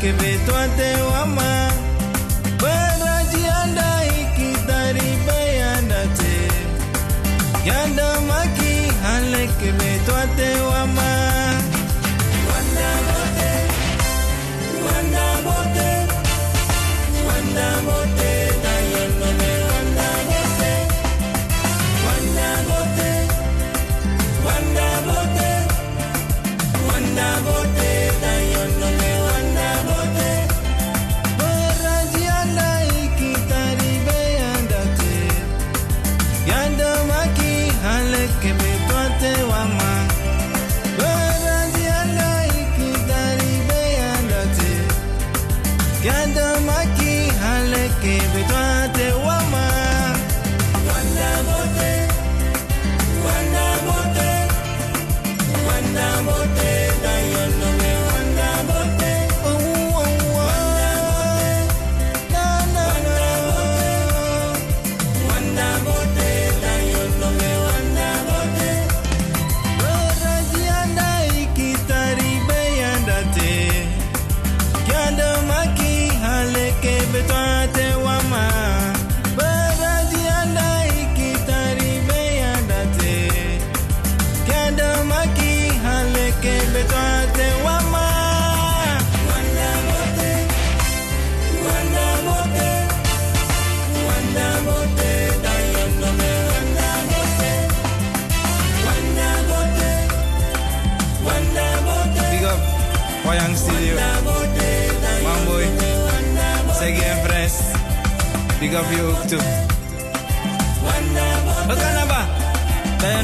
que meto ante Big up you too. Okanaba. Tayo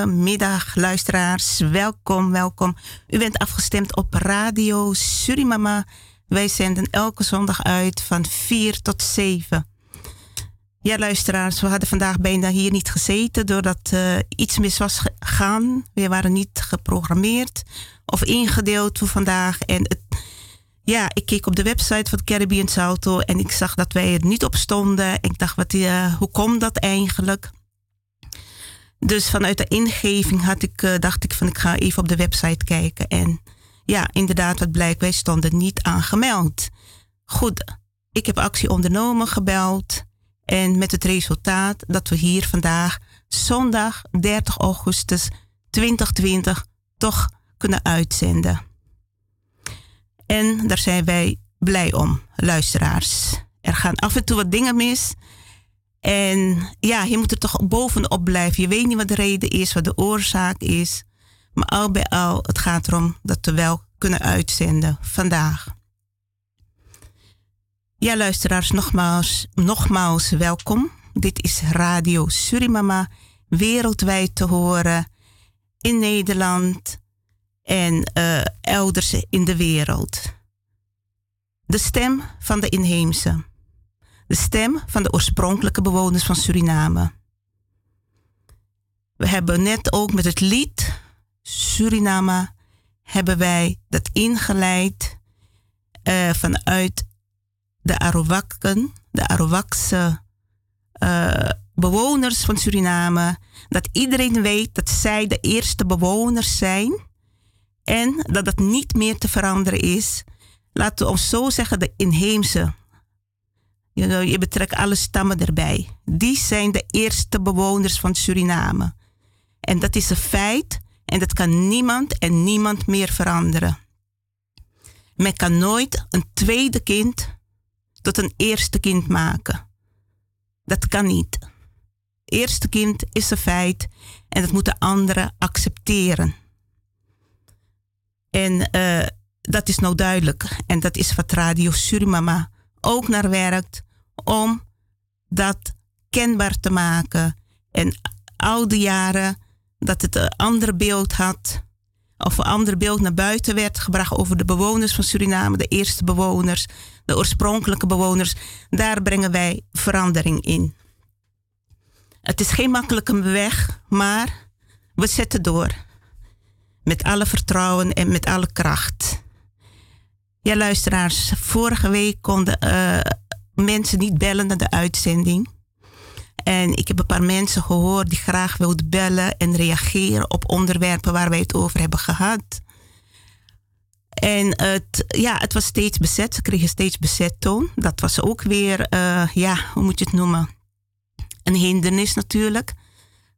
Goedemiddag, luisteraars. Welkom, welkom. U bent afgestemd op Radio Surimama. Wij zenden elke zondag uit van 4 tot 7. Ja, luisteraars, we hadden vandaag bijna hier niet gezeten doordat uh, iets mis was gegaan. We waren niet geprogrammeerd of ingedeeld voor vandaag. En het, ja, ik keek op de website van Caribbean Salto en ik zag dat wij er niet op stonden. Ik dacht, wat, uh, hoe komt dat eigenlijk? Dus vanuit de ingeving had ik, uh, dacht ik van ik ga even op de website kijken. En ja, inderdaad, wat blijkt, wij stonden niet aangemeld. Goed, ik heb actie ondernomen, gebeld. En met het resultaat dat we hier vandaag, zondag 30 augustus 2020, toch kunnen uitzenden. En daar zijn wij blij om, luisteraars. Er gaan af en toe wat dingen mis. En ja, je moet er toch bovenop blijven. Je weet niet wat de reden is, wat de oorzaak is. Maar al bij al, het gaat erom dat we wel kunnen uitzenden vandaag. Ja, luisteraars, nogmaals, nogmaals welkom. Dit is Radio Surimama, wereldwijd te horen in Nederland en uh, elders in de wereld. De stem van de inheemse. De stem van de oorspronkelijke bewoners van Suriname. We hebben net ook met het lied Suriname hebben wij dat ingeleid uh, vanuit de Arawakken, de Arawakse uh, bewoners van Suriname, dat iedereen weet dat zij de eerste bewoners zijn en dat dat niet meer te veranderen is. Laten we ons zo zeggen, de inheemse. Know, je betrekt alle stammen erbij. Die zijn de eerste bewoners van Suriname. En dat is een feit en dat kan niemand en niemand meer veranderen. Men kan nooit een tweede kind tot een eerste kind maken. Dat kan niet. Eerste kind is een feit en dat moeten anderen accepteren. En uh, dat is nou duidelijk. En dat is wat Radio Surimama ook naar werkt om dat kenbaar te maken. En die jaren dat het een ander beeld had, of een ander beeld naar buiten werd gebracht over de bewoners van Suriname, de eerste bewoners, de oorspronkelijke bewoners, daar brengen wij verandering in. Het is geen makkelijke weg, maar we zetten door. Met alle vertrouwen en met alle kracht. Ja, luisteraars, vorige week konden uh, mensen niet bellen naar de uitzending. En ik heb een paar mensen gehoord die graag wilden bellen en reageren op onderwerpen waar wij het over hebben gehad. En het, ja, het was steeds bezet. Ze kregen steeds bezet toon. Dat was ook weer, uh, ja, hoe moet je het noemen? Een hindernis natuurlijk.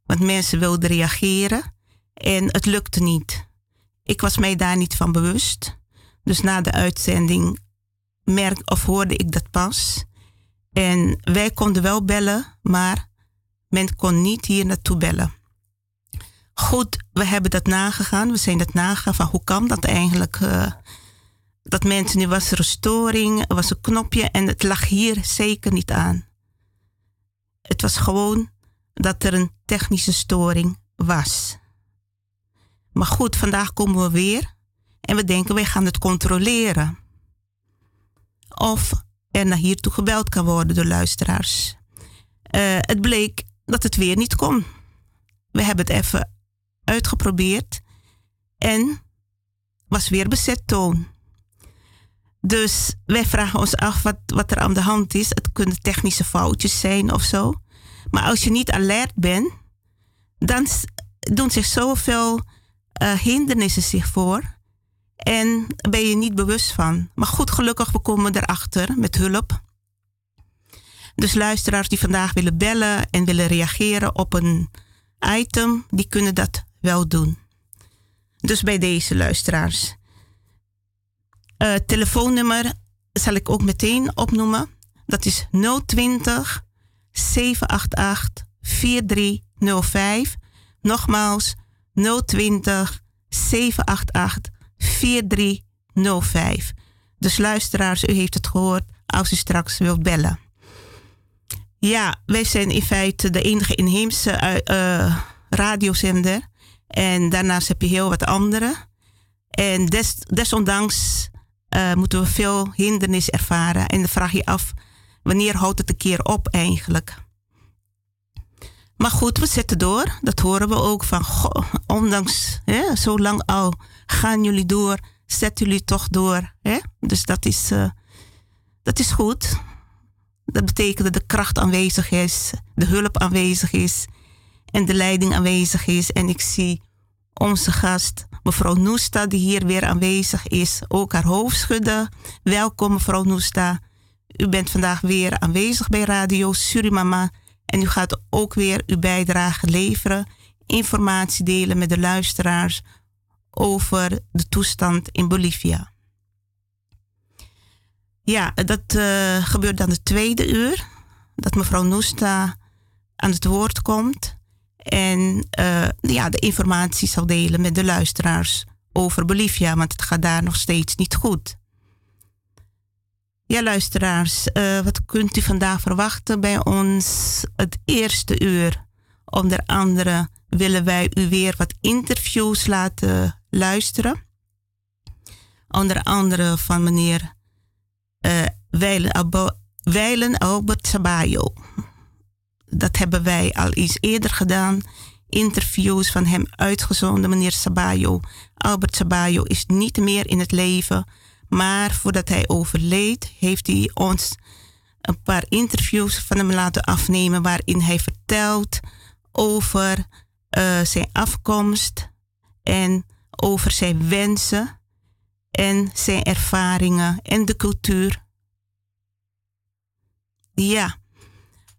Want mensen wilden reageren en het lukte niet. Ik was mij daar niet van bewust. Dus na de uitzending merk, of hoorde ik dat pas. En wij konden wel bellen, maar men kon niet hier naartoe bellen. Goed, we hebben dat nagegaan. We zijn dat nagegaan van hoe kan dat eigenlijk? Uh, dat mensen, nu was er een storing, er was een knopje en het lag hier zeker niet aan. Het was gewoon dat er een technische storing was. Maar goed, vandaag komen we weer en we denken wij gaan het controleren. Of er naar hiertoe gebeld kan worden door luisteraars. Uh, het bleek dat het weer niet kon. We hebben het even uitgeprobeerd en was weer bezet toon. Dus wij vragen ons af wat, wat er aan de hand is. Het kunnen technische foutjes zijn of zo. Maar als je niet alert bent, dan doen zich zoveel uh, hindernissen zich voor. En ben je niet bewust van. Maar goed, gelukkig, we komen erachter met hulp. Dus luisteraars die vandaag willen bellen en willen reageren op een item, die kunnen dat wel doen. Dus bij deze luisteraars. Uh, telefoonnummer zal ik ook meteen opnoemen. Dat is 020 788 4305. Nogmaals 020 788 4305. Dus luisteraars, u heeft het gehoord als u straks wilt bellen. Ja, wij zijn in feite de enige inheemse uh, radiozender. En daarnaast heb je heel wat andere. En des, desondanks uh, moeten we veel hindernis ervaren. En dan vraag je af, wanneer houdt het een keer op eigenlijk? Maar goed, we zetten door. Dat horen we ook van, goh, ondanks hè, zo lang al gaan jullie door, zetten jullie toch door. Hè? Dus dat is, uh, dat is goed. Dat betekent dat de kracht aanwezig is, de hulp aanwezig is en de leiding aanwezig is. En ik zie onze gast, mevrouw Noesta, die hier weer aanwezig is, ook haar hoofd schudden. Welkom, mevrouw Noesta. U bent vandaag weer aanwezig bij Radio Surimama en u gaat ook weer uw bijdrage leveren, informatie delen met de luisteraars over de toestand in Bolivia. Ja, dat uh, gebeurt dan de tweede uur, dat mevrouw Noesta aan het woord komt en uh, ja, de informatie zal delen met de luisteraars over Bolivia, want het gaat daar nog steeds niet goed. Ja, luisteraars, uh, wat kunt u vandaag verwachten bij ons het eerste uur? Onder andere willen wij u weer wat interviews laten luisteren. Onder andere van meneer uh, Weilen, Albert Sabayo dat hebben wij al eens eerder gedaan. Interviews van hem uitgezonden, meneer Sabayo. Albert Sabayo is niet meer in het leven. Maar voordat hij overleed, heeft hij ons een paar interviews van hem laten afnemen. waarin hij vertelt over uh, zijn afkomst en over zijn wensen en zijn ervaringen en de cultuur. Ja.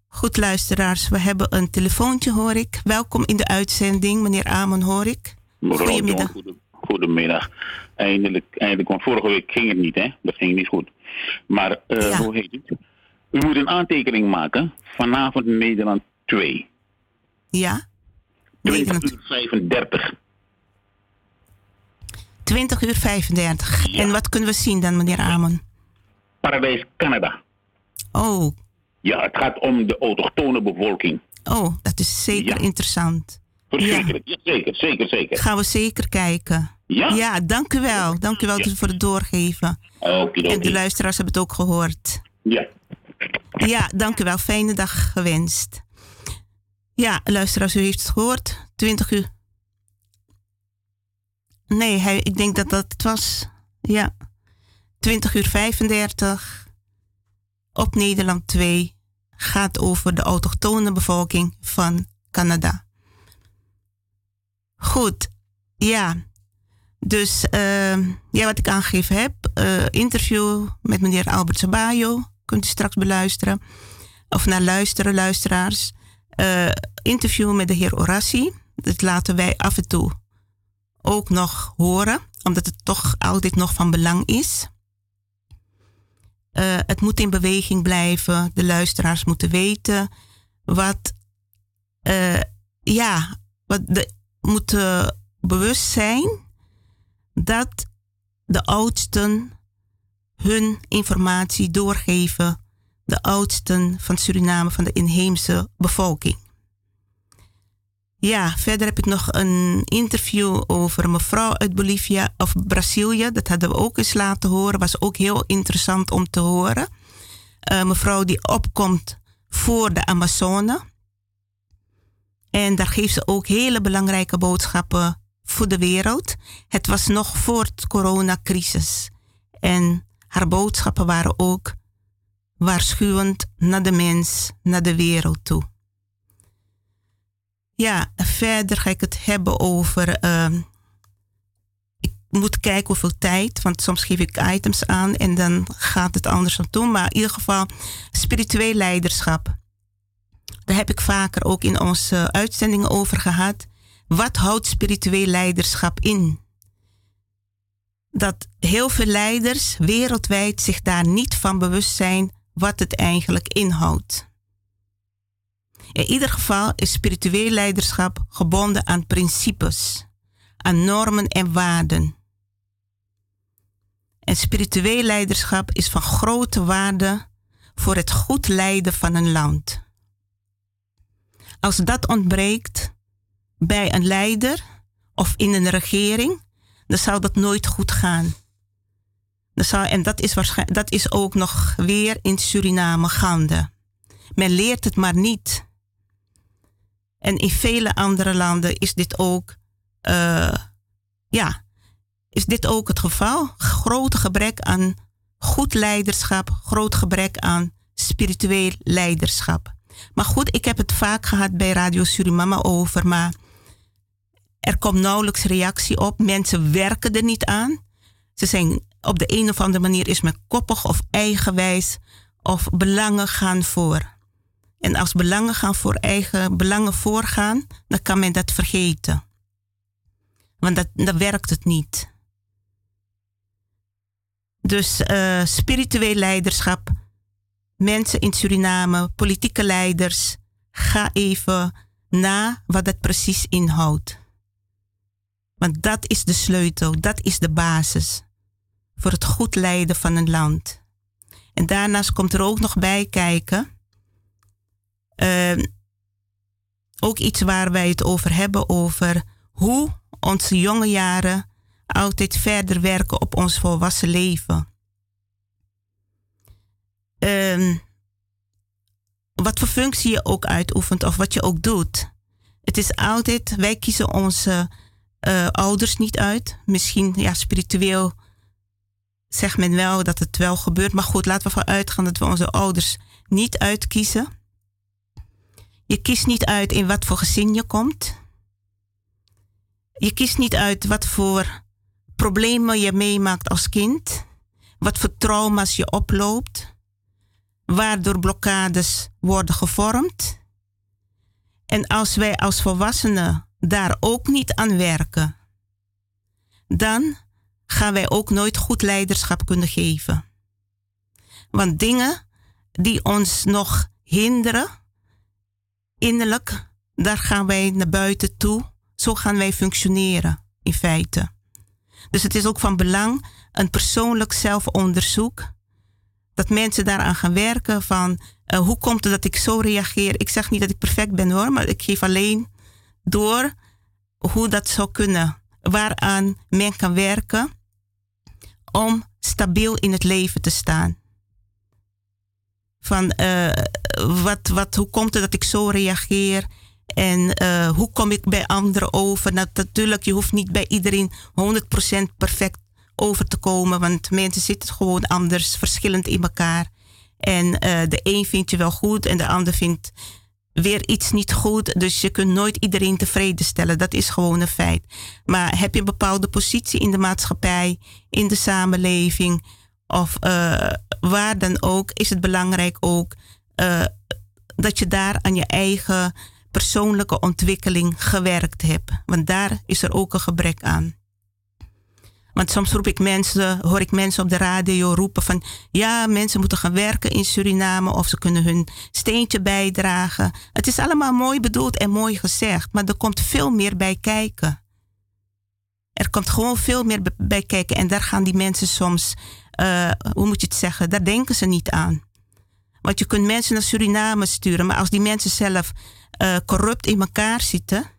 Goed, luisteraars, we hebben een telefoontje, hoor ik. Welkom in de uitzending, meneer Amon, hoor ik. Goedemiddag. Goedemiddag. Eindelijk, eindelijk, want vorige week ging het niet, hè? Dat ging niet goed. Maar uh, hoe heet het? U moet een aantekening maken. Vanavond Nederland 2. Ja. 20 uur 35. 20 uur 35. Ja. En wat kunnen we zien dan, meneer Amon? Paradijs Canada. Oh, ja, het gaat om de autochtone bevolking. Oh, dat is zeker interessant. Verschrikkelijk, ja. zeker, zeker, zeker. Gaan we zeker kijken. Ja? Ja, dank u wel. Dank u wel ja. voor het doorgeven. Oké, En de luisteraars hebben het ook gehoord. Ja. Ja, dank u wel. Fijne dag gewenst. Ja, luisteraars, u heeft het gehoord. 20 uur. Nee, hij, ik denk dat dat het was. Ja. 20 uur 35 op Nederland 2 gaat over de autochtone bevolking van Canada. Goed, ja. Dus uh, ja, wat ik aangegeven heb, uh, interview met meneer Albert Sabayo, kunt u straks beluisteren. Of naar luisteren, luisteraars. Uh, interview met de heer Orassi. Dat laten wij af en toe ook nog horen, omdat het toch altijd nog van belang is. Uh, het moet in beweging blijven. De luisteraars moeten weten wat, ja, wat de, moeten bewust zijn dat de oudsten hun informatie doorgeven, de oudsten van Suriname, van de inheemse bevolking. Ja, verder heb ik nog een interview over een mevrouw uit Bolivia of Brazilië. Dat hadden we ook eens laten horen. Was ook heel interessant om te horen. Een mevrouw die opkomt voor de Amazone. En daar geeft ze ook hele belangrijke boodschappen voor de wereld. Het was nog voor de coronacrisis. En haar boodschappen waren ook waarschuwend naar de mens, naar de wereld toe. Ja, verder ga ik het hebben over. Uh, ik moet kijken hoeveel tijd, want soms geef ik items aan en dan gaat het anders aan toe. Maar in ieder geval, spiritueel leiderschap. Daar heb ik vaker ook in onze uitzendingen over gehad. Wat houdt spiritueel leiderschap in? Dat heel veel leiders wereldwijd zich daar niet van bewust zijn wat het eigenlijk inhoudt. In ieder geval is spiritueel leiderschap gebonden aan principes, aan normen en waarden. En spiritueel leiderschap is van grote waarde voor het goed leiden van een land. Als dat ontbreekt, bij een leider of in een regering, dan zou dat nooit goed gaan. Dan zou, en dat is, waarschijnlijk, dat is ook nog weer in Suriname gaande. Men leert het maar niet. En in vele andere landen is dit ook, uh, ja, is dit ook het geval. Groot gebrek aan goed leiderschap, groot gebrek aan spiritueel leiderschap. Maar goed, ik heb het vaak gehad bij Radio Surimama over, maar er komt nauwelijks reactie op. Mensen werken er niet aan. Ze zijn op de een of andere manier is men koppig of eigenwijs of belangen gaan voor. En als belangen gaan voor eigen belangen voorgaan, dan kan men dat vergeten. Want dat, dan werkt het niet. Dus uh, spiritueel leiderschap, mensen in Suriname, politieke leiders, ga even na wat dat precies inhoudt. Want dat is de sleutel, dat is de basis voor het goed leiden van een land. En daarnaast komt er ook nog bij kijken, uh, ook iets waar wij het over hebben, over hoe onze jonge jaren altijd verder werken op ons volwassen leven. Uh, wat voor functie je ook uitoefent of wat je ook doet. Het is altijd, wij kiezen onze uh, ouders niet uit. Misschien ja, spiritueel zegt men wel dat het wel gebeurt. Maar goed, laten we ervan uitgaan dat we onze ouders niet uitkiezen. Je kiest niet uit in wat voor gezin je komt. Je kiest niet uit wat voor problemen je meemaakt als kind. Wat voor trauma's je oploopt. Waardoor blokkades worden gevormd. En als wij als volwassenen daar ook niet aan werken, dan gaan wij ook nooit goed leiderschap kunnen geven. Want dingen die ons nog hinderen, innerlijk, daar gaan wij naar buiten toe. Zo gaan wij functioneren, in feite. Dus het is ook van belang, een persoonlijk zelfonderzoek, dat mensen daaraan gaan werken van uh, hoe komt het dat ik zo reageer. Ik zeg niet dat ik perfect ben hoor, maar ik geef alleen door hoe dat zou kunnen. Waaraan men kan werken om stabiel in het leven te staan. Van uh, wat, wat, hoe komt het dat ik zo reageer? En uh, hoe kom ik bij anderen over? Nou, natuurlijk, je hoeft niet bij iedereen 100% perfect over te komen, want mensen zitten gewoon anders, verschillend in elkaar. En uh, de een vindt je wel goed en de ander vindt weer iets niet goed. Dus je kunt nooit iedereen tevreden stellen. Dat is gewoon een feit. Maar heb je een bepaalde positie in de maatschappij, in de samenleving of uh, waar dan ook, is het belangrijk ook uh, dat je daar aan je eigen persoonlijke ontwikkeling gewerkt hebt. Want daar is er ook een gebrek aan. Want soms roep ik mensen, hoor ik mensen op de radio roepen van ja, mensen moeten gaan werken in Suriname of ze kunnen hun steentje bijdragen. Het is allemaal mooi bedoeld en mooi gezegd, maar er komt veel meer bij kijken. Er komt gewoon veel meer bij kijken en daar gaan die mensen soms, uh, hoe moet je het zeggen, daar denken ze niet aan. Want je kunt mensen naar Suriname sturen, maar als die mensen zelf uh, corrupt in elkaar zitten,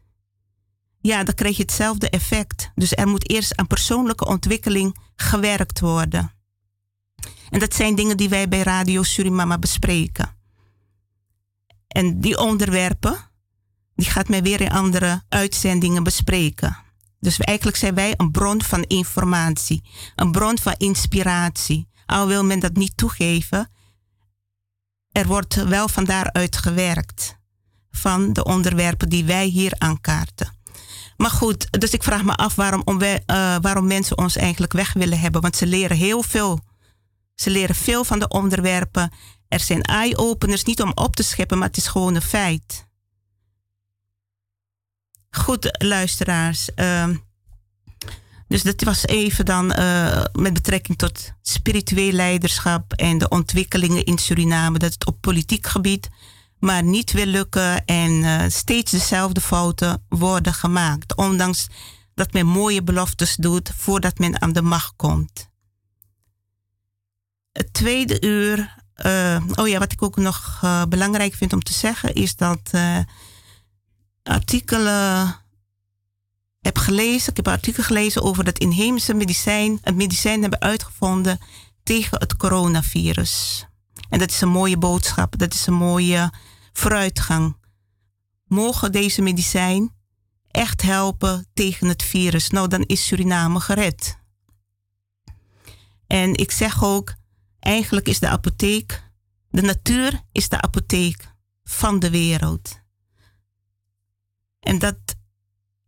ja, dan krijg je hetzelfde effect. Dus er moet eerst aan persoonlijke ontwikkeling gewerkt worden. En dat zijn dingen die wij bij Radio Surimama bespreken. En die onderwerpen, die gaat mij weer in andere uitzendingen bespreken. Dus eigenlijk zijn wij een bron van informatie, een bron van inspiratie. Al wil men dat niet toegeven, er wordt wel van daaruit gewerkt. Van de onderwerpen die wij hier aankaarten. Maar goed, dus ik vraag me af waarom, om uh, waarom mensen ons eigenlijk weg willen hebben. Want ze leren heel veel. Ze leren veel van de onderwerpen. Er zijn eye-openers, niet om op te scheppen, maar het is gewoon een feit. Goed, luisteraars. Uh, dus dat was even dan uh, met betrekking tot spiritueel leiderschap en de ontwikkelingen in Suriname. Dat het op politiek gebied maar niet wil lukken en uh, steeds dezelfde fouten worden gemaakt. Ondanks dat men mooie beloftes doet voordat men aan de macht komt. Het tweede uur, uh, oh ja, wat ik ook nog uh, belangrijk vind om te zeggen, is dat artikelen heb gelezen, ik heb een artikel gelezen over dat inheemse medicijn, een medicijn hebben uitgevonden tegen het coronavirus. En dat is een mooie boodschap, dat is een mooie vooruitgang. Mogen deze medicijn echt helpen tegen het virus? Nou, dan is Suriname gered. En ik zeg ook, eigenlijk is de apotheek, de natuur is de apotheek van de wereld. En dat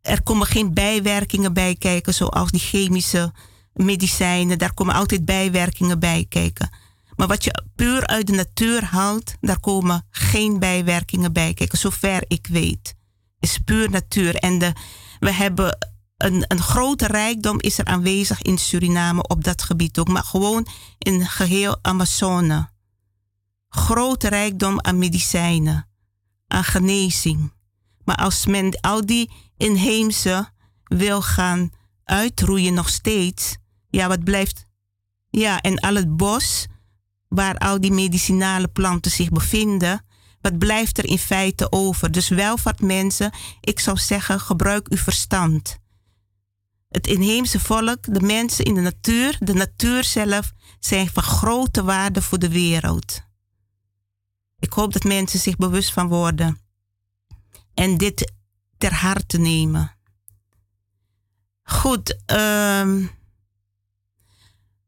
er komen geen bijwerkingen bij kijken, zoals die chemische medicijnen. Daar komen altijd bijwerkingen bij kijken. Maar wat je puur uit de natuur haalt, daar komen geen bijwerkingen bij kijken, zover ik weet. is puur natuur. En de, we hebben een, een grote rijkdom is er aanwezig in Suriname op dat gebied ook, maar gewoon in geheel Amazone. Grote rijkdom aan medicijnen, aan genezing. Maar als men al die inheemse wil gaan uitroeien nog steeds, ja, wat blijft? Ja, en al het bos waar al die medicinale planten zich bevinden, wat blijft er in feite over? Dus welvaart mensen, ik zou zeggen, gebruik uw verstand. Het inheemse volk, de mensen in de natuur, de natuur zelf, zijn van grote waarde voor de wereld. Ik hoop dat mensen zich bewust van worden en dit ter harte nemen. Goed, um,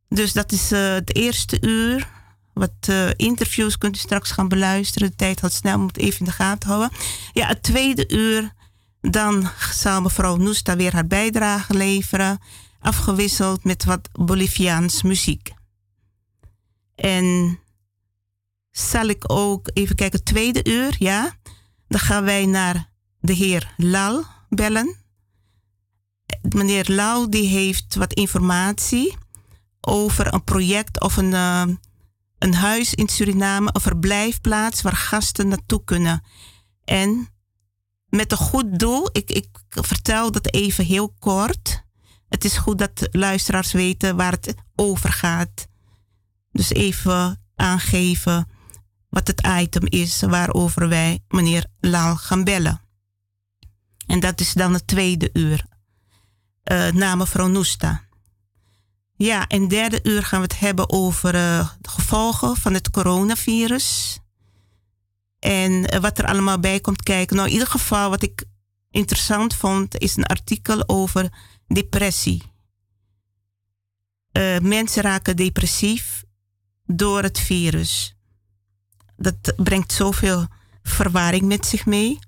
dus dat is uh, het eerste uur. Wat uh, interviews kunt u straks gaan beluisteren. De tijd had snel, moet even in de gaten houden. Ja, het tweede uur, dan zal mevrouw Noesta weer haar bijdrage leveren. Afgewisseld met wat Boliviaans muziek. En zal ik ook even kijken, het tweede uur, ja. Dan gaan wij naar de heer Lal bellen. Meneer Lau die heeft wat informatie over een project of een, uh, een huis in Suriname, een verblijfplaats waar gasten naartoe kunnen. En met een goed doel, ik, ik vertel dat even heel kort. Het is goed dat luisteraars weten waar het over gaat. Dus even aangeven wat het item is waarover wij meneer Lal gaan bellen. En dat is dan het tweede uur. Uh, na mevrouw Noesta. Ja, en derde uur gaan we het hebben over uh, de gevolgen van het coronavirus. En uh, wat er allemaal bij komt kijken. Nou, in ieder geval, wat ik interessant vond, is een artikel over depressie. Uh, mensen raken depressief door het virus. Dat brengt zoveel verwarring met zich mee.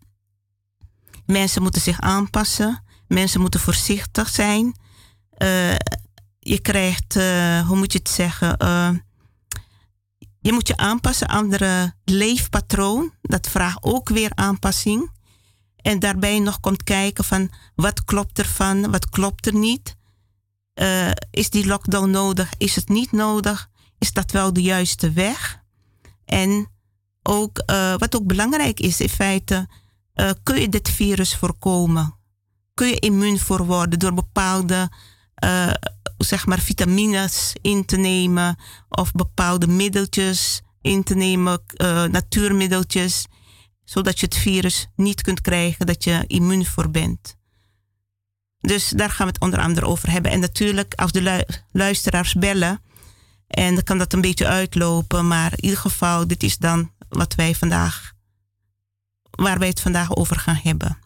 Mensen moeten zich aanpassen. Mensen moeten voorzichtig zijn. Uh, je krijgt, uh, hoe moet je het zeggen? Uh, je moet je aanpassen aan andere leefpatroon. Dat vraagt ook weer aanpassing. En daarbij nog komt kijken van wat klopt ervan, wat klopt er niet. Uh, is die lockdown nodig? Is het niet nodig? Is dat wel de juiste weg? En ook, wat ook belangrijk is in feite, kun je dit virus voorkomen? Kun je immuun voor worden door bepaalde zeg maar vitamines in te nemen of bepaalde middeltjes in te nemen, uh, natuurmiddeltjes, zodat je het virus niet kunt krijgen, dat je immuun voor bent. Dus daar gaan we het onder andere over hebben. En natuurlijk, als de luisteraars bellen, en dan kan dat een beetje uitlopen, maar in ieder geval, dit is dan wat wij vandaag, waar wij het vandaag over gaan hebben.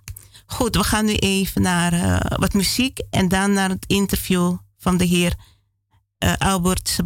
Goed, we gaan nu even naar uh, wat muziek en dan naar het interview van de heer uh, Albert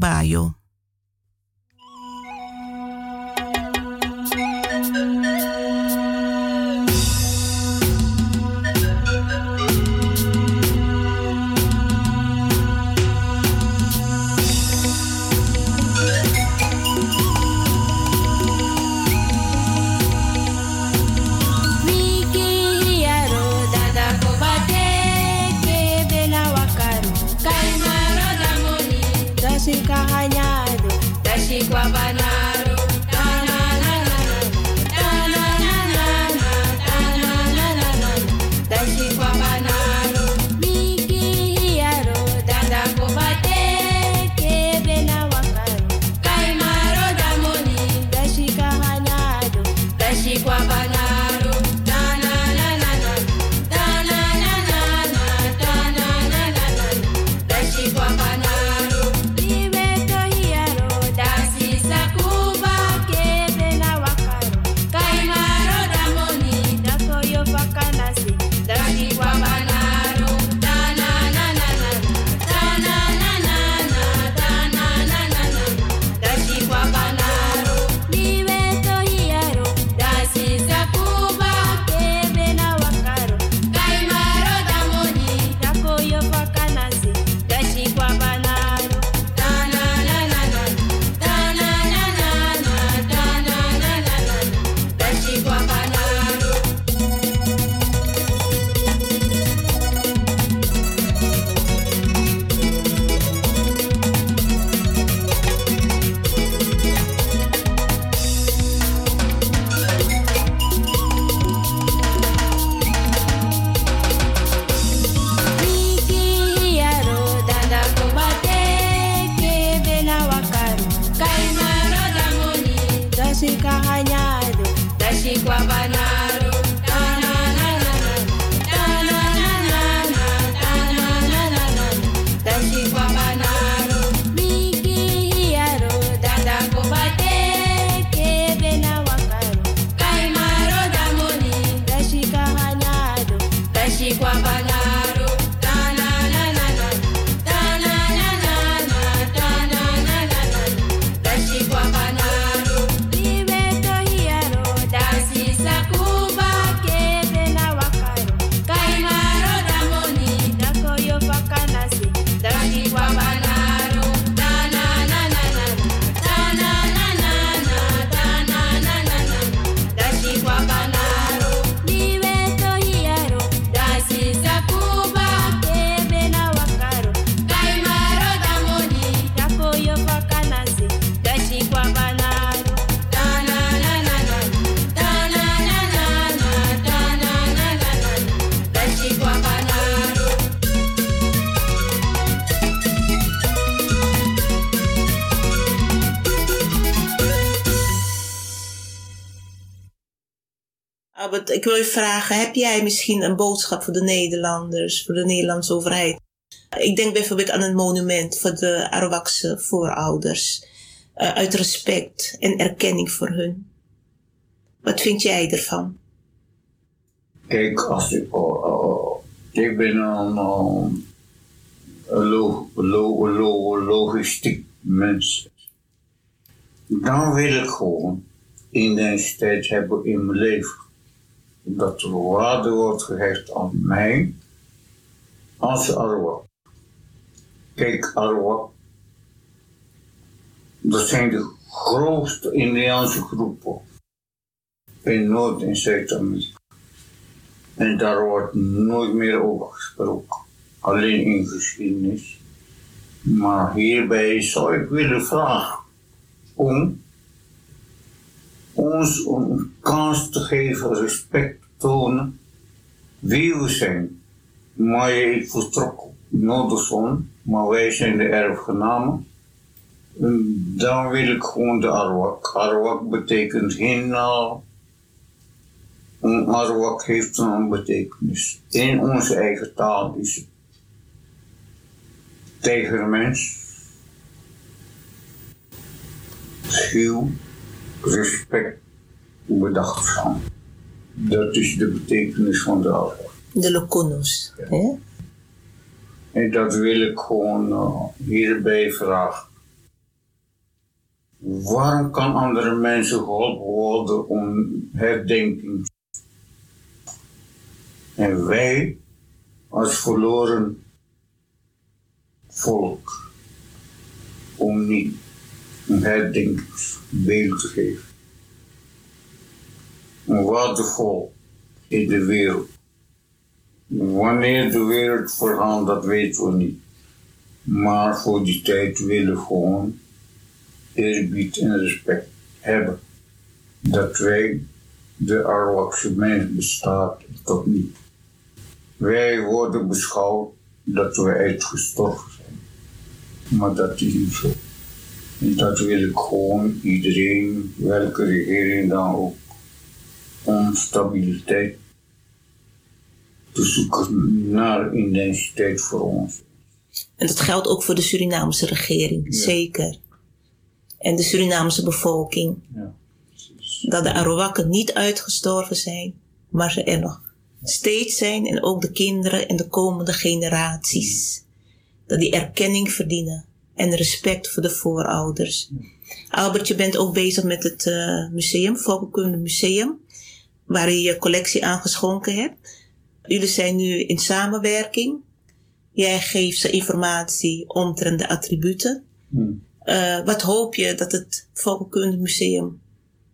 Sabayo. Ik wil je vragen, heb jij misschien een boodschap voor de Nederlanders, voor de Nederlandse overheid? Ik denk bijvoorbeeld aan een monument voor de Arawakse voorouders. Uh, uit respect en erkenning voor hun. Wat vind jij ervan? Kijk, als ik, oh, oh, ik ben een, lo, lo, lo, logistiek mens. Dan wil ik gewoon identiteit hebben in mijn leven dat er waarde wordt gehecht aan mij als Arwa. Kijk, Arwa, dat zijn de grootste Indiaanse groepen in Noord- en Zuid-Amerika. En daar wordt nooit meer over gesproken, alleen in geschiedenis. Maar hierbij zou ik willen vragen om ons een kans te geven, respect te tonen wie we zijn. Maar ik vertrok Noorderzon, maar wij zijn de erfgenamen. Dan wil ik gewoon de Arwak. Arwak betekent hinna. Een Arwak heeft een betekenis. In onze eigen taal is het tijgermens, schuw, respect, bedachtzaam. Dat is de betekenis van de afval. De lokonos. Hè? En dat wil ik gewoon uh, hierbij vragen. Waarom kan andere mensen geholpen worden om herdenking? En wij, als verloren volk, om niet een herdenkingsbeeld te geven. Een waardevol in de wereld. Wanneer de wereld vergaat, dat weten we niet. Maar voor die tijd willen we gewoon eerbied en respect hebben. Dat wij, de Arawakse mens, bestaat tot niet. Wij worden beschouwd dat we uitgestorven zijn. Maar dat is niet zo. Dat wil ik gewoon iedereen, welke regering dan ook, om stabiliteit te zoeken naar identiteit voor ons. En dat geldt ook voor de Surinaamse regering, zeker. En de Surinaamse bevolking. Ja, dat de Arawakken niet uitgestorven zijn, maar ze er nog steeds zijn en ook de kinderen en de komende generaties. Dat die erkenning verdienen en respect voor de voorouders. Albert, je bent ook bezig met het uh, museum, Volkenkunde Museum, waar je je collectie aangeschonken hebt. Jullie zijn nu in samenwerking. Jij geeft ze informatie omtrent de attributen. Hmm. Uh, wat hoop je dat het Volkenkunde Museum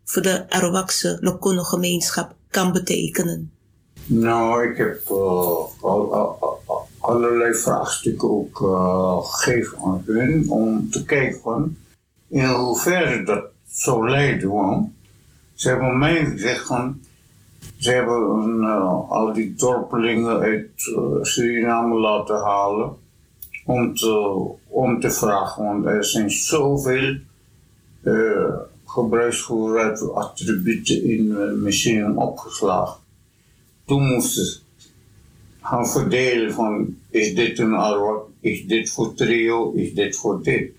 voor de Arawakse Lokono gemeenschap kan betekenen? Nou, ik heb uh, al, al, al, allerlei vraagstukken ook uh, aan hun om te kijken in hoeverre dat zou leiden. Want ze hebben mij gezegd ze hebben uh, al die dorpelingen uit uh, Suriname laten halen om te, om te vragen, want er zijn zoveel gebruiksvoorraad attributen in het museum opgeslagen. Toen moesten gaan verdelen van is dit een arwak, is dit voor trio, is dit voor dit.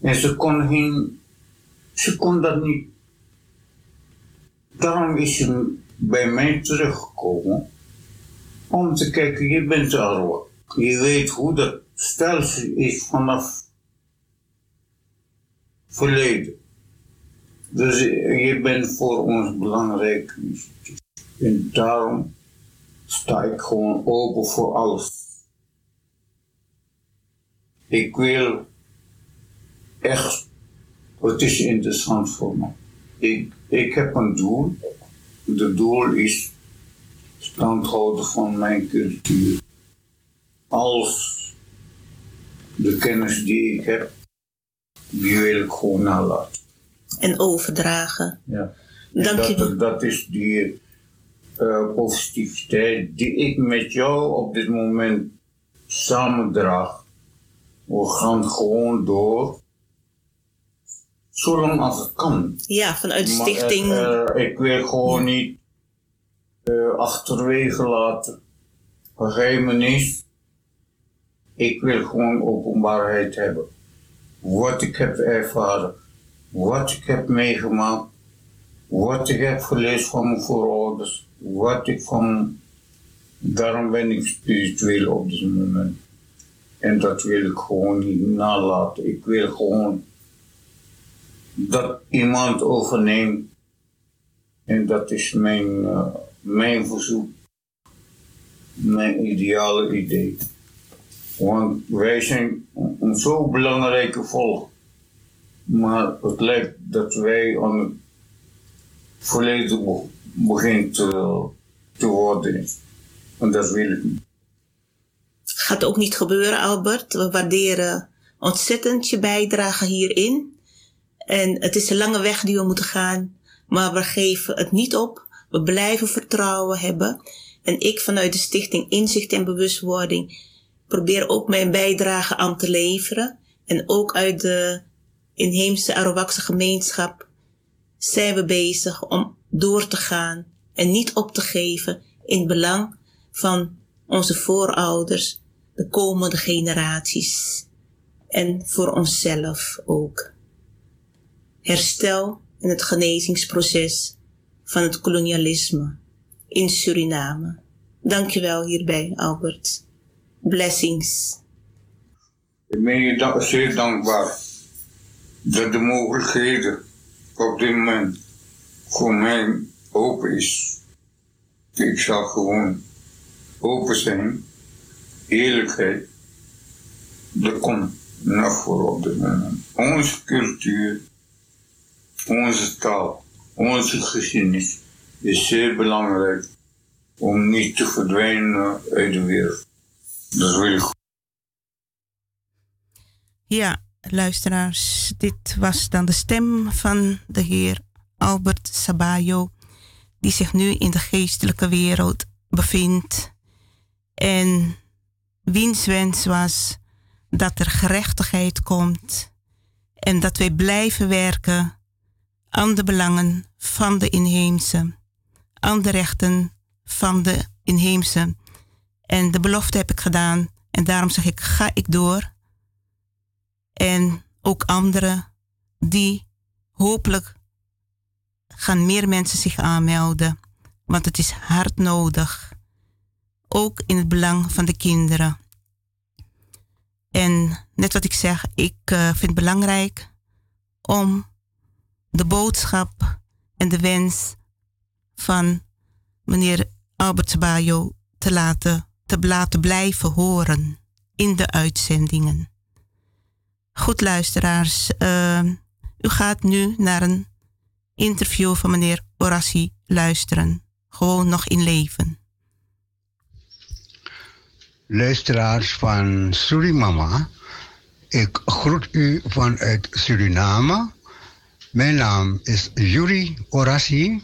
En ze kon, geen, ze kon dat niet. Daarom is ze bij mij teruggekomen om te kijken, je bent arwak. Je weet hoe dat stelsel is vanaf verleden. Dus je bent voor ons belangrijk. En daarom sta ik gewoon open voor alles. Ik wil echt, het is interessant voor me. Ik, ik heb een doel. Het doel is standhouden van mijn cultuur. Als de kennis die ik heb, die wil ik gewoon nalaten. En overdragen. Ja. Dank je. Dat, dat is die uh, positiviteit die ik met jou op dit moment samendraag. We gaan gewoon door. Zolang als het kan. Ja, vanuit de Maar, stichting. eh, eh, ik wil gewoon niet eh, achterwege laten. Begrijp me niet. Ik wil gewoon openbaarheid hebben. Wat ik heb ervaren. Wat ik heb meegemaakt. Wat ik heb gelezen van mijn voorouders. Wat ik van... Daarom ben ik spiritueel op dit moment. En dat wil ik gewoon niet nalaten. Ik wil gewoon dat iemand overneemt. En dat is mijn, eh, mijn verzoek. Mijn ideale idee. Want wij zijn een zo belangrijke volk. Maar het lijkt dat wij aan het be- begint te, te worden. En dat wil ik niet. Gaat ook niet gebeuren, Albert. We waarderen ontzettend je bijdrage hierin. En het is een lange weg die we moeten gaan, maar we geven het niet op. We blijven vertrouwen hebben. En ik vanuit de Stichting Inzicht en Bewustwording probeer ook mijn bijdrage aan te leveren. En ook uit de inheemse Arawakse gemeenschap zijn we bezig om door te gaan en niet op te geven in het belang van onze voorouders, de komende generaties en voor onszelf ook. Herstel en het genezingsproces van het kolonialisme in Suriname. Dankjewel hierbij, Albert. Blessings. Ik ben je zeer dankbaar dat de mogelijkheden op dit moment voor mij open is. Ik zal gewoon open zijn. Eerlijkheid, dat komt naar voren op dit moment. Onze cultuur, onze taal, onze geschiedenis is zeer belangrijk om niet te verdwijnen uit de wereld. Dat wil ik Ja, luisteraars, dit was dan de stem van de heer Albert Sabayo, die zich nu in de geestelijke wereld bevindt. En wiens wens was dat er gerechtigheid komt en dat wij blijven werken aan de belangen van de inheemse, aan de rechten van de inheemse. En de belofte heb ik gedaan en daarom zeg ik, ga ik door. En ook anderen die hopelijk gaan meer mensen zich aanmelden, want het is hard nodig. Ook in het belang van de kinderen. En net wat ik zeg, ik eh, vind het belangrijk om de boodschap en de wens van meneer Albert Bayo te laten, te laten blijven horen in de uitzendingen. Goed, luisteraars. eh, u gaat nu naar een interview van meneer Orassi luisteren. Gewoon nog in leven. luisteraars van Surimama. Ik groet u vanuit Suriname. Mijn naam is Yuri Orassi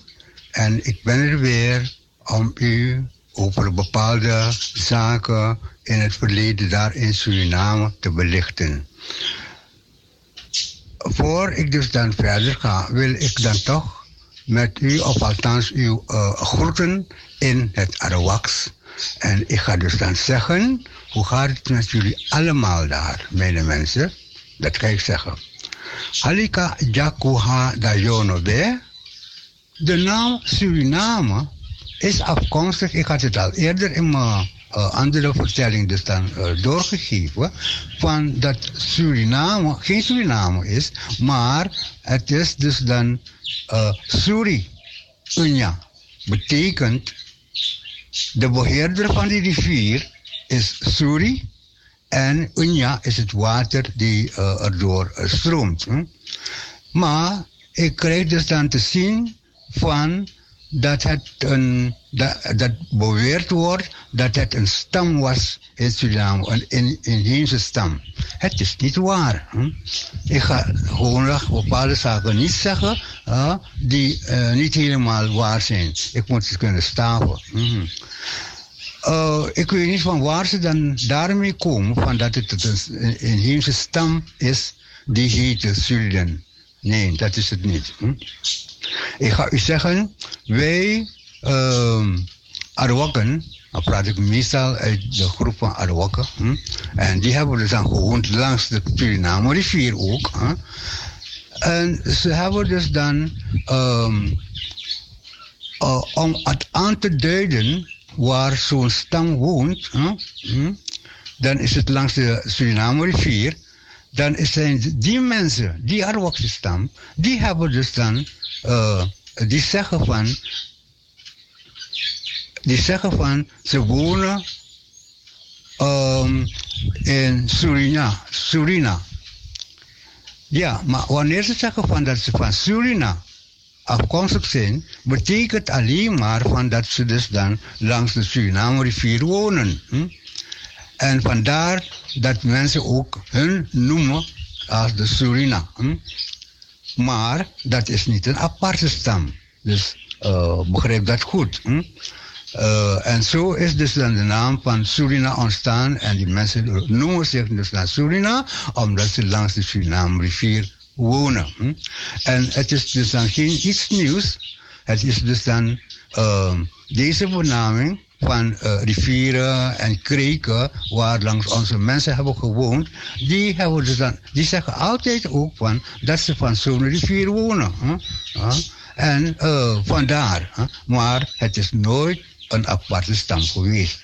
en ik ben er weer om u over bepaalde zaken in het verleden daar in Suriname te belichten. Voor ik dus dan verder ga, wil ik dan toch met u, of althans uw uh, groeten in het Arawaks. En ik ga dus dan zeggen, hoe gaat het met jullie allemaal daar, mijn mensen? Dat ga ik zeggen. Halika Jakuha Dayonobe. De naam Suriname is afkomstig, ik had het al eerder in mijn uh, andere vertelling dus dan uh, doorgegeven, van dat Suriname geen Suriname is, maar het is dus dan uh, Suri, Unja. Betekent, de beheerder van die rivier is Suri en Unja is het water die uh, erdoor stroomt. Hm? Maar ik krijg dus dan te zien van dat het een, dat, dat beweerd wordt dat het een stam was in Suriname, een, een inheemse stam. Het is niet waar. Ik ga gewoon bepaalde zaken niet zeggen die uh, niet helemaal waar zijn. Ik moet ze kunnen staven. Hm. Uh, ik weet niet van waar ze dan daarmee komen, van dat het een inheemse stam is die heet Suriname. Nee, dat is het niet. Hm? Ik ga u zeggen, wij Arawakken, dan praat ik meestal uit de groep van Arawakken, hm? en die hebben dus dan gewoond langs de Suriname rivier ook. Hm? En ze hebben dus dan, um, uh, om het aan te duiden waar zo'n stam woont, hm? dan is het langs de Suriname rivier dan zijn die mensen, die Arwakse stam, die hebben dus dan, uh, die zeggen van, die zeggen van, ze wonen um, in Surina, Surina. Ja, maar wanneer ze zeggen van dat ze van Surina afkomstig zijn, betekent alleen maar van dat ze dus dan langs de Suriname rivier wonen. Hm? En vandaar dat mensen ook hun noemen als de Surina. Hm? Maar dat is niet een aparte stam. Dus uh, begrijp dat goed. Hm? Uh, en zo is dus dan de naam van Surina ontstaan. En die mensen noemen zich dus dan Surina, omdat ze langs de Suriname rivier wonen. Hm? En het is dus dan geen iets nieuws. Het is dus dan uh, deze benaming van uh, rivieren en kreken waar langs onze mensen hebben gewoond, die, hebben dus dan, die zeggen altijd ook van dat ze van zo'n rivier wonen. Huh? En uh, vandaar. Huh? Maar het is nooit een aparte stam geweest.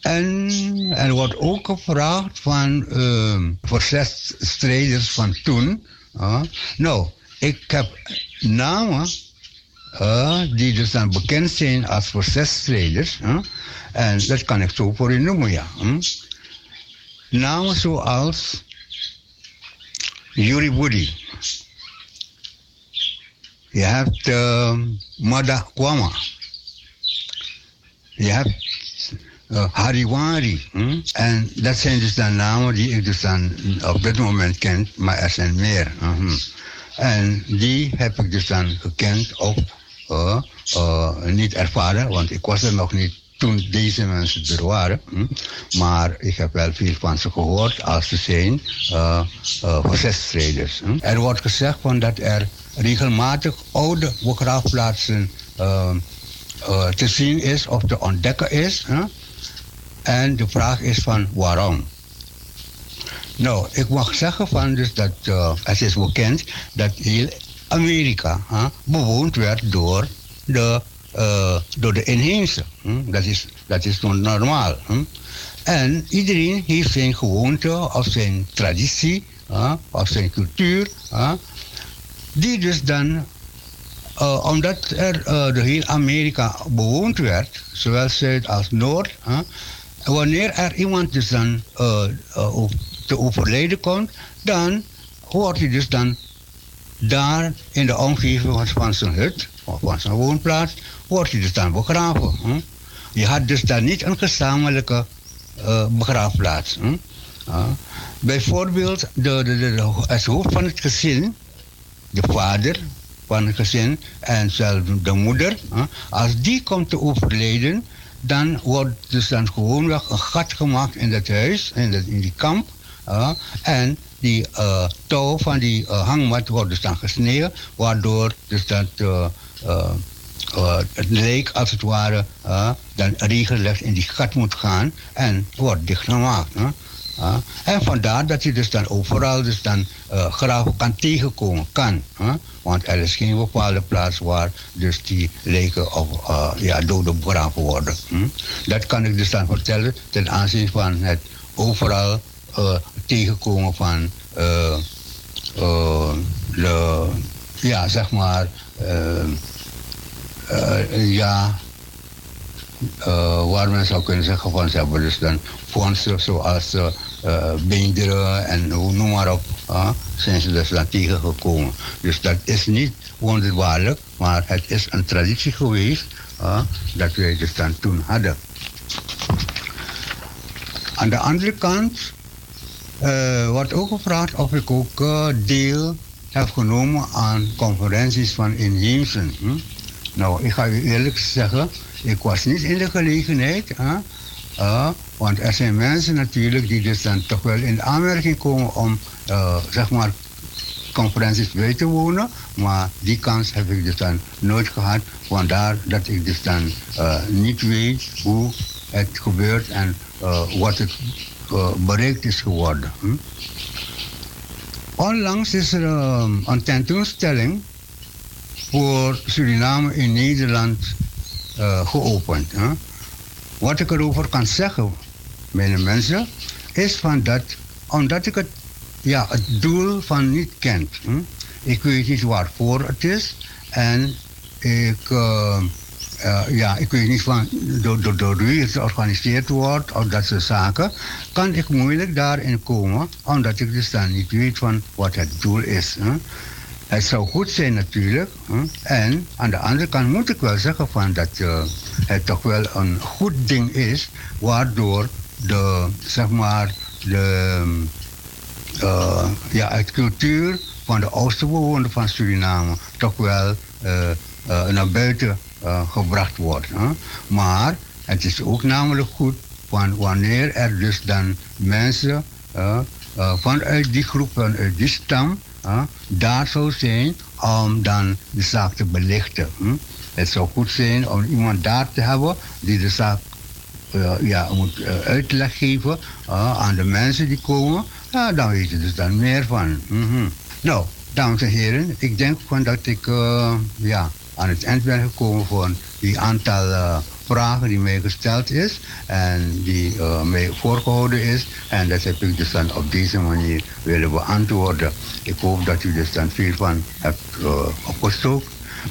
En er wordt ook gevraagd van uh, verzetsstrijders van toen. nou, ik heb namen die dus dan bekend zijn als processtrijders. En dat kan ik zo voor u noemen, ja. Namen zoals Yuri Woody. Je hebt uh, Mada Kwama. Je hebt uh, Hariwari. Hm? En dat zijn dus dan namen die ik dus dan op dit moment ken, maar er zijn meer. En die heb ik dus dan gekend op uh, uh, niet ervaren, want ik was er nog niet toen deze mensen er waren. Hm? Maar ik heb wel veel van ze gehoord als ze zijn uh? Er wordt gezegd van dat er regelmatig oude begraafplaatsen te zien is of te ontdekken is. Hm? En de vraag is van waarom. Nou, ik mag zeggen van dus dat uh, het is bekend dat heel Amerika huh, bewoond werd door de, uh, door de inheemse. Dat, is, dat is normaal. En iedereen heeft zijn gewoonte of zijn traditie huh, of zijn cultuur. Huh, die dus dan, uh, omdat er uh, de heel Amerika bewoond werd, zowel Zuid als Noord, wanneer er iemand dus dan te overlijden komt, dan wordt hij dus dan daar in de omgeving van zijn hut of van zijn woonplaats wordt hij dus dan begraven. Je had dus dan niet een gezamenlijke uh, begraafplaats. Bijvoorbeeld de, de, de, het hoofd van het gezin, de vader van het gezin en zelfs de moeder, als die komt te overlijden, dan wordt dus dan gewoonweg een gat gemaakt in dat huis, in, dat, in die kamp. en die uh, touw van die uh, hangmat wordt dus dan gesneden, waardoor dus dat uh, het leek als het ware dan regelrecht in die gat moet gaan en wordt dichtgemaakt. Uh, en vandaar dat je dus dan overal dus dan graven kan tegenkomen. Kan. Want er is geen bepaalde plaats waar dus die leken of ja, doden begraven worden. Hm? Dat kan ik dus dan vertellen ten aanzien van het overal tegenkomen van de, ja, zeg maar, ja, waar men zou kunnen zeggen van ze hebben dus dan fondsen zoals uh, beenderen en noem maar op, uh, zijn ze dus dan tegengekomen. Dus dat is niet wonderbaarlijk, maar het is een traditie geweest uh, dat wij dus dan toen hadden. Aan de andere kant uh, wordt ook gevraagd of ik ook uh, deel heb genomen aan conferenties van inheemsen. Hm? Nou, ik ga u eerlijk zeggen, ik was niet in de gelegenheid. Huh? Uh, want er zijn mensen natuurlijk die dus dan toch wel in aanmerking komen om, zeg maar, conferenties bij te wonen. Maar die kans heb ik dus dan nooit gehad. Vandaar dat ik dus dan niet weet hoe het gebeurt en wat het bereikt is geworden. Hm? Onlangs is er um, een tentoonstelling voor Suriname in Nederland geopend. Hè? Wat ik erover kan zeggen, mijn mensen, is van dat, omdat ik het, ja, het doel van niet ken. Hm? Ik weet niet waarvoor het is. En ik, uh, uh, ja, ik weet niet van door, door, door wie het georganiseerd wordt of dat soort zaken. Kan ik moeilijk daarin komen, omdat ik dus dan niet weet van wat het doel is. Hm? Het zou goed zijn natuurlijk. En aan de andere kant moet ik wel zeggen van dat uh, het toch wel een goed ding is, waardoor de, zeg maar, de, uh, ja, cultuur van de oudste bewoners van Suriname toch wel naar buiten gebracht wordt. Hè? Maar het is ook namelijk goed van wanneer er dus dan mensen vanuit die groep, vanuit die stam, daar zou zijn om dan de zaak te belichten. Het zou goed zijn om iemand daar te hebben die de zaak ja, moet uitleg geven aan de mensen die komen. Dan weet je dus dan meer van. Nou, dames en heren, ik denk van dat ik ja, aan het eind ben gekomen van die aantal vragen die mij gesteld is en die uh, mij voorgehouden is. En dat heb ik dus dan op deze manier willen beantwoorden. Ik hoop dat u dus dan veel van hebt uh,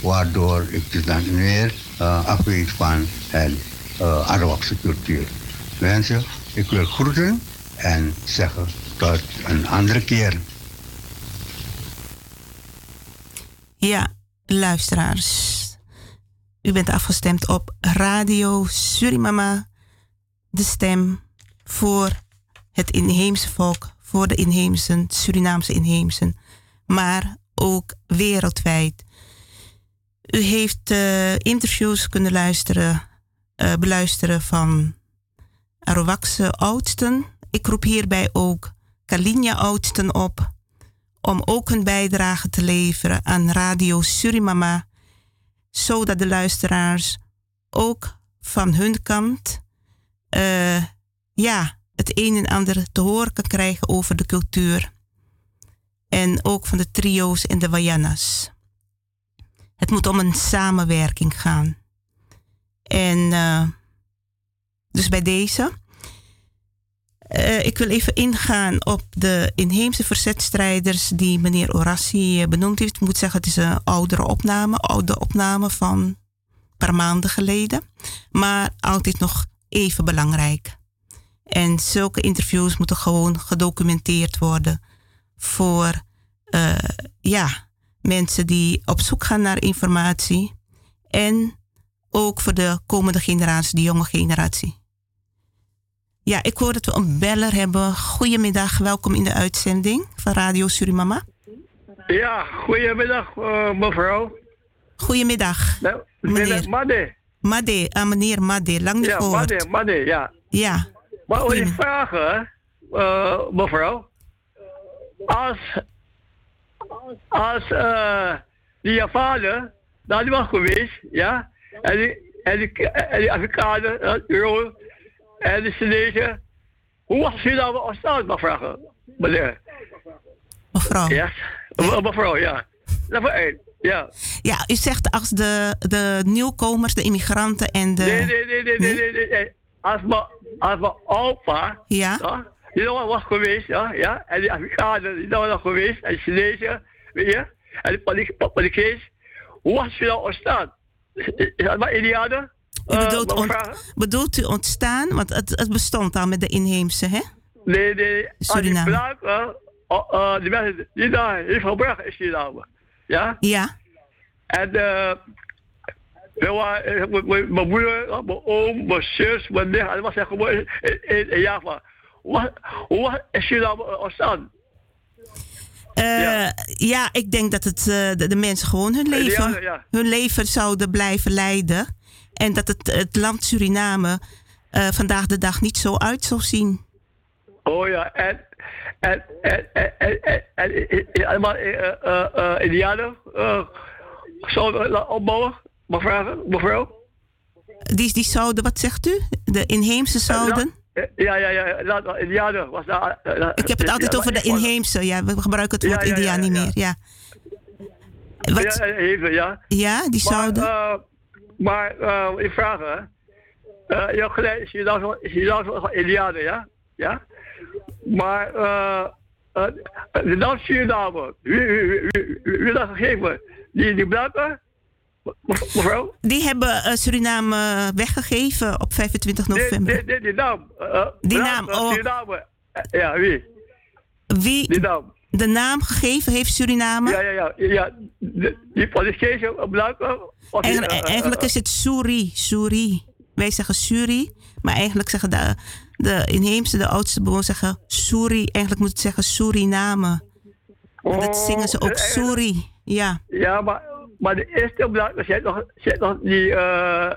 waardoor ik dus dan meer afweet van het uh, Arawakse cultuur. Mensen, ik wil groeten en zeggen tot een andere keer. Ja, luisteraars. U bent afgestemd op Radio Surimama, de stem voor het inheemse volk, voor de inheemsen, Surinaamse inheemsen, maar ook wereldwijd. U heeft uh, interviews kunnen luisteren, uh, beluisteren van Arawakse oudsten. Ik roep hierbij ook Kalinja oudsten op om ook hun bijdrage te leveren aan Radio Surimama zodat de luisteraars ook van hun kant uh, ja, het een en ander te horen kan krijgen over de cultuur. En ook van de trio's en de wayanas. Het moet om een samenwerking gaan. En uh, dus bij deze. Uh, ik wil even ingaan op de inheemse verzetstrijders die meneer Orassi benoemd heeft. Ik moet zeggen, het is een oudere opname, oude opname van een paar maanden geleden. Maar altijd nog even belangrijk. En zulke interviews moeten gewoon gedocumenteerd worden voor uh, ja, mensen die op zoek gaan naar informatie. En ook voor de komende generatie, de jonge generatie. Ja, ik hoor dat we een beller hebben. Goedemiddag, welkom in de uitzending van Radio Surimama. Ja, goedemiddag uh, mevrouw. Goedemiddag. Nou, meneer Made. Made, ah, meneer Made, lang niet ja, gehoord. Made, Made, ja. Ja. Maar wil je vragen, uh, mevrouw? als, als uh, die Javanen daar was geweest, ja, en die, en die, en die Afrikanen, en de Chinezen, hoe was je nou ontstaan, mevrouw? Meneer? Mevrouw? Ja, mevrouw, ja. Nummer één. Ja. Ja, u zegt als de, de nieuwkomers, de immigranten en de. Nee, nee, nee, nee, nee, nee. nee, nee. Als mijn als mijn opa. Ja. ja die nog was geweest, ja, ja. En die Afrikanen, die nog was geweest. En de Chinezen, weet je. En de Palikees. Hoe was je nou ontstaan? Is dat maar Indianen? U bedoelt, uh, bedoelt u ontstaan? Want het, het bestond al met de inheemse, hè? Nee, nee. Suriname. Als die uh, die mensen die daar heeft gebracht in Suriname. Ja? Ja. En uh, mijn moeder, mijn oom, mijn zus, mijn nicht, allemaal zijn geboren in, in, in Java. Hoe, hoe is nou ontstaan? Uh, ja. ja. ik denk dat het, uh, de, de, mensen gewoon hun leven, ja, ja. hun leven zouden blijven leiden. En dat het, het land Suriname uh, vandaag de dag niet zo uit zou zien. Oh ja, en, en, en, en, en, en, en allemaal Indianen zouden opbouwen, mevrouw? mevrouw? Die, die zouden, wat zegt u? De inheemse zouden? Ja, ja, ja. Indianen was daar. Ik heb het altijd over de inheemse. Ja, we gebruiken het woord Indiaan niet meer. Ja. Wat? Ja, ja. Ja, die zouden. Maar, uh, ik vraag, hè. Uh, je gelijk, is dan zo Indianen, ja? Ja? Maar, uh, uh, de naam Suriname, wie, wie, wie, wie, dat gegeven? Die, die blanken? Mevrouw? Die hebben uh, Suriname weggegeven op 25 november. Die, die, die naam. Uh, die naam, oh. Suriname. Ja, wie? Wie? Die naam. De naam gegeven heeft Suriname? Ja, ja, ja. ja. De, die Palestijnse blanken. Eigen, uh, eigenlijk is het Suri. Suri. Wij zeggen Suri. Maar eigenlijk zeggen de, de inheemse, de oudste bewoners zeggen Suri. Eigenlijk moet het zeggen Suriname. Oh, dat zingen ze ook Suri. Ja. Ja, maar maar de eerste opdracht zit nog, nog die uh,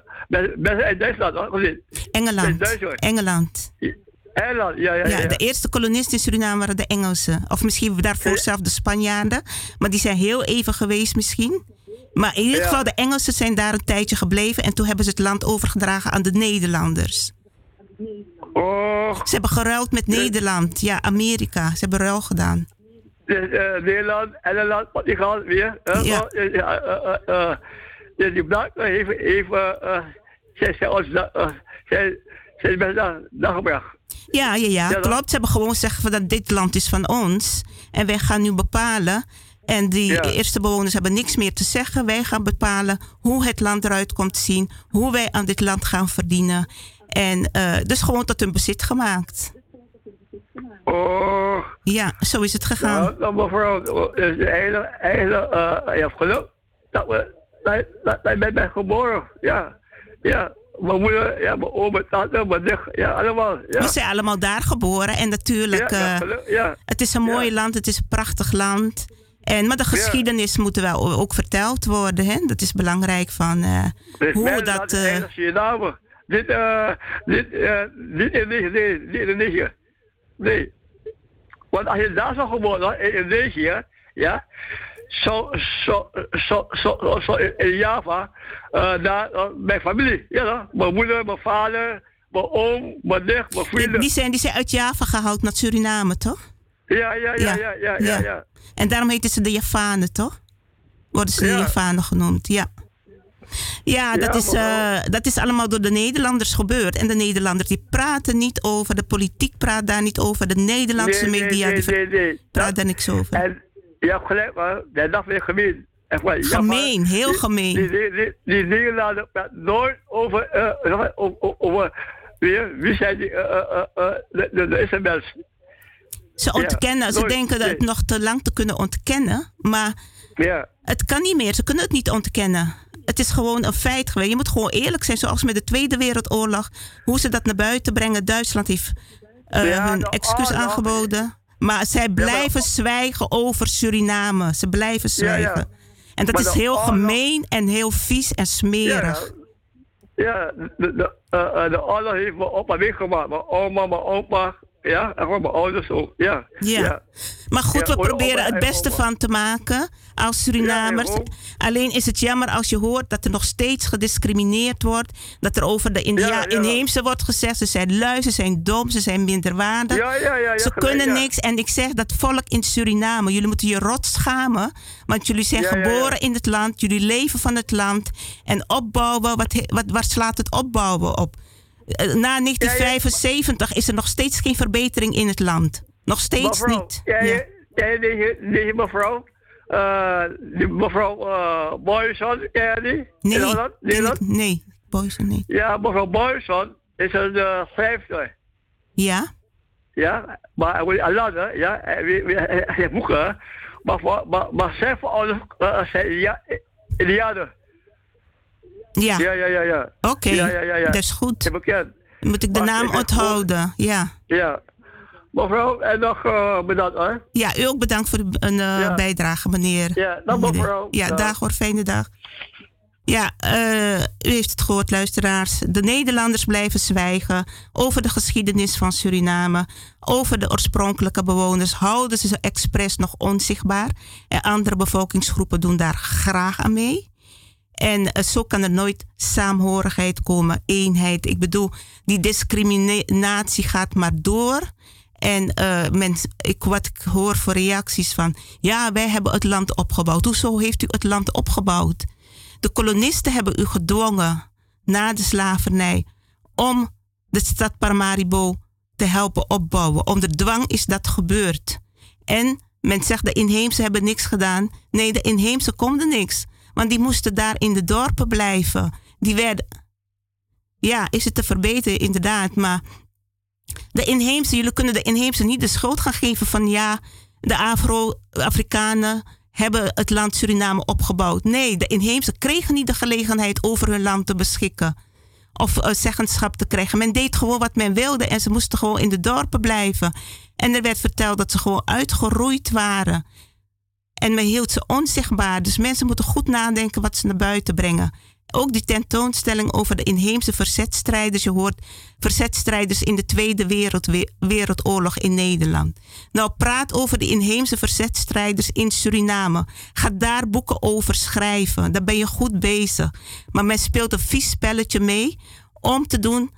mensen uit Duitsland, hoor. Engeland. Engeland. Engeland, ja, ja, ja, ja. De eerste kolonisten in Suriname waren de Engelsen. Of misschien daarvoor zelf de Spanjaarden. Maar die zijn heel even geweest misschien. Maar in ieder geval, de Engelsen zijn daar een tijdje gebleven. En toen hebben ze het land overgedragen aan de Nederlanders. Oh. Ze hebben geruild met Nederland. Ja, Amerika. Ze hebben ruil gedaan dus, uh, Nederland, Engeland, gaan weer. Uh, ja. Uh, dus die blanken heeft, heeft zij, zij, ons, zij, zij mensen daar Ja, ja, ja, klopt. Ze hebben gewoon gezegd van dat dit land is van ons. En wij gaan nu bepalen. En die ja. eerste bewoners hebben niks meer te zeggen. Wij gaan bepalen hoe het land eruit komt te zien. Hoe wij aan dit land gaan verdienen. En uh, dus gewoon tot hun bezit gemaakt. Oh. Ja, zo is het gegaan. Nou, mevrouw, dus de hele, hele, uh, je hebt geluk dat we, dat, dat, dat ben, ben geboren. Ja, ja. Mijn moeder, ja, mijn oom, mijn tante, mijn nicht, ja, allemaal. Ja. We zijn allemaal daar geboren en natuurlijk, ja, ja, ja. het is een mooi land, het is een prachtig land. En, maar de geschiedenis moet wel ook verteld worden, hè? dat is belangrijk van uh, hoe dat... Uh, dit, uh, dit, uh, dit is niet, dit, niet. Nee. Want als je daar zou geboren in Indonesië, ja, zo, zo, zo, zo, zo in Java, uh, daar, uh, mijn familie, ja, mijn moeder, mijn vader, mijn oom, mijn nicht, mijn vrienden. Die zijn, die zijn uit Java gehaald naar Suriname, toch? Ja, ja, ja, ja, ja, ja. ja, En daarom heten ze de Javanen, toch? Worden ze de Javanen genoemd, ja. Ja, dat, is, uh, dat is allemaal door de Nederlanders gebeurd. En de Nederlanders die praten niet over, de politiek praat daar niet over, de Nederlandse nee, media nee, nee, nee, praat daar niks over. En je hebt gelijk, maar dat weer gemeen. Gemeen, heel gemeen. Die, die, die, nooit over, uh, over, over wie, zijn die, uh, uh, de, de. Ze ontkennen, ze denken dat het nog te lang te kunnen ontkennen, maar ja. het kan niet meer, ze kunnen het niet ontkennen het is gewoon een feit geweest. Je moet gewoon eerlijk zijn, zoals met de Tweede Wereldoorlog. Hoe ze dat naar buiten brengen. Duitsland heeft uh, ja, hun excuus aangeboden. Maar zij blijven ja, zwijgen over Suriname. Ze blijven zwijgen. Ja, en dat maar is heel gemeen en heel vies en smerig. Ja, de, de, uh, de oorlog heeft me op en weg gemaakt. Mijn oma, mijn opa, Ja, en gewoon mijn ouders ook. Ja. Ja. Maar goed, we proberen het beste van te maken als Surinamers. Alleen is het jammer als je hoort dat er nog steeds gediscrimineerd wordt. Dat er over de India inheemse wordt gezegd. Ze zijn lui, ze zijn dom, ze zijn minderwaardig. Ze kunnen niks. En ik zeg dat volk in Suriname, jullie moeten je rot schamen. Want jullie zijn geboren in het land, jullie leven van het land. En opbouwen, wat, wat, waar slaat het opbouwen op? Eh, na 1975 is er nog steeds geen verbetering in het land. Nog steeds niet. Ja, ja. ja mevrouw. Uh, mevrouw uh, Boyson, ken je die? Nee, nee, nee, Boyson niet. Ja, mevrouw Boyson is een uh, vijfde. Ja? Ja, maar we Allah, ja, hij heeft boeken, maar, maar, maar zij voor alles zijn ja. Ja. Ja, ja, ja. ja. Oké, ja, ja, ja, ja. dat is goed. Bekend. Moet ik de naam onthouden, ja. Ja. Mevrouw, en nog uh, bedankt hoor. Ja, u ook bedankt voor de uh, bijdrage, meneer. Ja, dag mevrouw. Ja, dag, hoor, fijne dag. Ja, uh, u heeft het gehoord, luisteraars. De Nederlanders blijven zwijgen over de geschiedenis van Suriname. Over de oorspronkelijke bewoners houden ze expres nog onzichtbaar. En andere bevolkingsgroepen doen daar graag aan mee. En eh, zo kan er nooit saamhorigheid komen, eenheid. Ik bedoel, die discriminatie gaat maar door. En uh, men, ik, wat ik hoor voor reacties van, ja, wij hebben het land opgebouwd. Hoezo heeft u het land opgebouwd? De kolonisten hebben u gedwongen na de slavernij om de stad Paramaribo te helpen opbouwen. Onder dwang is dat gebeurd. En men zegt de inheemse hebben niks gedaan. Nee, de inheemse konden niks. Want die moesten daar in de dorpen blijven. Die werden. Ja, is het te verbeteren, inderdaad. Maar de inheemse, jullie kunnen de inheemse niet de schuld gaan geven van ja, de Afro-Afrikanen hebben het land Suriname opgebouwd. Nee, de inheemse kregen niet de gelegenheid over hun land te beschikken. Of uh, zeggenschap te krijgen. Men deed gewoon wat men wilde en ze moesten gewoon in de dorpen blijven. En er werd verteld dat ze gewoon uitgeroeid waren. En men hield ze onzichtbaar. Dus mensen moeten goed nadenken wat ze naar buiten brengen. Ook die tentoonstelling over de inheemse verzetstrijders. Je hoort verzetstrijders in de Tweede Wereld, Wereldoorlog in Nederland. Nou, praat over de inheemse verzetstrijders in Suriname. Ga daar boeken over schrijven. Daar ben je goed bezig. Maar men speelt een vies spelletje mee om te doen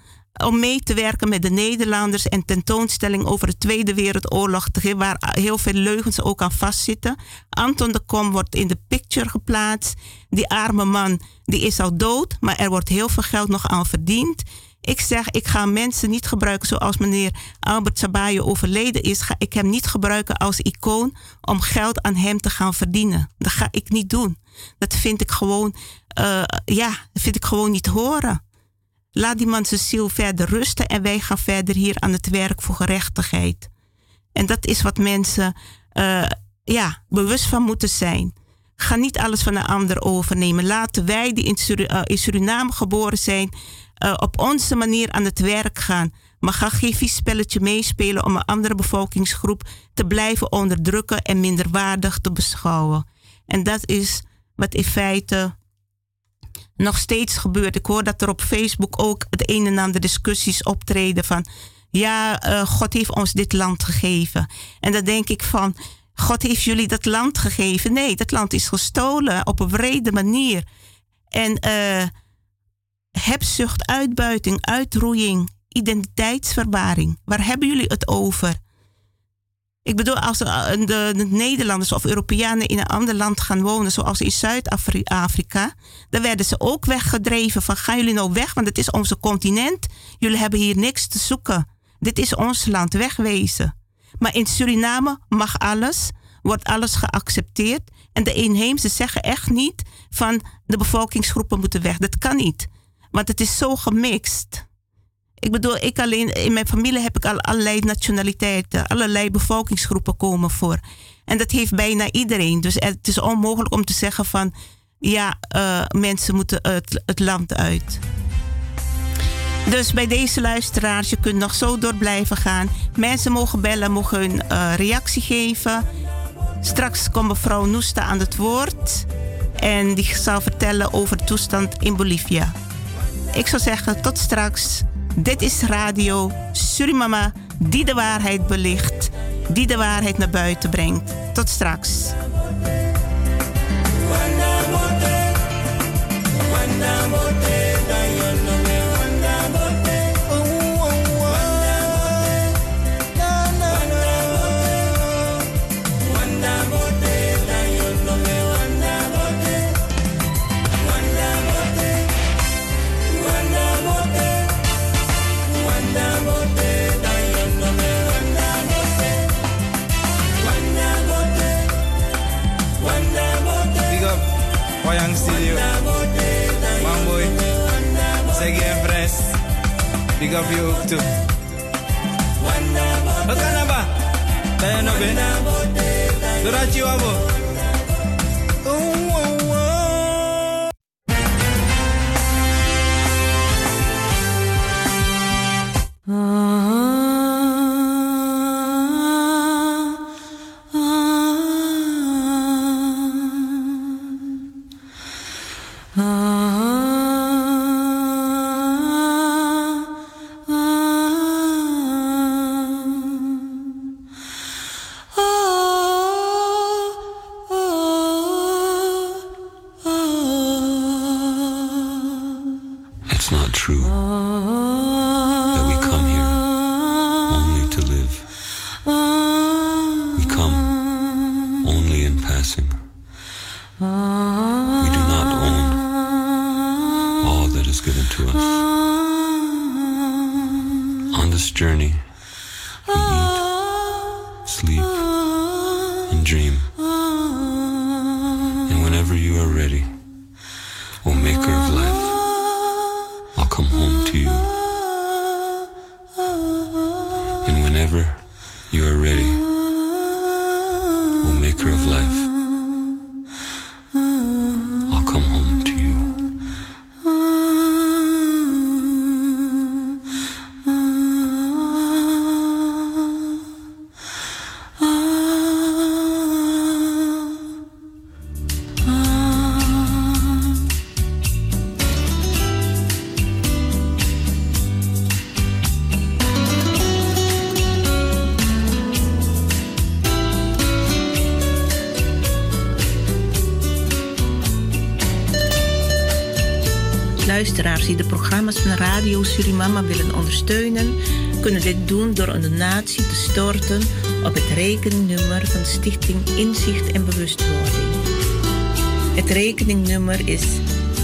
om mee te werken met de Nederlanders en tentoonstelling over de Tweede Wereldoorlog, waar heel veel leugens ook aan vastzitten. Anton de Kom wordt in de picture geplaatst. Die arme man die is al dood, maar er wordt heel veel geld nog aan verdiend. Ik zeg, ik ga mensen niet gebruiken zoals meneer Albert Sabaye overleden is. Ga ik hem niet gebruiken als icoon om geld aan hem te gaan verdienen. Dat ga ik niet doen. Dat vind ik gewoon, uh, ja, vind ik gewoon niet horen. Laat die man zijn ziel verder rusten en wij gaan verder hier aan het werk voor gerechtigheid. En dat is wat mensen uh, ja, bewust van moeten zijn. Ga niet alles van een ander overnemen. Laten wij die in, in Suriname geboren zijn, uh, op onze manier aan het werk gaan. Maar ga geen vies spelletje meespelen om een andere bevolkingsgroep te blijven onderdrukken en minderwaardig te beschouwen. En dat is wat in feite nog steeds gebeurt. Ik hoor dat er op Facebook ook het een en ander discussies optreden van ja, uh, God heeft ons dit land gegeven. En dan denk ik van, God heeft jullie dat land gegeven. Nee, dat land is gestolen op een wrede manier. En uh, hebzucht, uitbuiting, uitroeiing, identiteitsverwaring. Waar hebben jullie het over? Ik bedoel, als eh, de, de, Nederlanders of Europeanen in een ander land gaan wonen, zoals in Zuid-Afrika, dan werden ze ook weggedreven van gaan jullie nou weg, want het is onze continent. Jullie hebben hier niks te zoeken. Dit is ons land, wegwezen. Maar in Suriname mag alles, wordt alles geaccepteerd. En de inheemse zeggen echt niet van de bevolkingsgroepen moeten weg. Dat kan niet. Want het is zo gemixt. Ik bedoel, ik alleen, in mijn familie heb ik al allerlei nationaliteiten, allerlei bevolkingsgroepen komen voor. En dat heeft bijna iedereen. Dus het is onmogelijk om te zeggen van, ja, uh, mensen moeten het, land uit. Dus bij deze luisteraars, je kunt nog zo door blijven gaan. Mensen mogen bellen, mogen hun uh, reactie geven. Straks komt mevrouw Noesta aan het woord. En die zal vertellen over de toestand in Bolivia. Ik zou zeggen, tot straks. Dit is Radio Surimama die de waarheid belicht, die de waarheid naar buiten brengt. Tot straks. Big up you ook toe. Wat kan dat ba? Tayo no be? Dorachi wabo. Oh, die de programma's van Radio Surimama willen ondersteunen, kunnen dit doen door een donatie te storten op het rekeningnummer van Stichting Inzicht en Bewustwording. Het rekeningnummer is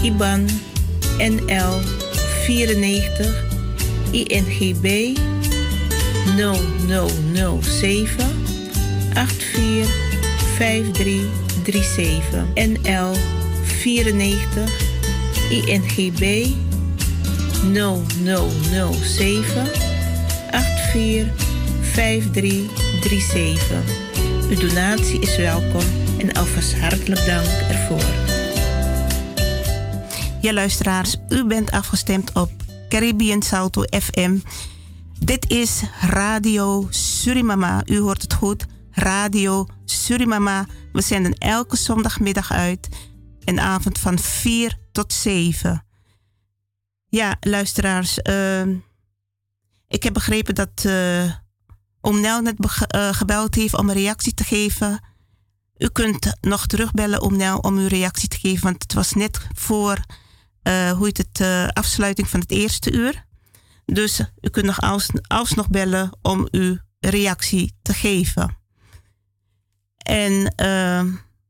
IBAN NL 94 INGB 0007 845337 NL 94 INGB 0007 845337. Uw donatie is welkom en alvast hartelijk dank ervoor. Ja, luisteraars, u bent afgestemd op Caribbean Salto FM. Dit is Radio Surimama. U hoort het goed. Radio Surimama. We zenden elke zondagmiddag uit en avond van 4 tot 7. Ja, luisteraars. Uh, ik heb begrepen dat uh, Oom Nel net uh, gebeld heeft om een reactie te geven. U kunt nog terugbellen Oom Nel om uw reactie te geven. Want het was net voor hoe heet het, afsluiting van het eerste uur. Dus u kunt nog als, alsnog bellen om uw reactie te geven. En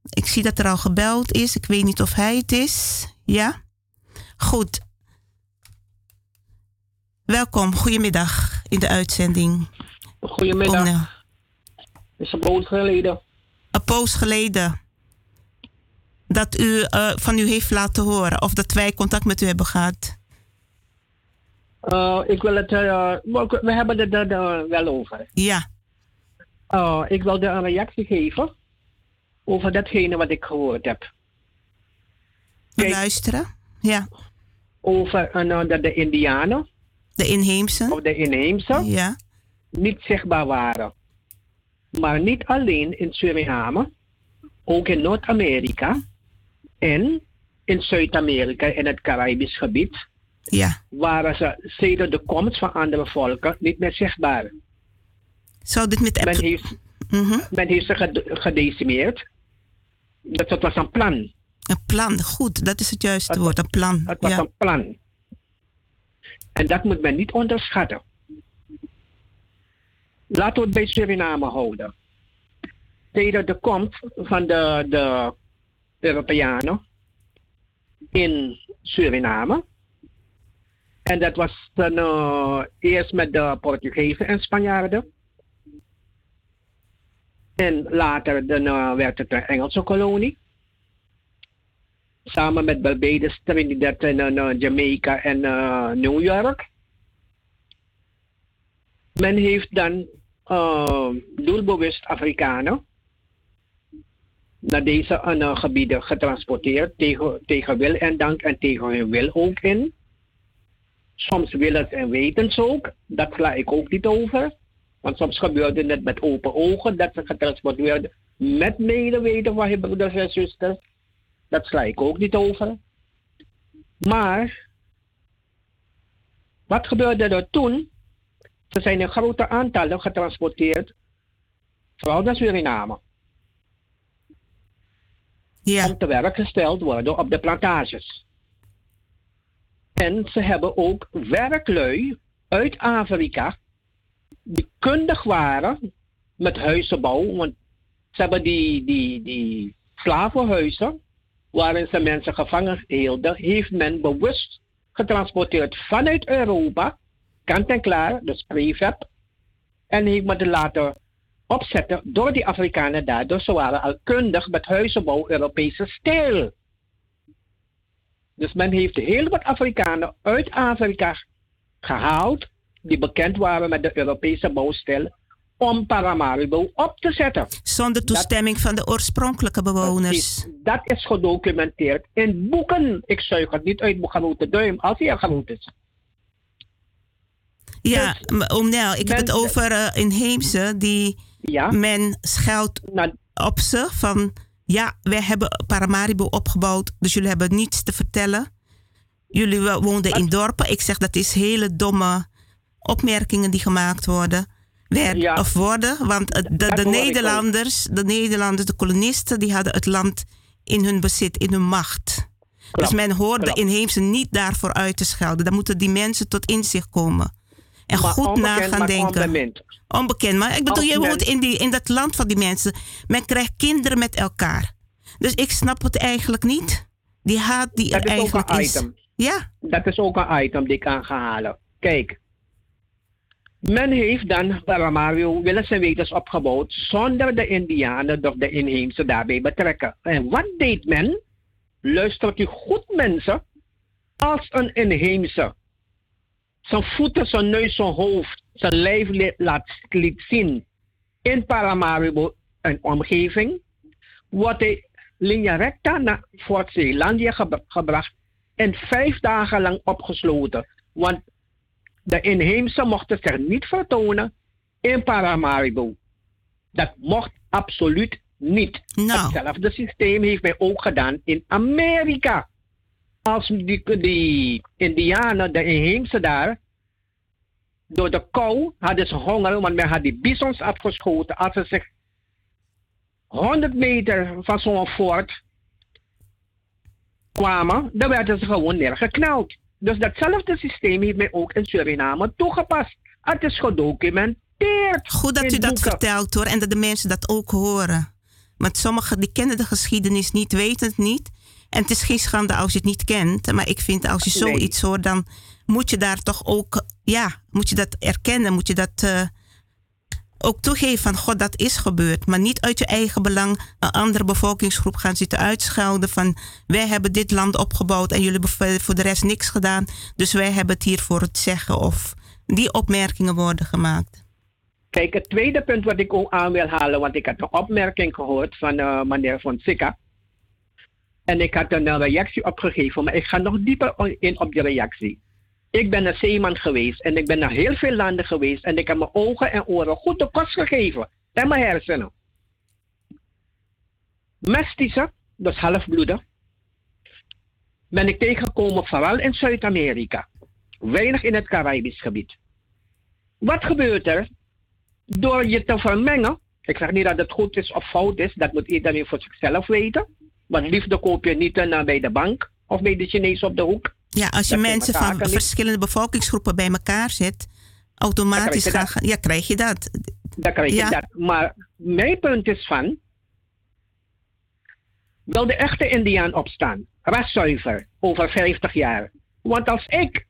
ik zie dat er al gebeld is. Ik weet niet of hij het is. Ja? Goed. Welkom, goedemiddag in de uitzending. Goedemiddag. Het is een poos geleden. Een poos geleden. Dat u uh, van u heeft laten horen of dat wij contact met u hebben gehad. Uh, ik wil het, uh, we hebben het er wel over. Ja. ik wilde een reactie geven over datgene wat ik gehoord heb. Kijk, luisteren, ja. Over dat de Indianen. De inheemse. Of de inheemse. Ja. Niet zichtbaar waren. Maar niet alleen in Suriname. Ook in Noord-Amerika. En in Zuid-Amerika en het Caribisch gebied. Ja. Waren ze sedert de komst van andere volken niet meer zichtbaar. Zou dit met men heeft, Mhm. men heeft ze ged- gedecimeerd. Dat het was een plan. Een plan, goed, dat is het juiste woord, een plan. Het was ja. een plan. En dat moet men niet onderschatten. Laten we het bij Suriname houden. Tijdens de komst van de, de Europeanen in Suriname. En dat was dan eh, eerst met de Portugezen en Spanjaarden. En later dan, eh, werd het een Engelse kolonie. Samen met Barbados, Trinidad Jamaica en eh, New York. Men heeft dan eh, doelbewust Afrikanen naar deze eh, gebieden getransporteerd tegen, tegen wil en dank en tegen hun wil ook in. Soms willens en wetens ook, dat sla ik ook niet over. Want soms gebeurde het met open ogen dat ze getransporteerd werden met medeweten van hun broeders en zusters. Dat sla ik ook niet over. Maar, wat gebeurde er toen? Ze zijn in grote aantallen getransporteerd, vooral naar Suriname. Ja. Om te werk gesteld worden op de plantages. En ze hebben ook werklui uit Afrika die kundig waren met huizenbouw. Want ze hebben die, die, die slavenhuizen waarin ze mensen gevangen hielden, heeft men bewust getransporteerd vanuit Europa, kant en klaar, dus prefab, en heeft men laten opzetten door die Afrikanen daar. Dus ze waren al kundig met huizenbouw Europese stijl. Dus men heeft heel wat Afrikanen uit Afrika gehaald, die bekend waren met de Europese bouwstijl, om Paramaribo op te zetten. Zonder toestemming van de oorspronkelijke bewoners. Dat is gedocumenteerd in boeken. Ik zuig het niet uit mijn grote duim, als hij er groot is. Ja, m- oom Nel, ik heb het over eh, inheemse die men scheldt op ze van ja, wij hebben Paramaribo opgebouwd, dus jullie hebben niets te vertellen. Jullie wo- woonden in dorpen. Ik zeg dat is hele domme opmerkingen die gemaakt worden. Werd, Of worden, want de, ook. Nederlanders, de Nederlanders, de kolonisten, die hadden het land in hun bezit, in hun macht. dus men hoort klopt. de inheemse niet daarvoor uit te schelden. Dan moeten die mensen tot inzicht komen. En Maar goed na gaan denken. Onbekend, maar ik bedoel, je woont in, die, in dat land van die mensen. Men krijgt kinderen met elkaar. Dus ik snap het eigenlijk niet. Die haat die Dat er is ook eigenlijk een is. item. Ja. Dat is ook een item die ik aan ga halen. Kijk. Men heeft dan Paramaribo willens en wetens opgebouwd zonder de Indianen of de inheemse daarbij betrekken. En wat deed men? Luistert u goed mensen. Als een inheemse zijn voeten, zijn neus, zijn hoofd, zijn lijf li- laat, zien in Paramaribo en omgeving, wordt hij linea recta naar Fort Zeelandia gebra- gebracht en vijf dagen lang opgesloten. Want de inheemse mochten zich niet vertonen in Paramaribo. Dat mocht absoluut niet. Hetzelfde systeem heeft men ook gedaan in Amerika. Als die, die Indianen, de inheemse daar, door de kou hadden ze honger, want men had die bisons afgeschoten. Als ze zich 100 meter van zo'n fort kwamen, dan werden ze gewoon neergeknald. Dus datzelfde systeem heeft men ook in Suriname toegepast. Het is gedocumenteerd. Goed dat u dat boeken. vertelt hoor. En dat de mensen dat ook horen. Want sommigen die kennen de geschiedenis niet, weten het niet. En het is geen schande als je het niet kent. Maar ik vind als je Nee. zoiets hoort, dan moet je daar toch ook, ja, moet je dat erkennen. Moet je dat eh, ook toegeven van, god, dat is gebeurd. Maar niet uit je eigen belang een andere bevolkingsgroep gaan zitten uitschelden van, wij hebben dit land opgebouwd en jullie hebben voor- de rest niks gedaan. Dus wij hebben het hier voor het zeggen. Of die opmerkingen worden gemaakt. Kijk, het tweede punt wat ik ook aan wil halen, want ik had een opmerking gehoord van eh, meneer Fonseca. En ik had een eh, reactie opgegeven, maar ik ga nog dieper in op die reactie. Ik ben een zeeman geweest en ik ben naar heel veel landen geweest en ik heb mijn ogen en oren goed de kost gegeven. En mijn hersenen. Mestische, dus halfbloeden, ben ik tegengekomen vooral in Zuid-Amerika. Weinig in het Caribisch gebied. Wat gebeurt er? door je te vermengen. Ik zeg niet dat het goed is of fout is, dat moet iedereen voor zichzelf weten. Want liefde koop je niet uh, bij de bank of bij de Chinees op de hoek. Ja, als je mensen van verschillende bevolkingsgroepen bij elkaar zet, automatisch krijg gaan, ja, krijg je dat. Dan krijg je ja. dat. Maar mijn punt is van, wil de echte Indiaan opstaan, raszuiver, over 50 jaar. Want als ik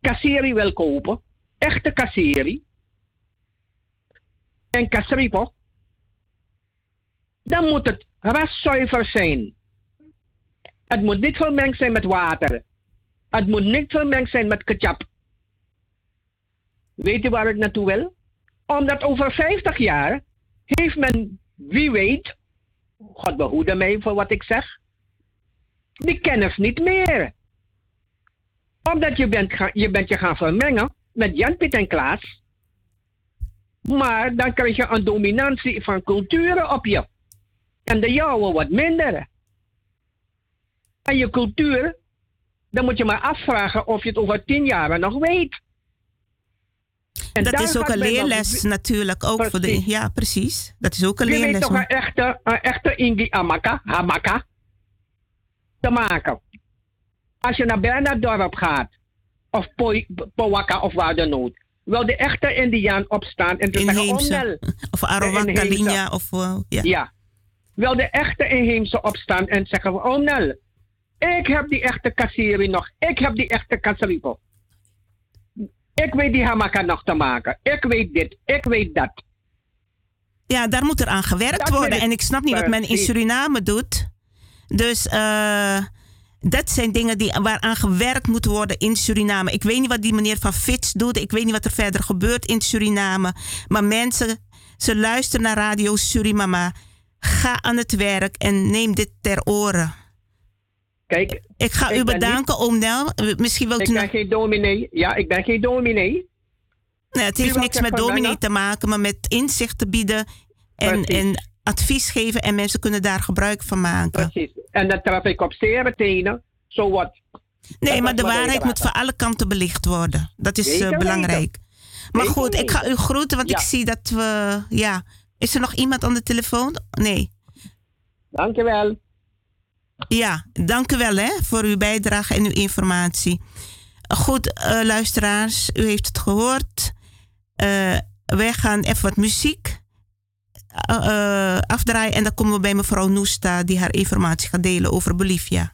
kasseri wil kopen, echte kasseri, en kasripo, dan moet het raszuiver zijn. Het moet niet vermengd zijn met water. Het moet niet vermengd zijn met ketchup. Weet u waar ik naartoe wil? Omdat over 50 jaar heeft men, wie weet, God behoede mij voor wat ik zeg, die kennis niet meer. Omdat je bent, je bent je gaan vermengen met Jan Piet en Klaas. Maar dan krijg je een dominantie van culturen op je. En de jouwe wat minder. En je cultuur, dan moet je maar afvragen of je het over tien jaar nog weet. En dat is ook een leerles natuurlijk, ook voor de... Ja, precies. Dat is ook een leerles. Je weet toch een echte, een echte Ingi Amaka, Hamaka, te maken. Als je naar Bernarddorp gaat, of Powaka of waar dan ook, wil de echte Indiaan opstaan en te inheemse. zeggen, oh, Of Arawak, of... Uh, ja. ja. Wil de echte inheemse opstaan en zeggen, oh Nel, ik heb die echte kassierie nog. Ik heb die echte kasseripo. Ik weet die hamaka nog te maken. Ik weet dit. Ik weet dat. Ja, daar moet er aan gewerkt worden. En ik snap niet wat men in Suriname doet. Dus uh, dat zijn dingen die, waaraan gewerkt moet worden in Suriname. Ik weet niet wat die meneer van Fits doet. Ik weet niet wat er verder gebeurt in Suriname. Maar mensen, ze luisteren naar Radio Suriname. Ga aan het werk en neem dit ter oren. Kijk, ik ga u bedanken, niet, Nel. Misschien wilt ik u ben geen dominee. Ja, ik ben geen dominee. Nee, het heeft niks met dominee te maken, maar met inzicht te bieden en, en advies geven en mensen kunnen daar gebruik van maken. Precies. En dat trap ik op zeer tenen. Zo wat. Nee, maar de waarheid moet van alle kanten belicht worden. Dat is uh, belangrijk. Maar goed, ik ga u groeten, want ik zie dat we. Ja. Is er nog iemand aan de telefoon? Nee. Dankjewel. Ja, dank u wel hè, voor uw bijdrage en uw informatie. Goed, uh, luisteraars, u heeft het gehoord. Uh, wij gaan even wat muziek uh, afdraaien en dan komen we bij mevrouw Noesta die haar informatie gaat delen over Bolivia.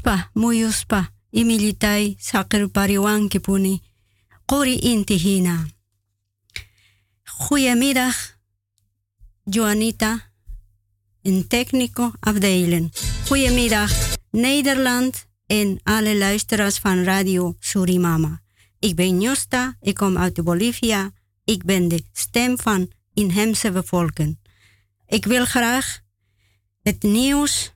Muyuspa, muyuspa, imilitai sakir puni, kori inti hina. Goedemiddag, Joanita, in technico afdeling. Goedemiddag, Nederland en alle luisteraars van Radio Surimama. Ik ben Josta, ik kom uit Bolivia. Ik ben de stem van inheemse bevolking. Ik wil graag het nieuws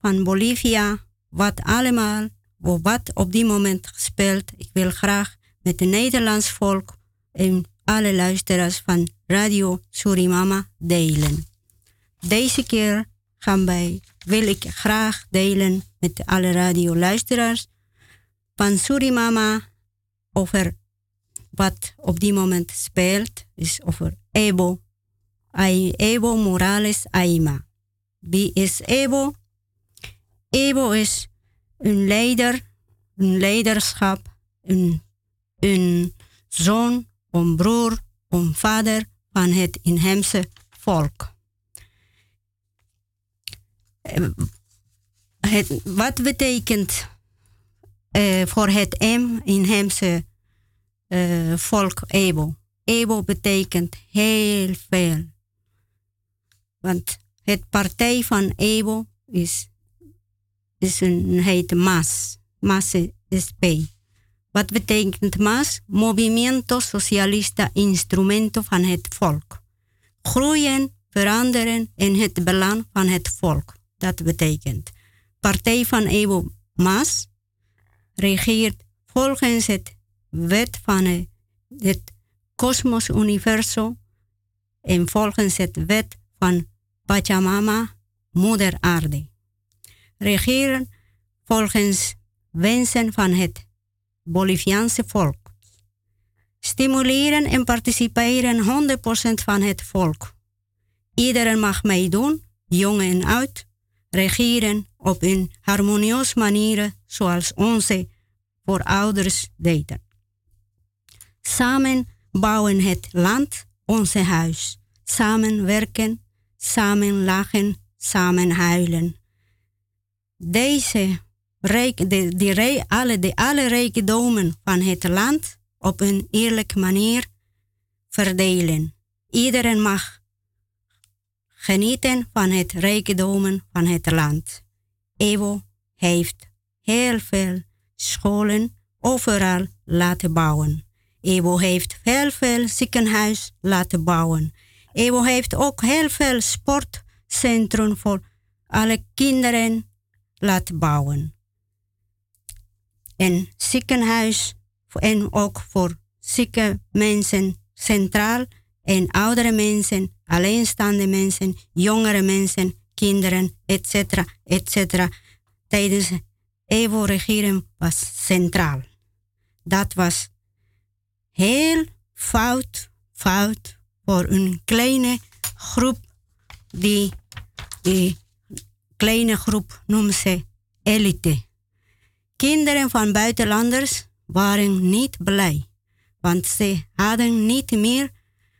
van Bolivia, wat allemaal, wat op die moment gespeeld. Ik wil graag met het Nederlands volk en alle luisteraars van Radio Surimama delen. Deze keer gaan wij, wil ik graag delen met alle radioluisteraars van Surimama over wat op die moment speelt, is over Ebo. Ebo Morales Aima. Wie is Ebo? Ebo is een leider, een leiderschap, een, een zoon, een broer, een vader van het inheemse volk. Eh, het, wat betekent uh, voor het M inheemse uh, volk Ebo? Ebo betekent heel veel. Want het partij van Ebo is is een, heet MAS. MAS SP. Wat betekent MAS? Movimiento Socialista Instrumento van het volk. Groeien, veranderen in het belang van het volk. Dat betekent. Partij van Evo MAS regeert volgens het wet van het Cosmos Universo en volgens het wet van Pachamama, Moeder Aarde regeren volgens wensen van het Boliviaanse volk. Stimuleren en participeren 100% van het volk. Iedereen mag meedoen, jong en oud, regeren op een harmonieuze manier zoals onze voorouders deden. Samen bouwen het land, onze huis. Samen werken, samen lachen, samen huilen deze rijk, de, die, alle, de alle van het land op een eerlijke manier verdelen. Iedereen mag genieten van het rijkdommen van het land. Evo heeft heel veel scholen overal laten bouwen. Evo heeft heel veel ziekenhuis laten bouwen. Evo heeft ook heel veel sportcentrum voor alle kinderen laten bouwen. En ziekenhuis en ook voor zieke mensen centraal en oudere mensen, alleenstaande mensen, jongere mensen, kinderen, etc. etc. Tijdens Evo-regering was centraal. Dat was heel fout, fout voor een kleine groep die, die kleine groep noemen ze elite. Kinderen van buitenlanders waren niet blij, want ze hadden niet meer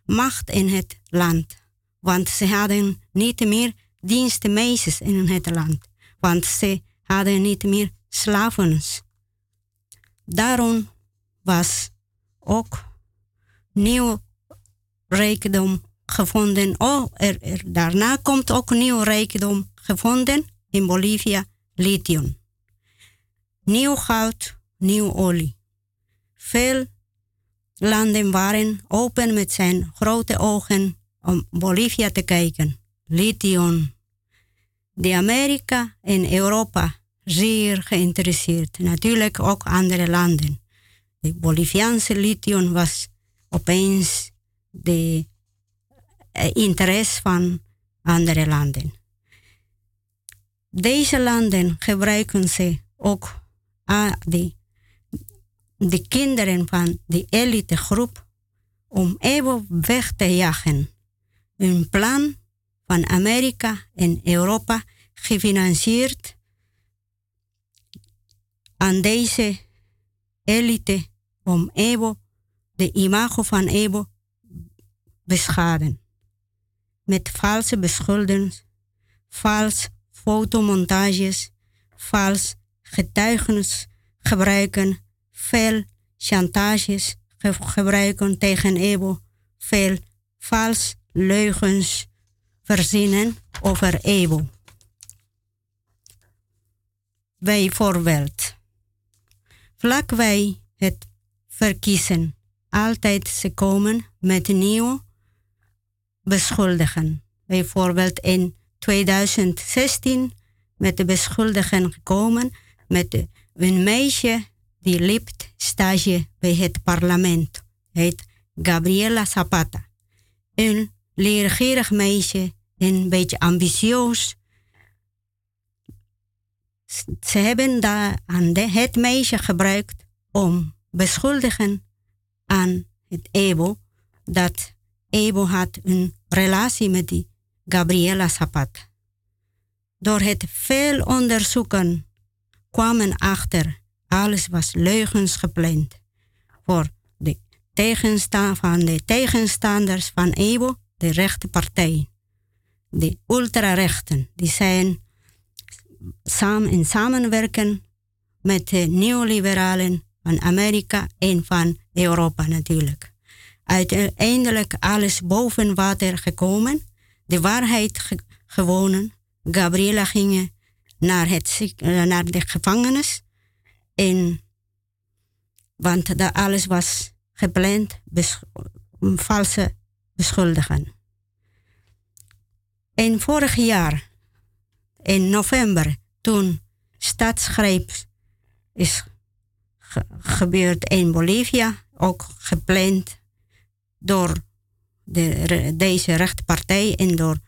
macht in het land. Want ze hadden niet meer dienstmeisjes in het land. Want ze hadden niet meer slaven. Daarom was ook nieuw rijkdom gevonden. Oh, er, daarna komt ook nieuw rijkdom gevonden in Bolivia, lithium. Nieuw goud, nieuw olie. Veel landen waren open met zijn grote ogen om Bolivia te kijken. Lithium. De Amerika en Europa zeer geïnteresseerd. Natuurlijk ook andere landen. De Boliviaanse lithium was opeens de eh, interesse van andere landen. Deze landen gebruiken ze ook ah, de, de kinderen van de elitegroep om even weg te jagen. Een plan van Amerika en Europa gefinancierd aan deze elite om Evo, de imago van Evo, beschaden. Met valse beschuldigingen, vals fotomontages, vals getuigenis gebruiken, veel chantages gebruiken tegen Evo, veel vals leugens verzinnen over Evo. Bijvoorbeeld, vlak wij het verkiezen, altijd ze komen met nieuwe beschuldigen. Bijvoorbeeld in 2016 met de beschuldigen gekomen met een meisje die liep stage bij het parlement. Heet Gabriela Zapata. Een leergierig meisje, een beetje ambitieus. Ze hebben daar aan het meisje gebruikt om beschuldigen aan het Ebo dat Ebo had een relatie met die Gabriela Zapata. Door het veel onderzoeken kwamen achter alles was leugens gepland voor de tegensta van de tegenstanders van Ebo, de rechte partij. De ultrarechten, die zijn samen in samenwerken met de neoliberalen van Amerika en van Europa natuurlijk. Uiteindelijk alles boven water gekomen, de waarheid gewonnen. Gabriela ging naar, het, eh, naar de gevangenis. En, want dat alles was gepland, besch valse beschuldigen. En vorig jaar, in november, toen staatsgreep is gebeurd in Bolivia, ook gepland door de, deze rechtpartij en door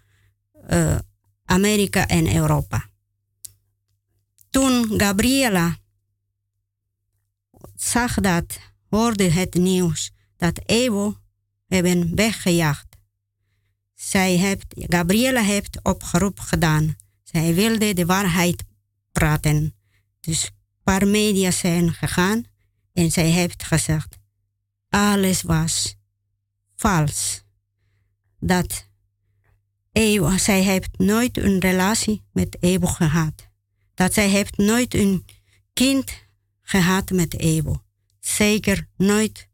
uh, Amerika en Europa. Toen Gabriela zag dat, hoorde het nieuws dat Evo hebben weggejaagd. Zij heeft, Gabriela heeft opgeroep gedaan. Zij wilde de waarheid praten. Dus een paar media zijn gegaan en zij heeft gezegd, alles was vals. Dat Evo, zij heeft nooit een relatie met Evo gehad. Dat zij heeft nooit een kind gehad met Evo. Zeker nooit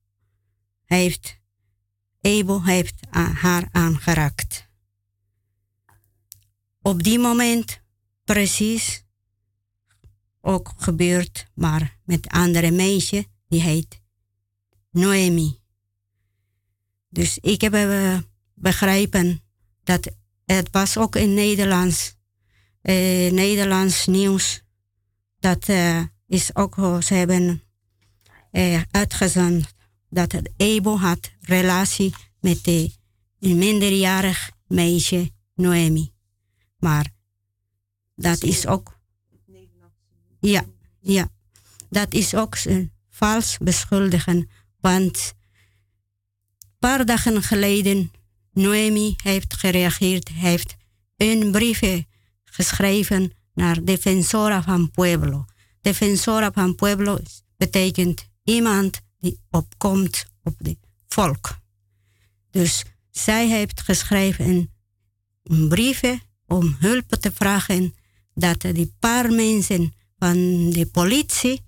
heeft Evo heeft haar aangeraakt. Op die moment precies ook gebeurd, maar met andere meisje, die heet Noemi. Dus ik heb begrepen dat het was ook in Nederlands, uh, Nederlands nieuws. Dat uh, is ook, ze hebben uh, uitgezonden dat het Ebo had relatie met de, een minderjarig meisje Noemi. Maar dat is ook. Ja, ja. Dat is ook een vals beschuldigen. Want een paar dagen geleden Noemi heeft gereageerd, heeft een brief geschreven naar Defensora van Pueblo. Defensora van Pueblo betekent iemand die opkomt op het volk. Dus zij heeft geschreven een briefje om hulp te vragen dat die paar mensen van de politie,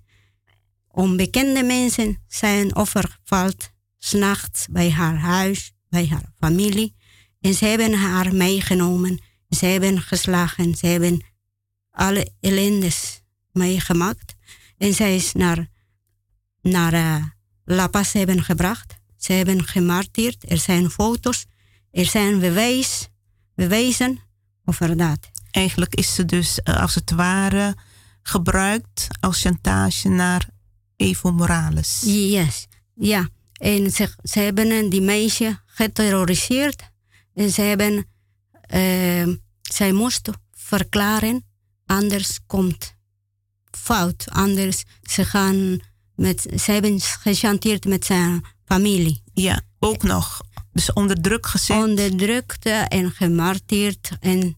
onbekende mensen, zijn overvalt s'nachts bij haar huis, bij haar familie. En ze hebben haar meegenomen, ze hebben geslagen, ze hebben alle ellendes meegemaakt. En zij is naar, naar uh, La Paz hebben gebracht. Ze hebben gemarteerd. Er zijn foto's. Er zijn bewijs, bewijzen over dat. Eigenlijk is ze dus uh, als het ware gebruikt als chantage naar Evo Morales. Yes, ja. En ze, ze hebben die meisje geterroriseerd. En ze hebben, uh, zij moest verklaren, anders komt fout. Anders ze gaan met, ze hebben gechanteerd met zijn familie. Ja, ook nog. Dus onder druk gezet. Onderdrukt en gemarteerd en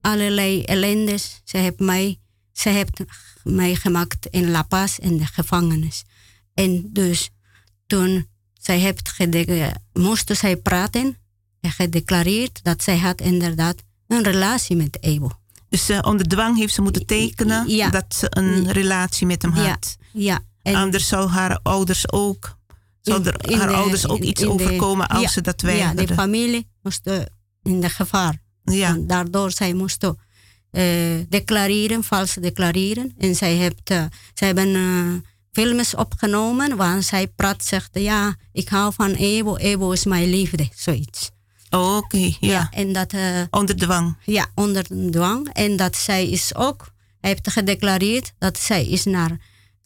allerlei ellendes. Ze heeft mij, ze heeft mij gemaakt in La Paz in de gevangenis. En dus toen zij heeft moest zij praten en gedeclareerd dat zij had inderdaad een relatie met Evo. Dus uh, onder dwang heeft ze moeten tekenen ja. dat ze een relatie met hem had. Ja. En Anders zou haar ouders ook, zou in haar de, ouders ook iets overkomen als ja, ze dat weigerden. Ja, de familie moest in de gevaar. Ja. En daardoor zij moesten uh, declareren, vals declareren. En zij, heeft, uh, zij hebben films opgenomen waar zij praat, zegt, ja, ik hou van Evo, Evo is mijn liefde, zoiets. Oh, oké, okay, ja. ja. En dat, uh, onder dwang. Ja, onder dwang. En dat zij is ook, heeft gedeclareerd dat zij is naar,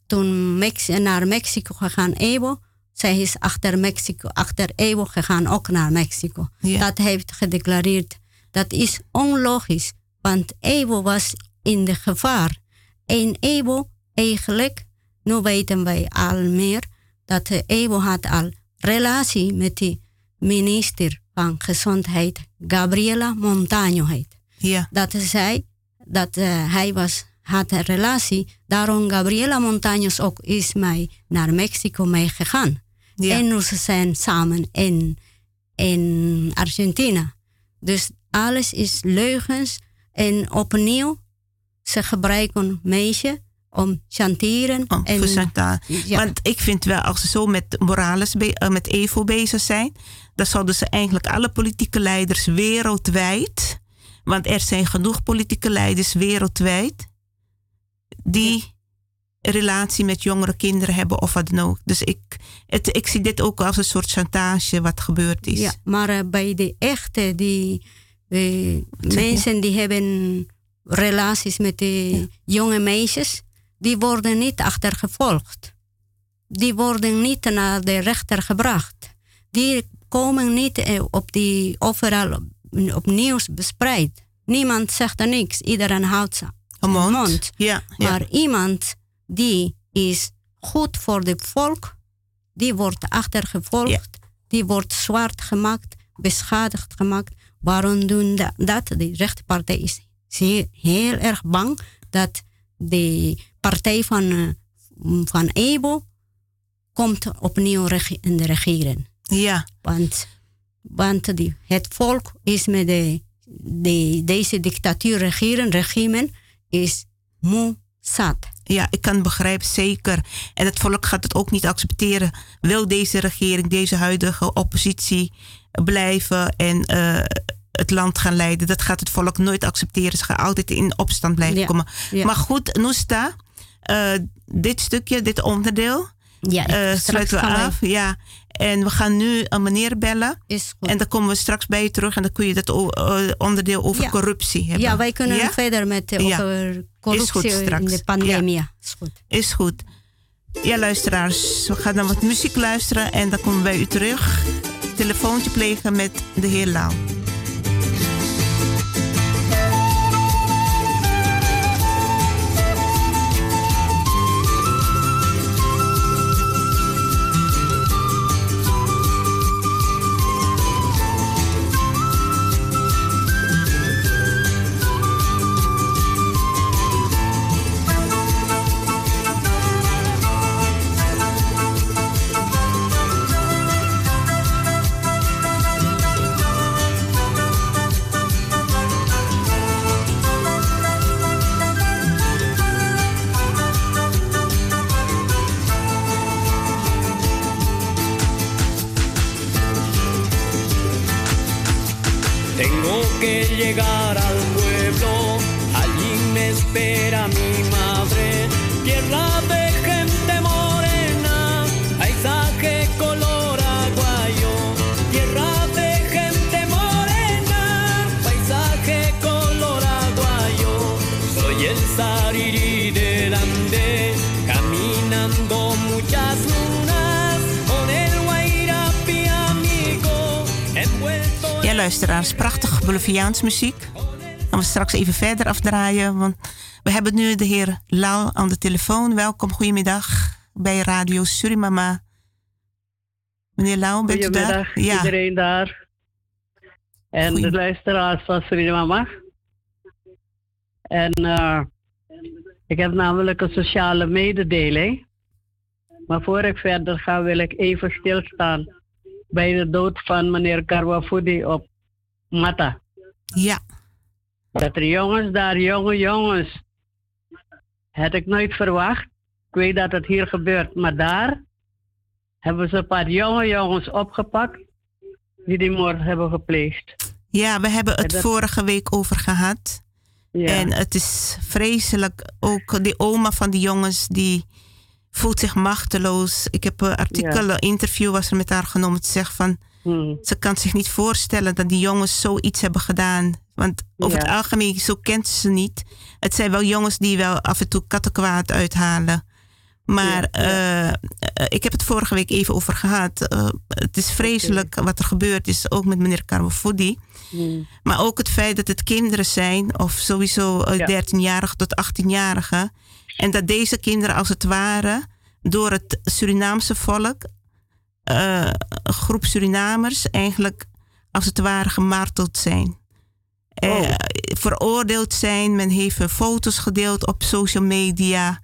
toen Mex naar Mexico gegaan, Evo. Zij is achter Mexico, achter Evo gegaan, ook naar Mexico. Ja. Dat heeft gedeclareerd. Dat is onlogisch, want Evo was in de gevaar. En Evo, eigenlijk, nu weten wij al meer, dat Evo had al relatie met die minister van Gezondheid, Gabriela Montaño heet. Ja. Dat zij, dat uh, hij was, had een relatie. Daarom Gabriela Montaño ook is mij naar Mexico mee gegaan. Ja. En ze zijn samen in, in Argentina. Dus alles is leugens. En opnieuw, ze gebruiken meisje om chanteren. Om en, ja. Want ik vind wel, als ze zo met Morales, uh, met Evo bezig zijn, dan zouden ze eigenlijk alle politieke leiders wereldwijd, want er zijn genoeg politieke leiders wereldwijd, die ja. relatie met jongere kinderen hebben of wat dan ook. Dus ik, het, ik zie dit ook als een soort chantage wat gebeurd is. Ja, maar uh, bij de echte, die uh, mensen die hebben relaties met de ja. jonge meisjes, die worden niet achtergevolgd. Die worden niet naar de rechter gebracht. Die komen niet eh, op die overal op nieuws bespreid. Niemand zegt er niks. Iedereen houdt zijn mond. mond. Ja, maar ja. iemand die is goed voor het volk, die wordt achtergevolgd, ja. die wordt zwart gemaakt, beschadigd gemaakt. Waarom doen dat? De rechterpartij is heel, heel erg bang dat de partij van, van Ebo komt opnieuw in de regering. Ja. Want, want die, het volk is met de, de, deze dictatuur regeren, regime, is moe zat. Ja, ik kan begrijpen, zeker. En het volk gaat het ook niet accepteren. Wil deze regering, deze huidige oppositie blijven en uh, het land gaan leiden? Dat gaat het volk nooit accepteren. Ze gaan altijd in opstand blijven ja, komen. Ja. Maar goed, Noesta, uh, dit stukje, dit onderdeel, ja, uh, sluiten we af. Wij... Ja. En we gaan nu een meneer bellen. Is goed. En dan komen we straks bij je terug en dan kun je dat onderdeel over ja. corruptie hebben. Ja, wij kunnen ja? verder met uh, over corruptie in de pandemie. Is goed. Is goed. Ja, luisteraars, we gaan naar wat muziek luisteren en dan komen we bij u terug. Telefoontje plegen met de heer Lau. Boliviaans muziek. Gaan we straks even verder afdraaien, want we hebben nu de heer Lau aan de telefoon. Welkom, goedemiddag bij Radio Surimama. Meneer Lau, bent u daar? Goedemiddag, iedereen daar. En de luisteraars van Suriname. En eh, ik heb namelijk een sociale mededeling. Maar voor ik verder ga, wil ik even stilstaan bij de dood van meneer Karwafudi op Mata. Ja. Dat er jongens daar, jonge jongens, had ik nooit verwacht. Ik weet dat het hier gebeurt, maar daar hebben ze een paar jonge jongens opgepakt die die moord hebben gepleegd. Ja, we hebben het dat- vorige week over gehad. Ja. En het is vreselijk. Ook die oma van die jongens die voelt zich machteloos. Ik heb een artikel, Ja. een interview was er met haar genomen. Te zeggen van, Hmm. ze kan zich niet voorstellen dat die jongens zoiets hebben gedaan. Want over Ja. het algemeen, zo kent ze ze niet. Het zijn wel jongens die wel af en toe kattenkwaad uithalen. Maar eh, eh, ik heb het vorige week even over gehad. Eh, het is vreselijk wat er gebeurd is, ook met meneer Karwafudi. Hmm. Maar ook het feit dat het kinderen zijn, of sowieso eh, Ja. 13-jarigen tot 18-jarigen. En dat deze kinderen als het ware door het Surinaamse volk, eh, groep Surinamers, eigenlijk als het ware gemarteld zijn. Eh, veroordeeld zijn. Men heeft foto's gedeeld op social media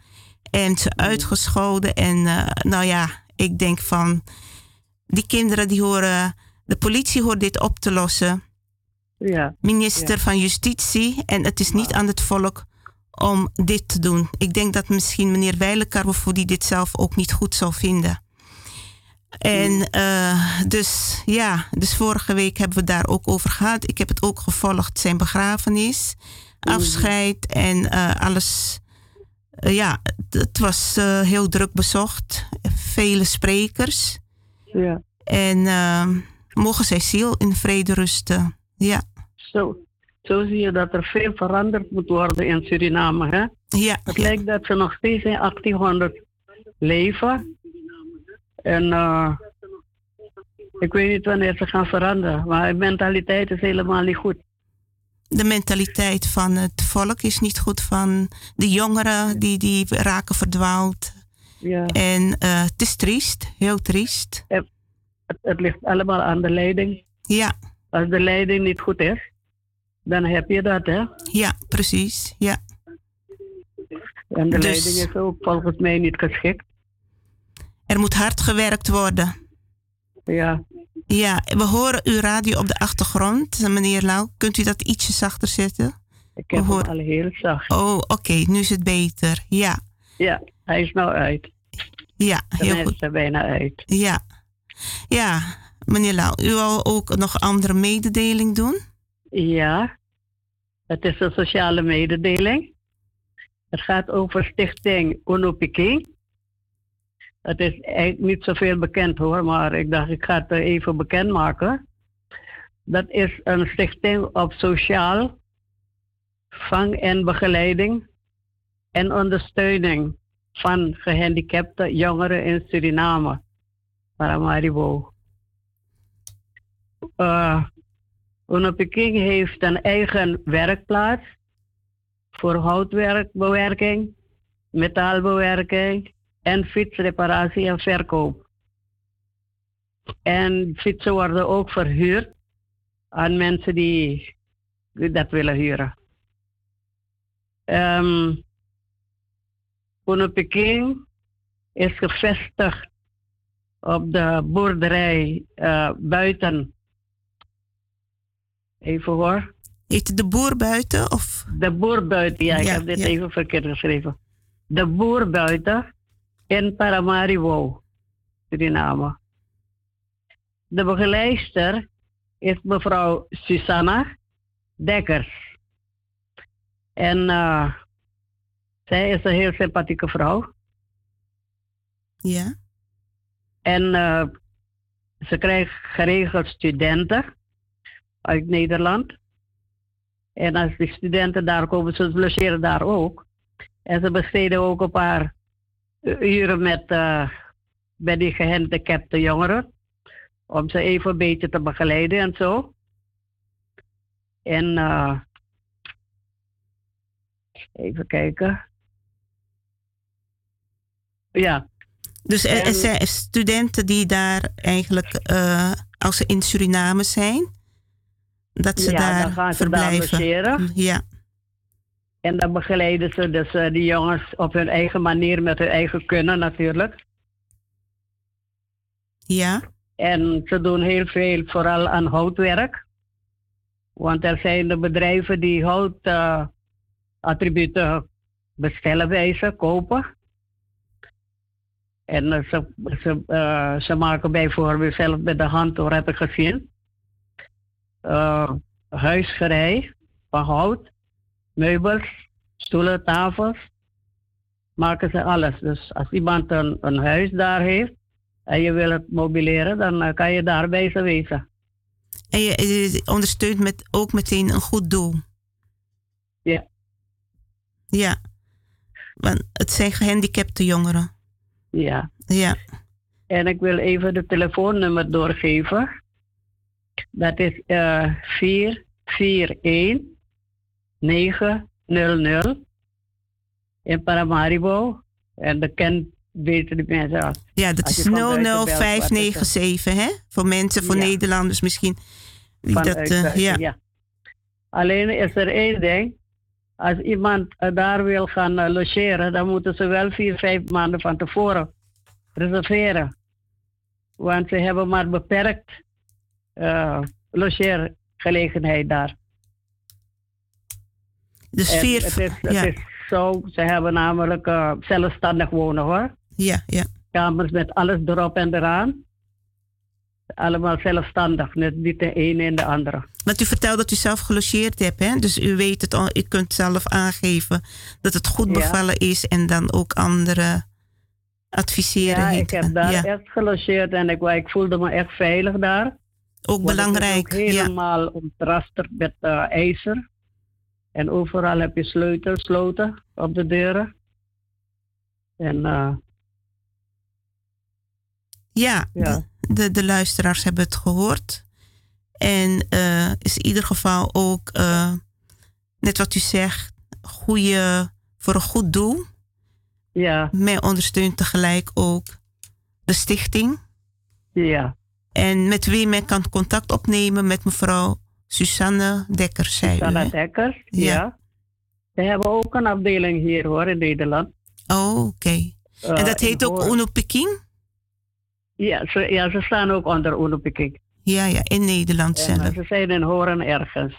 en ze uitgescholden. En eh, nou ja, ik denk van die kinderen die horen, de politie hoort dit op te lossen Ja. minister Ja. van Justitie. En het is niet aan het volk om dit te doen. Ik denk dat misschien meneer Weilenkarwe die dit zelf ook niet goed zou vinden. En eh, dus ja, dus vorige week hebben we daar ook over gehad. Ik heb het ook gevolgd, zijn begrafenis, afscheid en eh, alles. Eh, ja, het, was heel druk bezocht. Vele sprekers. Ja. En mogen zij ziel in vrede rusten. Ja. Zo, zo zie je dat er veel veranderd moet worden in Suriname. Hè? Ja. Het lijkt dat ze nog steeds in 1800 leven. En eh, ik weet niet wanneer ze gaan veranderen. Maar de mentaliteit is helemaal niet goed. de mentaliteit van het volk is niet goed. Van de jongeren die, die raken verdwaald. Ja. En eh, het is triest, heel triest. Het, het ligt allemaal aan de leiding. Ja. Als de leiding niet goed is, dan heb je dat, hè? Ja, precies. Ja. En de Dus- leiding is ook volgens mij niet geschikt. Er moet hard gewerkt worden. Ja. Ja, we horen uw radio op de achtergrond, meneer Lau. Kunt u dat ietsje zachter zetten? Ik heb We hem al heel zacht. Oh, oké, nu is het beter. Ja, Ja, hij is nou uit. ja, heel is goed. er bijna uit. Ja, ja, meneer Lau, u wil ook nog andere mededeling doen? Ja, het is een sociale mededeling. Het gaat over stichting Uno Piking. Het is eigenlijk niet zoveel bekend hoor, maar ik dacht ik ga het even bekendmaken. Dat is een stichting op sociaal vang en begeleiding en ondersteuning van gehandicapte jongeren in Suriname, Paramaribo. Uh, heeft een eigen werkplaats voor houtwerkbewerking, metaalbewerking en fietsreparatie en verkoop. En fietsen worden ook verhuurd aan mensen die, dat willen huren. Um, Peking is gevestigd op de boerderij uh, buiten. Even hoor. Heet het de boer buiten? Of? De boer buiten, ja, ik Ja, heb dit ja. even verkeerd geschreven. De boer buiten in Paramaribo, Suriname. De begeleidster is mevrouw Susanna Dekkers. En eh, zij is een heel sympathieke vrouw. Ja. En eh, ze krijgt geregeld studenten uit Nederland. En als die studenten daar komen, ze logeren daar ook. En ze besteden ook een paar uren met, bij die gehandicapte jongeren. Om ze even een beetje te begeleiden en zo. En eh, even kijken. Ja. Dus er, er zijn studenten die daar eigenlijk, eh, als ze in Suriname zijn, dat ze Ja, daar dan gaan ze verblijven. Ja, En dan begeleiden ze dus eh, die jongens op hun eigen manier, met hun eigen kunnen natuurlijk. ja, En ze doen heel veel, vooral aan houtwerk. Want er zijn de bedrijven die houtattributen bestellen bij ze, kopen. En eh, ze, ze, eh, ze maken bijvoorbeeld zelf met de hand, hoor, heb ik gezien. huisgerei van hout, meubels, stoelen, tafels. Maken ze alles. Dus als iemand een, een huis daar heeft en je wil het mobileren, dan eh, kan je daar bij ze wezen. en je, je ondersteunt met, ook meteen een goed doel. Ja. Ja, want het zijn gehandicapte jongeren. Ja. Ja, En ik wil even de telefoonnummer doorgeven. Dat is eh 441 900 in Paramaribo. En de ken weten die mensen ja dat is je van buiten belt, wat is het? 00597, hè? Voor mensen, voor Ja. Nederlanders misschien. Vanuit dat, eh, buiten, ja. ja. Alleen is er één ding. Als iemand eh, daar wil gaan eh, logeren, dan moeten ze wel vier, vijf maanden van tevoren reserveren. Want ze hebben maar beperkt eh logeergelegenheid daar. Dus En vier, het is, het ja. is zo, ze hebben namelijk eh, zelfstandig wonen hoor. ja, ja. Kamers met alles erop en eraan. Allemaal zelfstandig, net niet de ene en de andere. Want u vertelt dat u zelf gelogeerd hebt, hè? Dus u weet het al, u kunt zelf aangeven dat het goed Ja. bevallen is en dan ook anderen adviseren. Ja, ik heb daar ja. echt gelogeerd en ik, ik voelde me echt veilig daar. Ook belangrijk. ook helemaal omtrasterd met eh, ijzer. En overal heb je sleutels, sloten op de deuren. En eh, Ja, Ja. De, de, de luisteraars hebben het gehoord. En eh, is in ieder geval ook, eh, net wat u zegt, goede, voor een goed doel. Ja. Men ondersteunt tegelijk ook de stichting. Ja. En met wie men kan contact opnemen met mevrouw Susanne Dekker, zei Sanna u. Dekker, Ja. ja. Ze hebben ook een afdeling hier hoor, in Nederland. Oh, oké. Eh, en dat heet ook. Uno Peking? Ja ze, ja, ze staan ook onder Uno Peking. Ja, ja, in Nederland En, zelf. eh, ze zijn in Horen ergens.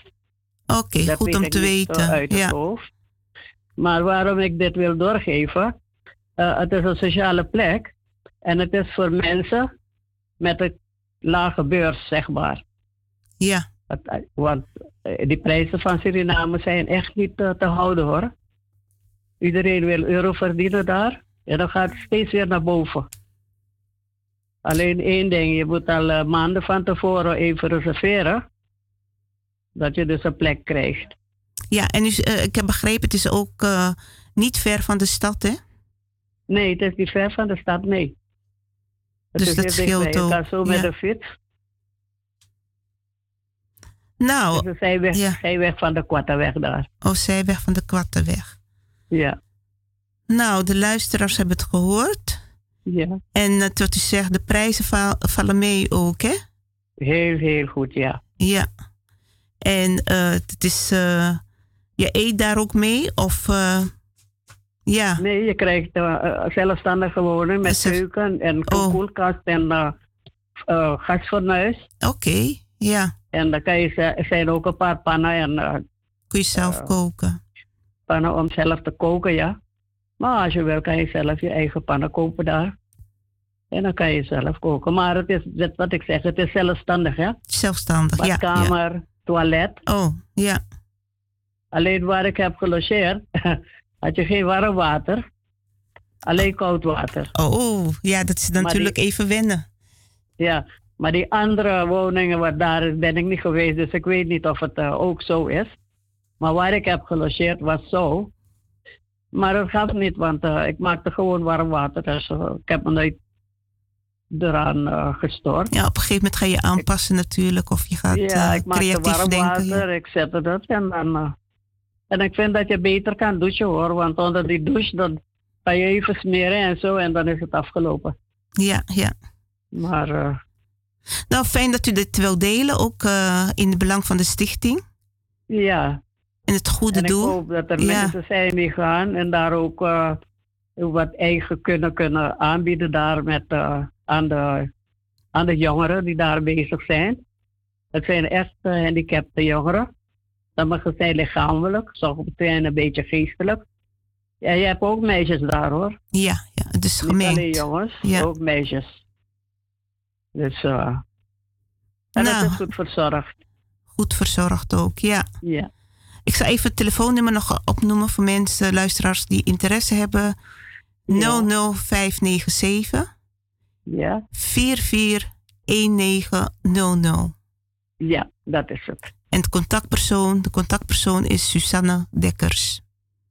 Oké, goed om te zo weten. uit Ja. hoofd. Maar waarom ik dit wil doorgeven, eh, het is een sociale plek en het is voor mensen met een lage beurs, zeg maar. Ja. Eh, want eh, die prijzen van Suriname zijn echt niet eh, te houden hoor. Iedereen wil euro verdienen daar en dan gaat het steeds weer naar boven. Alleen één ding, je moet al maanden van tevoren even reserveren. Dat je dus een plek krijgt. Ja, en dus, ik heb begrepen, het is ook niet ver van de stad, hè? Nee, het is niet ver van de stad, nee. Het Dus is dat scheelt Je kan ook, zo met ja. de fiets. Nou, zijweg, ja. zijweg van de Quattaweg daar. oh, zijweg van de Kwattenweg. Ja. Nou, de luisteraars hebben het gehoord. Ja. En het wat u zegt, de prijzen val- vallen mee ook, hè? Heel, heel goed, ja. Ja. En eh, het is, eh, je eet daar ook mee? Of, eh, ja. Nee, je krijgt eh, eh, zelfstandig wonen met Zelf- keuken en Oh. koelkast en eh eh, gasfornuis. Oké, ja. En dan kan je, er zijn ook een paar pannen en eh, Kun je zelf koken? pannen om zelf te koken, ja. Maar als je wil, kan je zelf je eigen pannen kopen daar. En dan kan je zelf koken. Maar het is wat ik zeg, het is zelfstandig, hè? Zelfstandig, ja. Badkamer, ja. toilet. Oh, ja. Alleen waar ik heb gelogeerd, had je geen warm water. Alleen koud water. Oh, ja, dat is natuurlijk even wennen. Ja, maar die andere woningen, waar daar ben ik niet geweest, dus ik weet niet of het uh, ook zo is. Maar waar ik heb gelogeerd was zo. Maar dat gaat niet, want uh, ik maakte gewoon warm water. Dus uh, ik heb me nooit eraan gestoord. Ja, op een gegeven moment ga je aanpassen natuurlijk. Of je gaat ja, ik maakte creatief warm denken. water, ik zette dat en dan... en ik vind dat je beter kan douchen hoor, want onder die douche dan kan je even smeren en zo en dan is het afgelopen. Ja, ja. Maar... nou, fijn dat u dit wil delen, ook in het belang van de stichting. Ja, in het goede en doel. Ik hoop dat er ja. mensen zijn die gaan en daar ook uh, wat eigen kunnen, kunnen aanbieden daar met, uh, aan, de, aan de jongeren die daar bezig zijn. Het zijn echt gehandicapte jongeren. Sommigen zijn lichamelijk, sommigen zijn een beetje geestelijk. Ja, je hebt ook meisjes daar hoor. Ja, ja gemengd. Niet alleen jongens, ja. ook meisjes. Dus, uh, en nou, het is goed verzorgd. Goed verzorgd ook, ja. Ja. Ik zal even het telefoonnummer nog opnoemen voor mensen, luisteraars die interesse hebben. Ja. 00597 ja. 441900. Ja, dat is het. En de contactpersoon, de contactpersoon is Susanne Dekkers.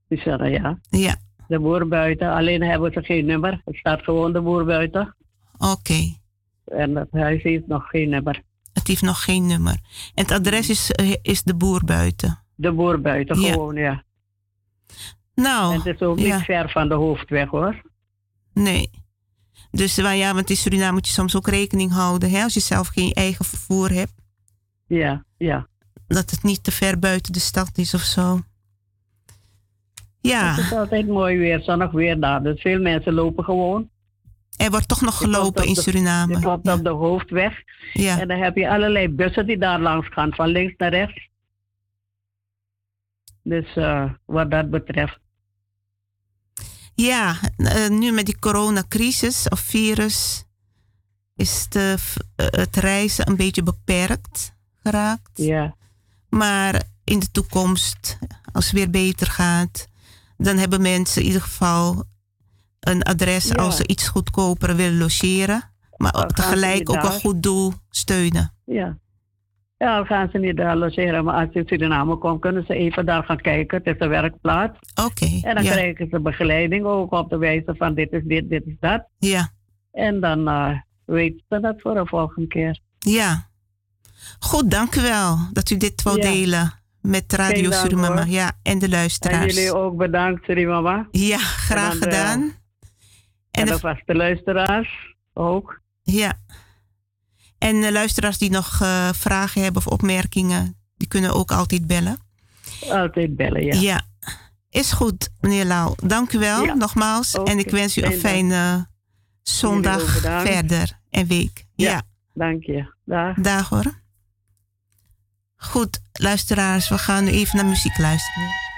Susanne, ja. Ja. De boer buiten, alleen hebben ze geen nummer. Het staat gewoon de boer buiten. Oké. Okay. En het huis heeft nog geen nummer. Het heeft nog geen nummer. En het adres is, is de boer buiten. De boer buiten, ja. gewoon, ja. Nou. En het is ook ja. niet ver van de hoofdweg hoor. Nee. Dus ja, want in Suriname moet je soms ook rekening houden, hè, als je zelf geen eigen vervoer hebt. Ja, ja. Dat het niet te ver buiten de stad is of zo. Ja. Het is altijd mooi weer, zonnig weer daar. Dus veel mensen lopen gewoon. Er wordt toch nog gelopen in de, Suriname. Je komt ja. op de hoofdweg. Ja. En dan heb je allerlei bussen die daar langs gaan, van links naar rechts. Dus uh, wat dat betreft. Ja, uh, nu met die coronacrisis of virus is de, uh, het reizen een beetje beperkt geraakt. Ja. Maar in de toekomst, als het weer beter gaat, dan hebben mensen in ieder geval een adres ja. als ze iets goedkoper willen logeren. Maar tegelijk ook een goed doel steunen. Ja. Ja, dan gaan ze niet daar logeren. Maar als ze in Suriname komen, kunnen ze even daar gaan kijken. Het is een werkplaats. Oké. Okay, en dan ja. krijgen ze begeleiding ook op de wijze van dit is dit, dit is dat. Ja. En dan uh, weten ze dat voor de volgende keer. Ja. Goed, dank u wel dat u dit wou ja. delen met Radio Surimama. Ja, en de luisteraars. En jullie ook bedankt, Surimama. Ja, graag en gedaan. En de, de vaste luisteraars ook. Ja. En de luisteraars die nog uh, vragen hebben of opmerkingen, die kunnen ook altijd bellen. Altijd bellen, ja. Ja. Is goed, meneer Lau. Dank u wel ja. nogmaals. Okay. En ik wens u een fijne zondag verder en week. Ja. ja. Dank je. Dag. Dag hoor. Goed, luisteraars, we gaan nu even naar muziek luisteren.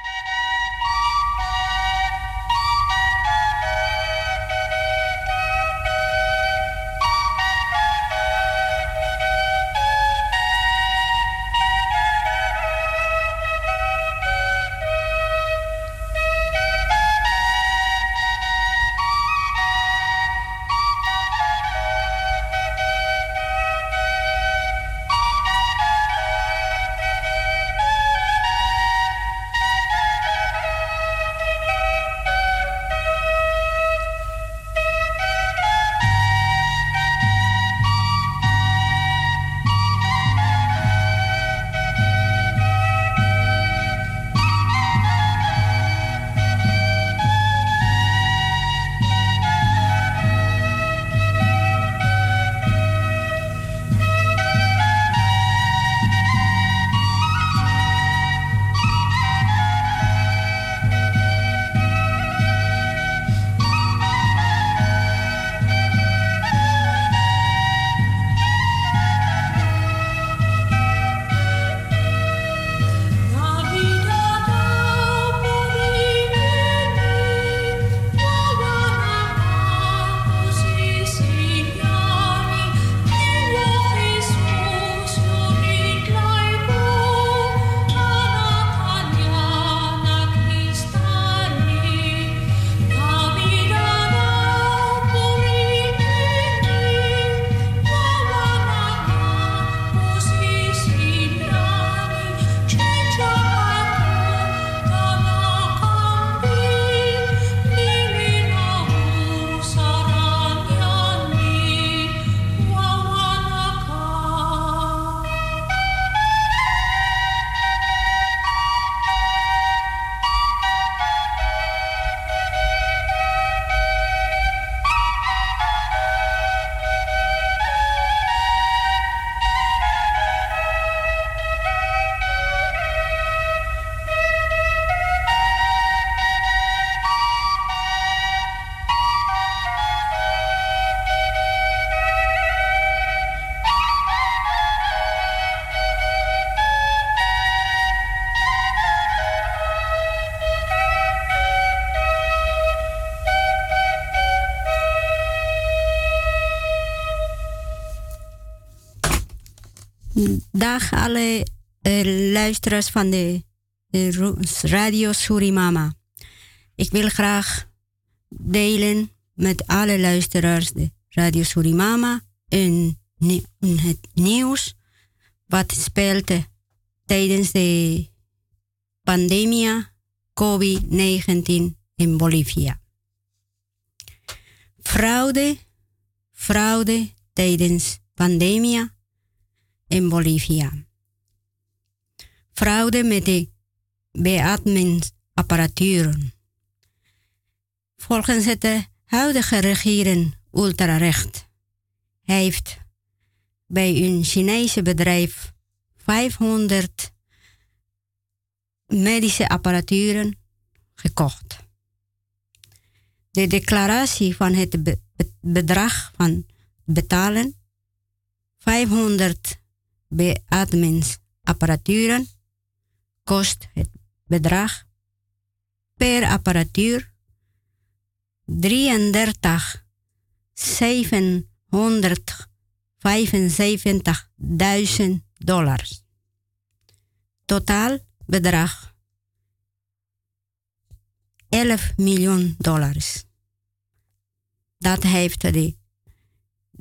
Dag alle uh, luisteraars van de Radio Surimama. Ik wil graag delen met alle luisteraars de Radio Surimama en het nieuws wat speelt tijdens de pandemie COVID-19 in Bolivia. Fraude, fraude tijdens pandemie in Bolivia. Fraude met de beademingsapparaturen. Volgens het huidige regering ultrarecht heeft bij een Chinese bedrijf 500 medische apparaturen gekocht. De declaratie van het bedrag van betalen 500 beademingsapparaturen kost het bedrag per apparatuur 33 775.000 dollars. Totaal bedrag 11 miljoen dollars. Dat heeft de,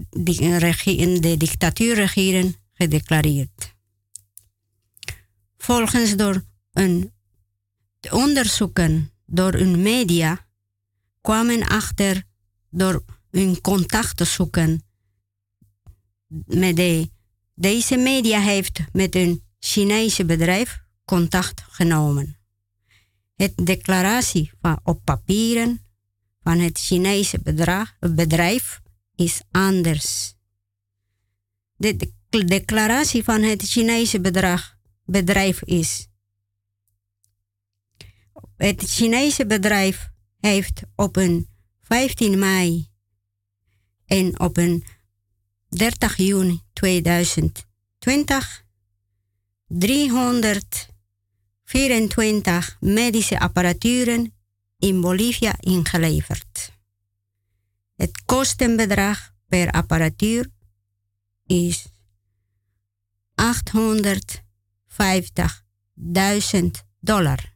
de, de dictatuurregering gedeclareerd. Volgens door een onderzoeken door een media kwamen achter door hun contact te zoeken met de, deze media heeft met een Chinese bedrijf contact genomen. Het declaratie van op papieren van het Chinese bedrijf is anders. De declaratie van het Chinese bedrijf is. Het Chinese bedrijf heeft op een 15 mei en op een 30 juni 2020 324 medische apparaturen in Bolivia ingeleverd. Het kostenbedrag per apparatuur is 850.000 dollar.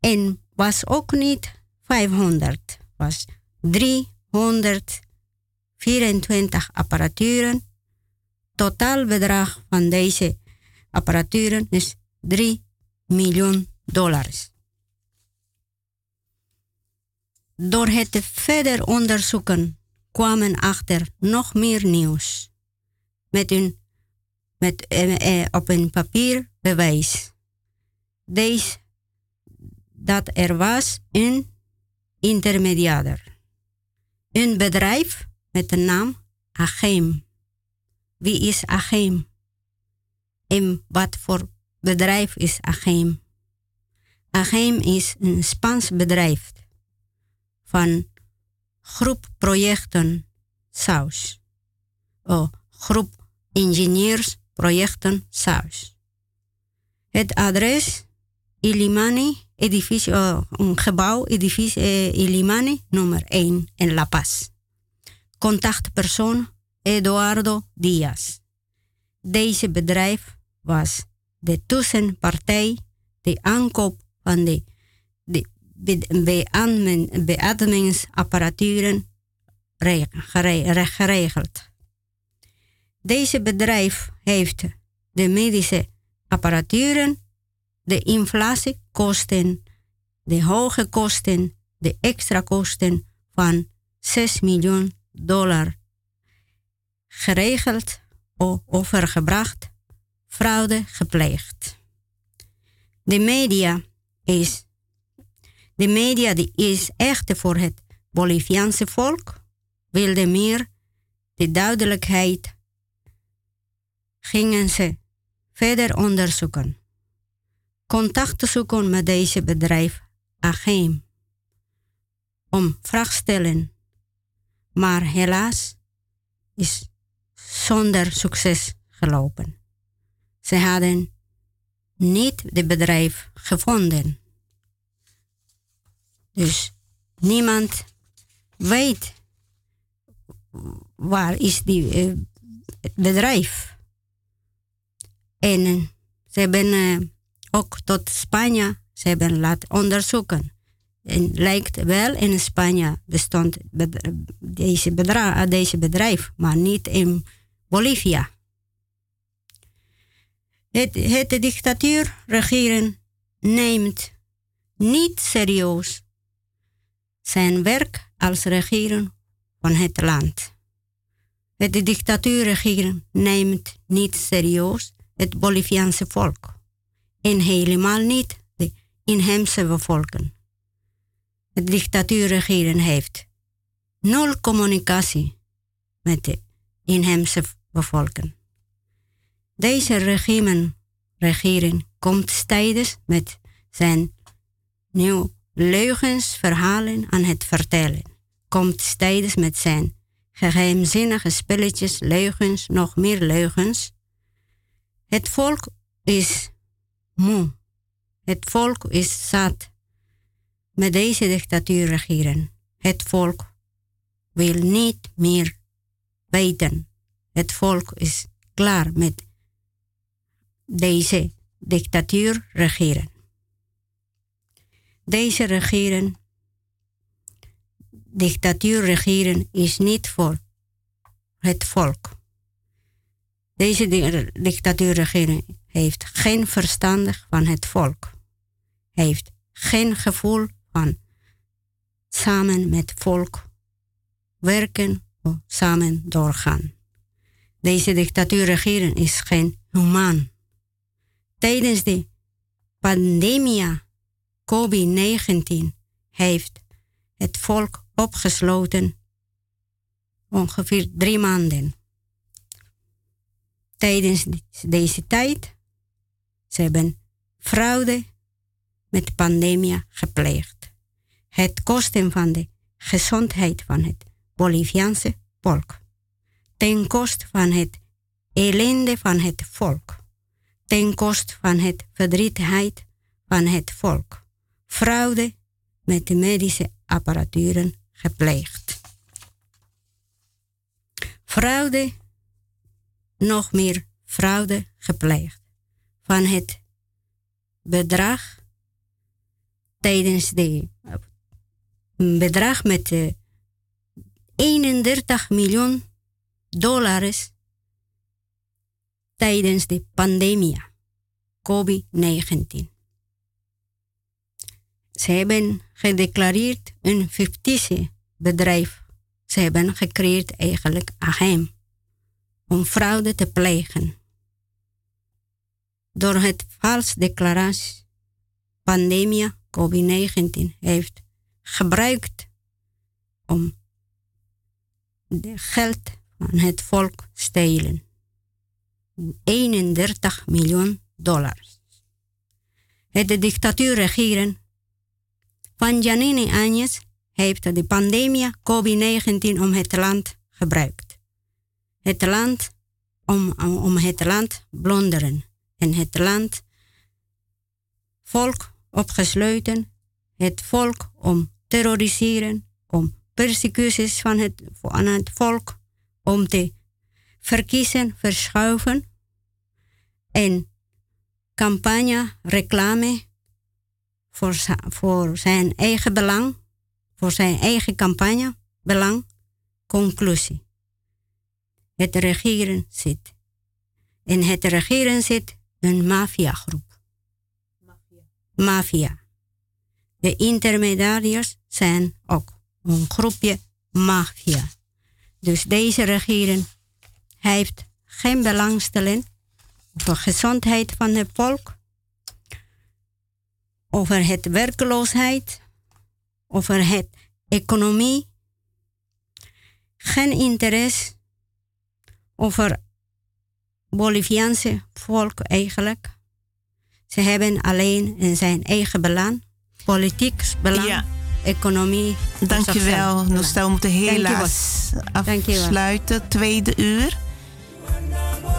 En was ook niet 500, was 324 apparaturen. Totaalbedrag van deze apparaturen is 3 miljoen dollars. Door het verder onderzoeken kwamen achter nog meer nieuws. Met een, met, eh, eh, op een papier bewijs. Deze dat er was een intermediair. Een bedrijf met de naam Agem. Wie is Agem? En wat voor bedrijf is Agem? Agem is een Spaans bedrijf van groep projecten Saus. Oh, groep ingenieurs projecten Saus. Het adres Ilimani edificio, un gebouw, edificio eh, Ilimani, nummer 1 in La Paz. Contactpersoon Eduardo Diaz. Deze bedrijf was de tussenpartij, de aankoop van de, de beademingsapparaturen geregeld. Deze bedrijf heeft de medische apparaturen de inflatiekosten, de hoge kosten, de extra kosten van 6 miljoen dollar geregeld of overgebracht, fraude gepleegd. De media is, de media die is echt voor het Boliviaanse volk, wilde meer de duidelijkheid, gingen ze verder onderzoeken contact zoeken met deze bedrijf Agem om vraag stellen. Maar helaas is zonder succes gelopen. Ze hadden niet de bedrijf gevonden. Dus niemand weet waar is die uh, het bedrijf. En eh, ze hebben uh, ook tot Spanje, ze hebben laten onderzoeken. En lijkt wel in Spanje bestond deze, bedrijf, deze bedrijf, maar niet in Bolivia. Het, het dictatuurregeren neemt niet serieus zijn werk als regeren van het land. Het dictatuurregeren neemt niet serieus het Boliviaanse volk en helemaal niet de inheemse bevolking. Het dictatuurregeren heeft nul communicatie met de inheemse bevolking. Deze regime, regering komt steeds met zijn nieuw leugens aan het vertellen. Komt steeds met zijn geheimzinnige spelletjes, leugens, nog meer leugens. Het volk is moe. Het volk is zat met deze dictatuur regeren. Het volk wil niet meer weten. Het volk is klaar met deze dictatuur regeren. Deze regeren, dictatuur regeren, is niet voor het volk. Deze dictatuur regeren heeft geen verstandig van het volk. Heeft geen gevoel van samen met volk werken of samen doorgaan. Deze dictatuur regeren is geen humaan. Tijdens de pandemie COVID-19 heeft het volk opgesloten ongeveer drie maanden. Tijdens deze tijd ze hebben fraude met pandemie gepleegd. Het kosten van de gezondheid van het Boliviaanse volk. Ten koste van het ellende van het volk. Ten koste van het verdrietheid van het volk fraude met de medische apparaturen gepleegd. Fraude, nog meer fraude gepleegd van het bedrag tijdens de bedrag met de 31 miljoen dollars tijdens de pandemie COVID-19. Ze hebben gedeclareerd een fictitie bedrijf. Ze hebben gecreëerd eigenlijk hem om fraude te plegen. Door het vals declaratie pandemie COVID-19 heeft gebruikt om de geld van het volk stelen. 31 miljoen dollars. Het dictatuur regeren van Janine Agnes heeft de pandemie COVID-19 om het land gebruikt. Het land om, om het land blonderen en het land volk opgesloten, het volk om terroriseren, om persecuties van het, van het volk, om te verkiezen, verschuiven en campagne, reclame voor, voor zijn eigen belang, voor zijn eigen campagne, belang, conclusie. Het regeren zit. In het regeren zit een maffiagroep. Mafia. De intermediariërs zijn ook een groepje maffia. Dus deze regering heeft geen belangstelling voor de gezondheid van het volk, over het werkloosheid, over het economie, geen interesse over Boliviaanse volk eigenlijk. Ze hebben alleen in zijn eigen belang, politiek belang, ja. economie. Dankjewel, Nostel. We moeten helaas afsluiten. Tweede uur.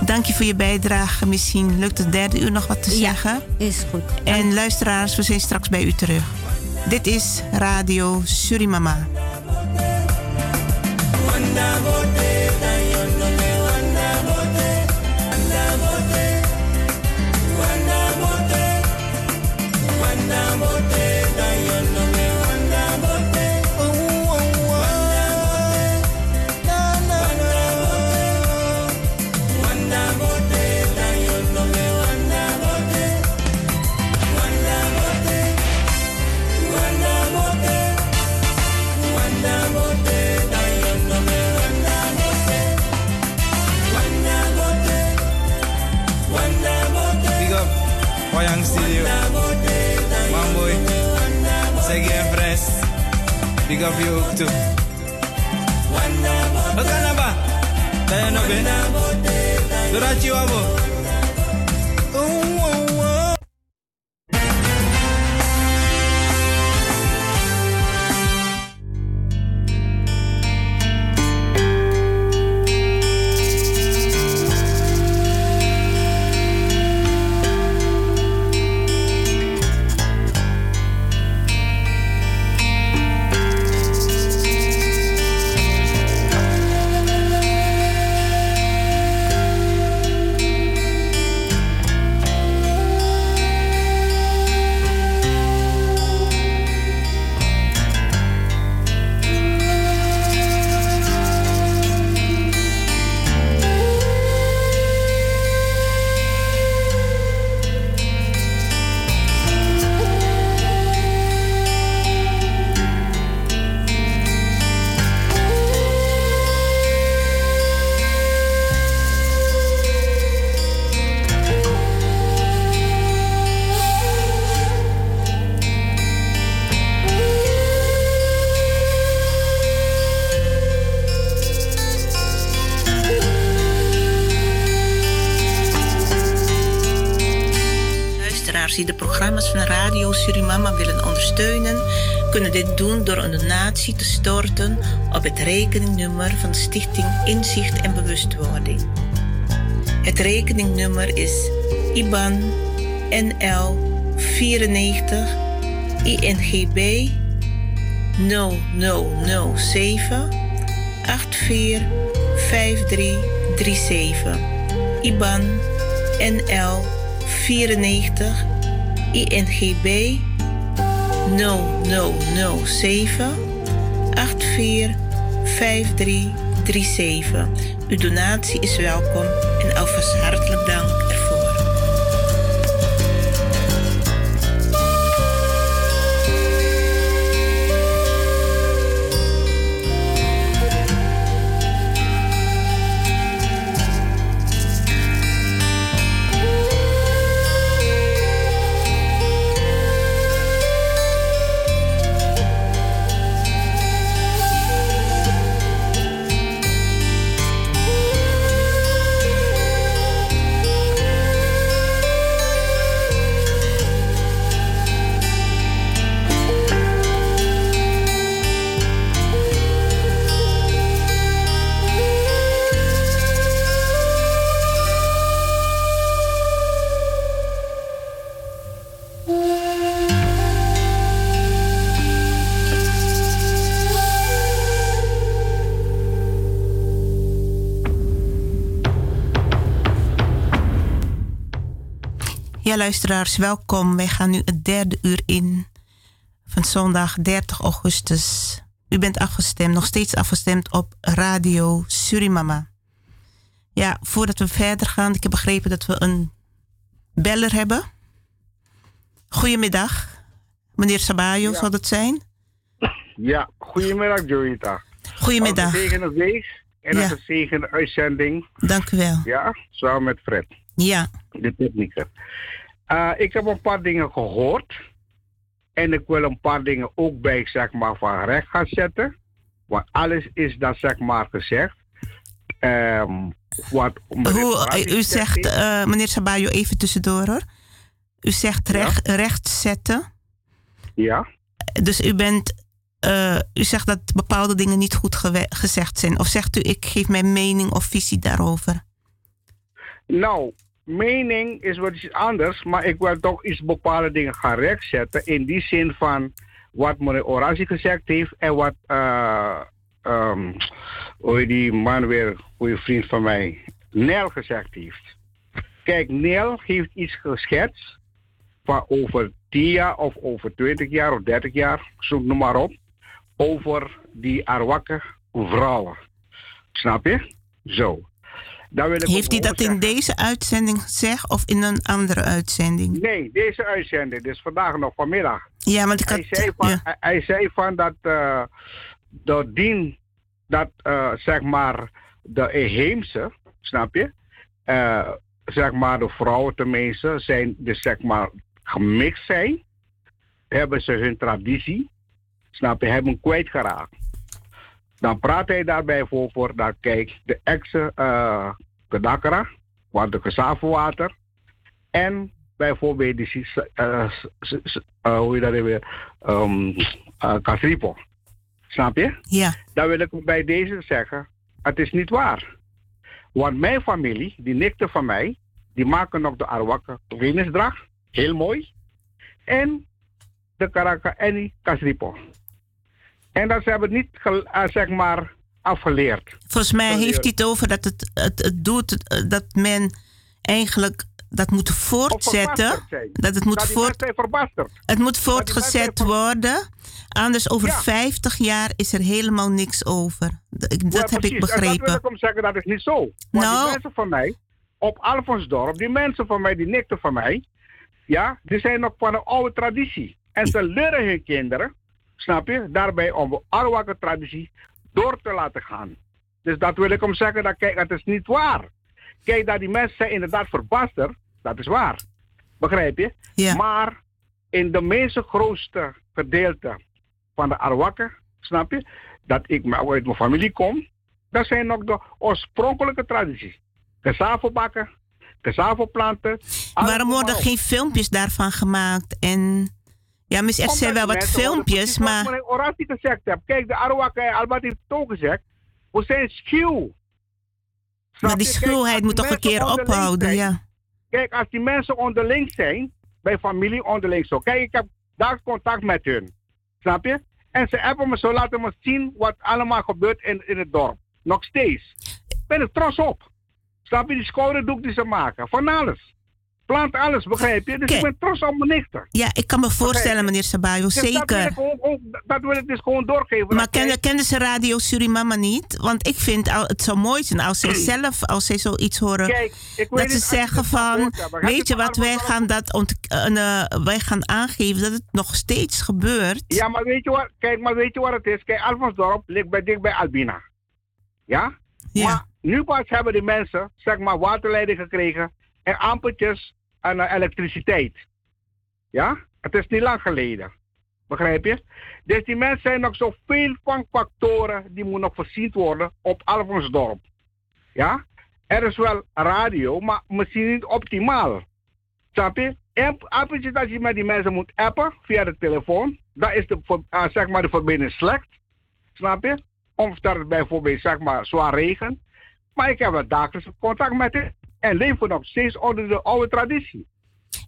Dank je voor je bijdrage. Misschien lukt het derde uur nog wat te zeggen. is goed. En luisteraars, we zijn straks bij u terug. Dit is Radio Surimama. Big up you ook toe. Wat kan nou ba? Tayo na ben. Durachi wabo. Rekeningnummer van Stichting Inzicht en Bewustwording. Het rekeningnummer is IBAN NL 94 INGB 0007 845337. IBAN NL 94 INGB 0007 845337. Uw donatie is welkom en alvast hartelijk dank Ja, luisteraars, welkom. Wij gaan nu het derde uur in van zondag 30 augustus. U bent afgestemd, nog steeds afgestemd op Radio Surimama. Ja, voordat we verder gaan, ik heb begrepen dat we een beller hebben. Goedemiddag, meneer Sabayo zal dat zijn. Ja, goedemiddag Joita. Goedemiddag. Een gezegende week en Ja. een gezegende uitzending. Dank u wel. Ja, samen met Fred, Ja, de technieker. Eh, ik heb een paar dingen gehoord. En ik wil een paar dingen ook bij, zeg maar, van recht gaan zetten. Want alles is dan, zeg maar, gezegd. Ehm, wat Hoe, eh, u zegt, eh, meneer Sabayo, even tussendoor hoor. U zegt recht, recht zetten. Ja. Dus u bent, u zegt dat bepaalde dingen niet goed gezegd zijn. Of zegt u, ik geef mijn mening of visie daarover? Nou, mening is wat iets anders, maar ik wil toch iets bepaalde dingen gaan rechtzetten. In die zin van wat meneer Orazi gezegd heeft en wat, heet die man weer, goede vriend van mij, Nel gezegd heeft. Kijk, Nel heeft iets geschetst van over 10 jaar of over 20 jaar of 30 jaar, zoek noem maar op, over die Arwakke vrouwen. Snap je? Zo. Heeft hij dat in deze uitzending gezegd of in een andere uitzending? Nee, deze uitzending, dus vandaag nog vanmiddag. Ja, want ik hij, had... zei van, ja. hij, hij zei van dat eh dat dien dat eh, zeg maar de inheemse, snap je? Eh, zeg maar de vrouwen tenminste zijn dus zeg maar gemixt zijn, hebben ze hun traditie, snap je, hebben kwijtgeraakt. Dan praat hij daarbij voor dat kijk, de ex-uh, Kedakra, want de gezavelwater, en bijvoorbeeld die, uh, uh, hoe je dat weer, um, uh, Casripo. Snap je? Ja. Dan wil ik bij deze zeggen, het is niet waar. Want mijn familie, die nikte van mij, die maken nog de Arwaka Venusdracht, heel mooi. En de Karaka Eni Casripo. En dat ze hebben niet, zeg maar, afgeleerd. Volgens mij heeft hij het over dat het, het, het doet dat men eigenlijk dat moet voortzetten. Dat het moet, dat voort, het moet voortgezet worden. Anders over ja. 50 jaar is er helemaal niks over. Dat, ja, heb precies. ik begrepen. En dat wil ik om zeggen, dat is niet zo. Want nou, die mensen van mij, op Alfonsdorp, die mensen van mij, die nikten van mij, ja, die zijn nog van een oude traditie. En ze leren hun kinderen, snap je, daarbij om de traditie door te laten gaan. Dus dat wil ik om zeggen, dat kijk, het is niet waar. Kijk, dat die mensen zijn inderdaad verbasterd, dat is waar. Begrijp je? Ja. Maar in de meeste grootste gedeelte van de Arwakken, snap je, dat ik uit mijn familie kom, dat zijn nog de oorspronkelijke tradities. Cassavo bakken, planten. Waarom worden geen filmpjes daarvan gemaakt? En ja, misschien er zijn wel wat filmpjes, maar... Wat ik oratie gezegd heb. Kijk, de Arawakken, Albert heeft het ook gezegd. We zijn schuw. Maar die schuwheid moet toch een keer ophouden, zijn, ja. Kijk, als die mensen onderling zijn, bij familie onderling zo. Kijk, ik heb daar contact met hun. Snap je? En ze hebben me zo laten me zien wat allemaal gebeurt in, in het dorp. Nog steeds. Ik ben er trots op. Snap je? Die schouderdoek die ze maken. Van alles. Plant alles, begrijp je? Dus Kijk. ik ben trots op mijn nichter. Ja, ik kan me voorstellen, meneer Sabayo, Dus Dat wil, zeker. ik dat wil ik dus gewoon doorgeven. Maar kennen, ze Radio Surimama niet? Want ik vind al- het zo mooi zijn als zij zelf, als zij zoiets horen, Kijk, dat ze zeggen van, weet je wat, wij gaan, dat ont, eh, wij gaan aangeven dat het nog steeds gebeurt. Ja, maar weet je wat? Kijk, maar weet je wat het is? Kijk, Alfonsdorp ligt bij, dicht bij Albina. Ja? Maar nu pas hebben die mensen, zeg maar, waterleiding gekregen en ampertjes aan elektriciteit. Ja? Het is niet lang geleden. Begrijp je? Dus die mensen zijn nog zoveel van factoren die moeten nog voorzien worden op Alfonsdorp. Ja? Er is wel radio, maar misschien niet optimaal. Snap je? En appjes dat je met die mensen moet appen via de telefoon, dat is de, eh, zeg maar de verbinding slecht. Snap je? Of dat het bijvoorbeeld zeg maar zwaar regen. Maar ik heb wel dagelijks contact met hen. En leven nog steeds onder de oude traditie.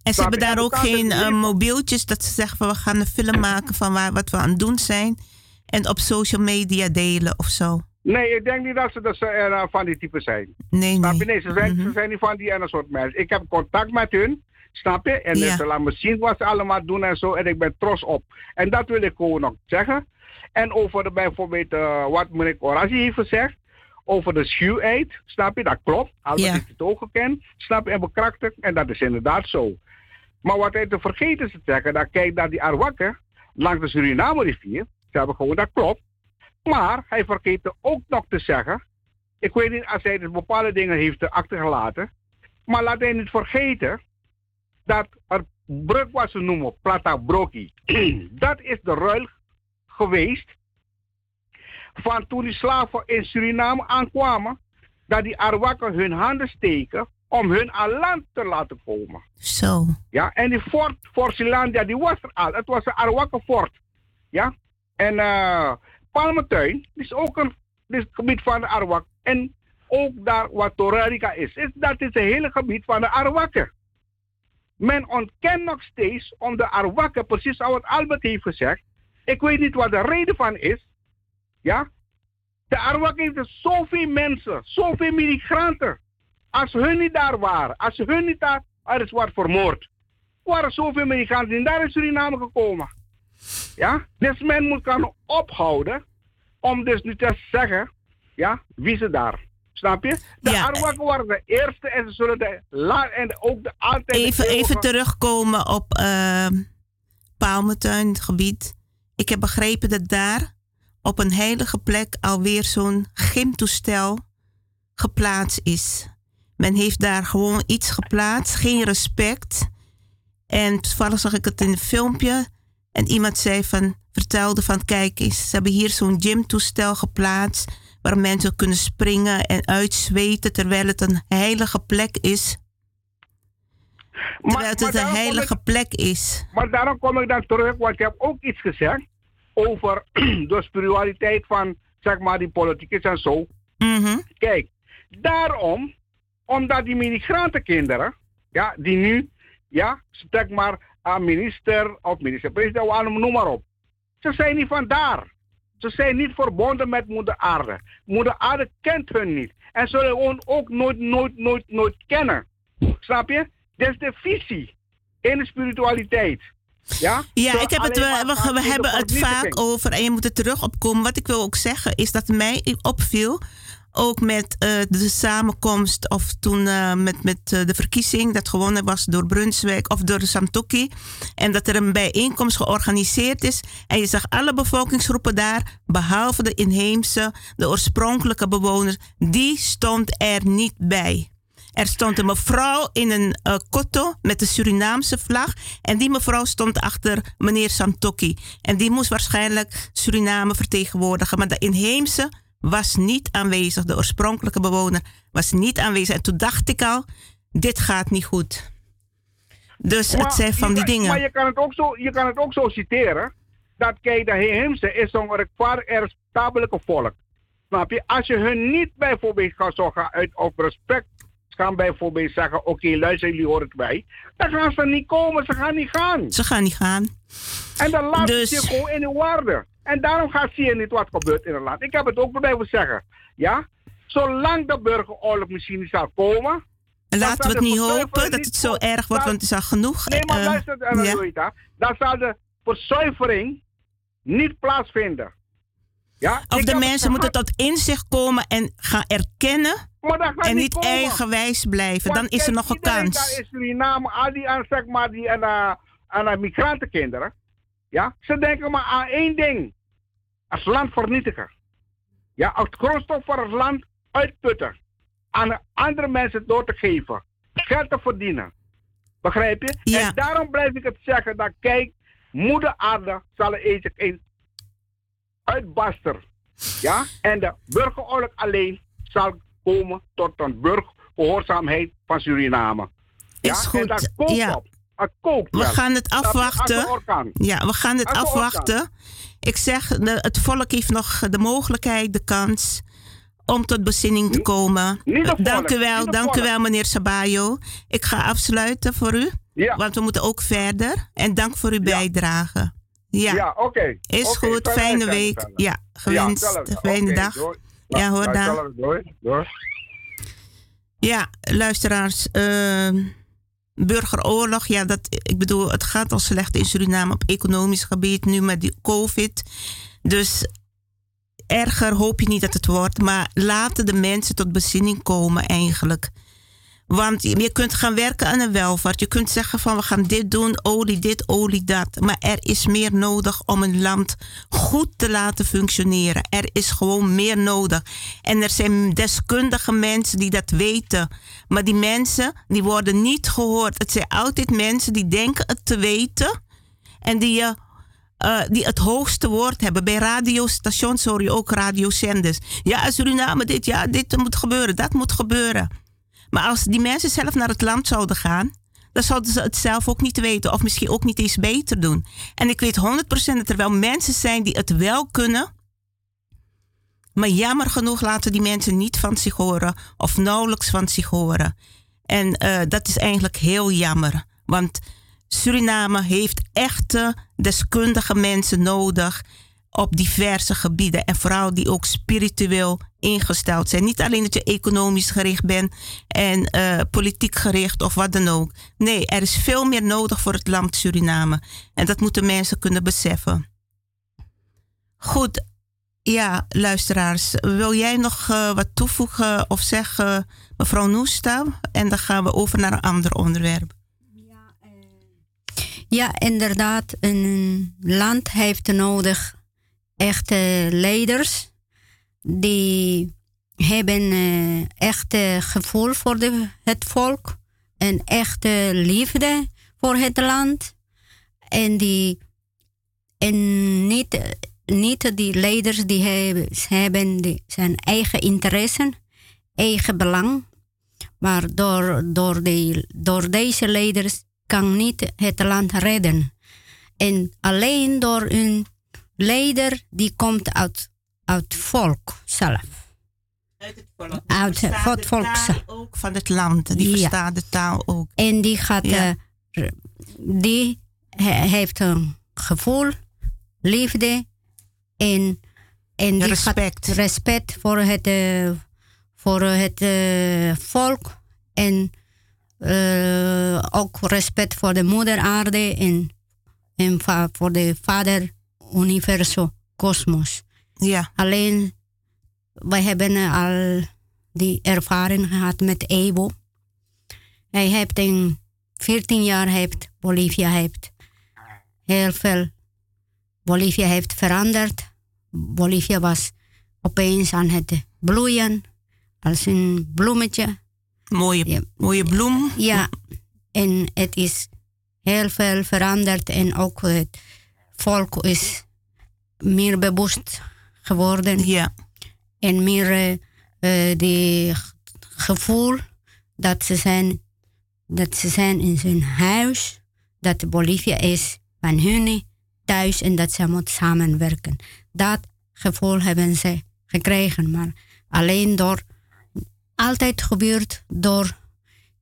En ze hebben daar ook geen eh, mobieltjes dat ze zeggen van we gaan een film maken van waar, wat we aan het doen zijn. En op social media delen of zo. Nee, ik denk niet dat ze dus, eh, van die type zijn. Nee, Snap nee. je? Nee, ze zijn, Mhm. ze zijn niet van die ene soort mensen. Ik heb contact met hun, snap je? En Ja. ze laten me zien wat ze allemaal doen en zo. En ik ben trots op. En dat wil ik gewoon nog zeggen. En over de, bijvoorbeeld eh, wat meneer Orazi heeft gezegd. Over de schuwheid, snap je? Dat klopt. Albert Ja. heeft het ook gekend. Snap je? En bekrachtigd. En dat is inderdaad zo. Maar wat hij te vergeten is te zeggen, dat kijk naar die Arwakken langs de Suriname rivier. Ze hebben gewoon, dat klopt. Maar hij vergeet ook nog te zeggen, ik weet niet als hij dus bepaalde dingen heeft achtergelaten, maar laat hij niet vergeten dat er brug wat ze noemen, Plata Broki, dat is de ruil geweest van toen die slaven in Suriname aankwamen, dat die Arwakken hun handen steken om hun aan land te laten komen. Zo. Ja, en die fort, Fort Silandia, die was er al. Het was een Arawakken fort. Ja, en eh Palmentuin is ook een dit is het gebied van de Arawak. En ook daar wat Torarica is. is. Dat is het hele gebied van de Arawakken. Men ontkent nog steeds om de Arawakken, precies zoals Albert heeft gezegd. Ik weet niet wat de reden van is. Ja, de Arawakken heeft dus zoveel mensen, zoveel migranten. Als hun niet daar waren, als hun niet daar, er is wat vermoord. Er waren zoveel migranten die daar in Suriname gekomen. Ja, dus men moet kan ophouden om dus nu te zeggen, ja, wie ze daar. Snap je? De Ja. Arawakken waren de eerste en ze zullen de la en ook de altijd. de Even, even eeuwige- terugkomen op uh, Palmentuin, het gebied. Ik heb begrepen dat daar op een heilige plek alweer zo'n gymtoestel geplaatst is. Men heeft daar gewoon iets geplaatst, geen respect. En toevallig zag ik het in een filmpje. En iemand zei van, vertelde van kijk eens, ze hebben hier zo'n gymtoestel geplaatst waar mensen kunnen springen en uitzweten terwijl het een heilige plek is. Terwijl het een heilige plek is. Maar daarom kom ik dan terug, want je hebt ook iets gezegd over de spiritualiteit van zeg maar die politiek en zo. Mhm. Kijk, daarom, omdat die migrantenkinderen, ja, die nu, ja, zeg maar, aan minister of minister-president, noem maar op. Ze zijn niet vandaar. Ze zijn niet verbonden met moeder aarde. Moeder aarde kent hun niet. En zullen hun ook nooit, nooit, nooit, nooit kennen. Snap je? Dat is de visie in de spiritualiteit. Ja, ja ik heb het, we, we, we hebben het vaak over en je moet er terug op komen. Wat ik wil ook zeggen is dat mij opviel ook met uh, de samenkomst of toen uh, met, met uh, de verkiezing dat gewonnen was door Brunswijk of door Samtoki. En dat er een bijeenkomst georganiseerd is. En je zag alle bevolkingsgroepen daar, behalve de inheemse, de oorspronkelijke bewoners, die stond er niet bij. Er stond een mevrouw in een uh, kotto met de Surinaamse vlag. En die mevrouw stond achter meneer Santoki. En die moest waarschijnlijk Suriname vertegenwoordigen. Maar de inheemse was niet aanwezig. De oorspronkelijke bewoner was niet aanwezig. En toen dacht ik al, dit gaat niet goed. Dus het zijn van die dingen. Maar je kan het ook zo, je kan het ook zo citeren. Dat kijk, de inheemse is zo'n respectabele volk. Snap je? Als je hun niet bijvoorbeeld gaat zorgen uit op respect gaan bijvoorbeeld zeggen: Oké, okay, luister, jullie horen het bij. Dan gaan ze niet komen, ze gaan niet gaan. Ze gaan niet gaan. En dan laat dus... je gewoon in de waarde. En daarom gaat zie je niet wat gebeurt in het land. Ik heb het ook bij zeggen. Ja? Zolang de burgeroorlog misschien niet zal komen. Laten we het niet hopen dat het zo erg wordt, want het is al genoeg. Nee, maar uh, luister, uh, dan zal de verzuivering niet plaatsvinden. Ja? Of de mensen moeten tot inzicht komen en gaan erkennen. En niet eigenwijs blijven. dan is er nog een kans. is Suriname, al die, zeg maar, die en, uh, en, migrantenkinderen. Ja? Ze denken maar aan één ding. Als landvernietiger. Ja, als grondstof voor het land uitputten. Aan andere mensen door te geven. Geld te verdienen. Begrijp je? Ja. En daarom blijf ik het zeggen dat kijk, moeder aarde zal er eens uitbarsten. Ja? En de burgeroorlog alleen zal komen tot een burgergehoorzaamheid van Suriname. Ja? Is goed. En dat koopt ja. op. Dat koopt we gaan het afwachten. Ja, we gaan het afwachten. Ik zeg, de, het volk heeft nog de mogelijkheid, de kans om tot bezinning te komen. dank u wel, dank u wel, meneer Sabayo. Ik ga afsluiten voor u, ja. want we moeten ook verder. En dank voor uw bijdrage. Ja, ja oké. Is goed, fijne week. Ja, gewenst. Fijne dag. Ja, hoor dan. Ja, luisteraars. Uh, burgeroorlog, ja, dat, ik bedoel, het gaat al slecht in Suriname op economisch gebied, nu met die COVID. Dus erger hoop je niet dat het wordt, maar laten de mensen tot bezinning komen eigenlijk. Want je kunt gaan werken aan een welvaart. Je kunt zeggen van we gaan dit doen, olie dit, olie dat. Maar er is meer nodig om een land goed te laten functioneren. Er is gewoon meer nodig. En er zijn deskundige mensen die dat weten. Maar die mensen die worden niet gehoord. Het zijn altijd mensen die denken het te weten. En die je uh, die het hoogste woord hebben. Bij radiostations hoor je ook radiozenders. Ja, Suriname, dit, ja, dit moet gebeuren, dat moet gebeuren. Maar als die mensen zelf naar het land zouden gaan, dan zouden ze het zelf ook niet weten. Of misschien ook niet eens beter doen. En ik weet 100% dat er wel mensen zijn die het wel kunnen. Maar jammer genoeg laten die mensen niet van zich horen. Of nauwelijks van zich horen. En uh, dat is eigenlijk heel jammer. Want Suriname heeft echte deskundige mensen nodig op diverse gebieden. En vooral die ook spiritueel ingesteld zijn. Niet alleen dat je economisch gericht bent en uh, politiek gericht of wat dan ook. Nee, er is veel meer nodig voor het land Suriname. En dat moeten mensen kunnen beseffen. Goed, ja, luisteraars. Wil jij nog uh, wat toevoegen of zeggen, mevrouw Noesta? En dan gaan we over naar een ander onderwerp. Ja, ja inderdaad. Een land heeft nodig echte leiders die hebben uh, echte gevoel voor het volk en echte liefde voor het land. En die En niet, niet die leiders die hebben, hebben zijn eigen interesse, eigen belang. Maar door, door, door deze leiders kan niet het land redden. En alleen door een leider die komt uit, uit volk zelf. Uit het volk. Uit het volk ook van het land. Die Ja. verstaat de taal ook. En die gaat, Ja. eh, die he- heeft een gevoel, liefde en, en die Respect. Gaat respect voor het, eh, voor het eh, volk en ook respect voor de moeder aarde en, en voor de vader universum, kosmos. Ja. Alleen, wij hebben eh, al die ervaring gehad met Evo. Hij heeft in 14 jaar heeft Bolivia heeft heel veel. Bolivia heeft veranderd. Bolivia was opeens aan het bloeien als een bloemetje. Mooie, mooie bloem. Ja, en het is heel veel veranderd en ook het volk is meer bewust geworden. Ja. En meer eh, eh, die gevoel dat ze zijn, dat ze zijn in zijn huis, dat Bolivia is van hun thuis en dat ze moeten samenwerken. Dat gevoel hebben ze gekregen, maar alleen door, altijd gebeurt door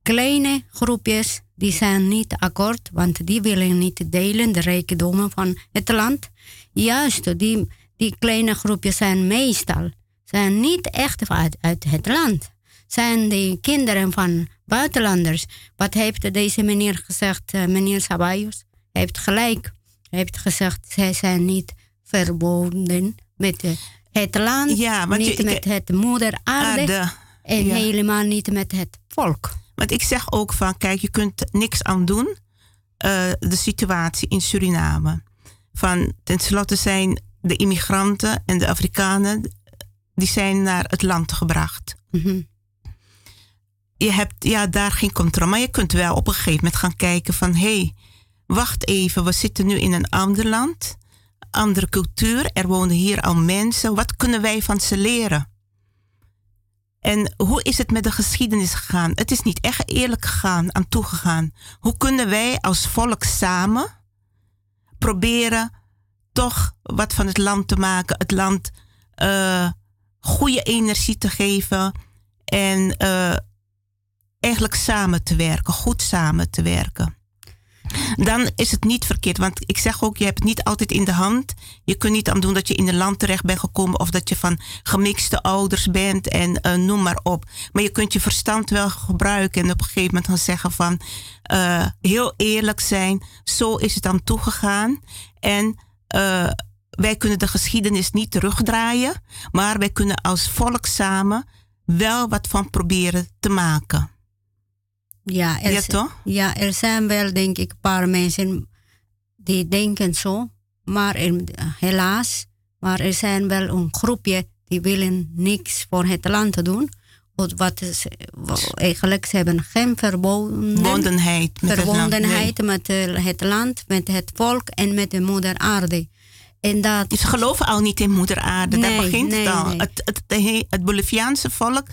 kleine groepjes die zijn niet akkoord, want die willen niet delen de rijkdommen van het land. Juist, die, die kleine groepjes zijn meestal zijn niet echt uit, uit het land. Zijn die kinderen van buitenlanders. Wat heeft deze meneer gezegd, eh, meneer Sabayos? Hij heeft gelijk. Hij heeft gezegd, zij zijn niet verbonden met eh, het land, Ja, niet je- met het moeder aarde, Aarde. en Ja. helemaal niet met het volk. Want ik zeg ook van, kijk, je kunt niks aan doen. eh, de situatie in Suriname. Van, ten slotte zijn de immigranten en de Afrikanen, die zijn naar het land gebracht. Mhm. Je hebt ja, daar geen controle, maar je kunt wel op een gegeven moment gaan kijken van, hé, hey, wacht even, we zitten nu in een ander land, andere cultuur, er wonen hier al mensen, wat kunnen wij van ze leren? En hoe is het met de geschiedenis gegaan? Het is niet echt eerlijk gegaan, aan toegegaan. Hoe kunnen wij als volk samen proberen toch wat van het land te maken, het land eh, goede energie te geven en eh, eigenlijk samen te werken, goed samen te werken. Dan is het niet verkeerd, want ik zeg ook, je hebt het niet altijd in de hand. Je kunt niet aan doen dat je in een land terecht bent gekomen of dat je van gemixte ouders bent en eh, noem maar op. Maar je kunt je verstand wel gebruiken en op een gegeven moment gaan zeggen van eh, heel eerlijk zijn. Zo is het aan toegegaan. En eh, wij kunnen de geschiedenis niet terugdraaien, maar wij kunnen als volk samen wel wat van proberen te maken. Ja, er, Ja, z- toch? ja, er zijn wel, denk ik, een paar mensen die denken zo. Maar er- helaas, maar er zijn wel een groepje die willen niks voor het land doen. Wat, wat is, eigenlijk, ze hebben geen verbonden, Verbondenheid met het land, verbondenheid met het land, met het volk en met de moeder aarde. En dat, Ze geloven al niet in moeder aarde. Daar Nee, begint nee, het al. nee. Het Boliviaanse volk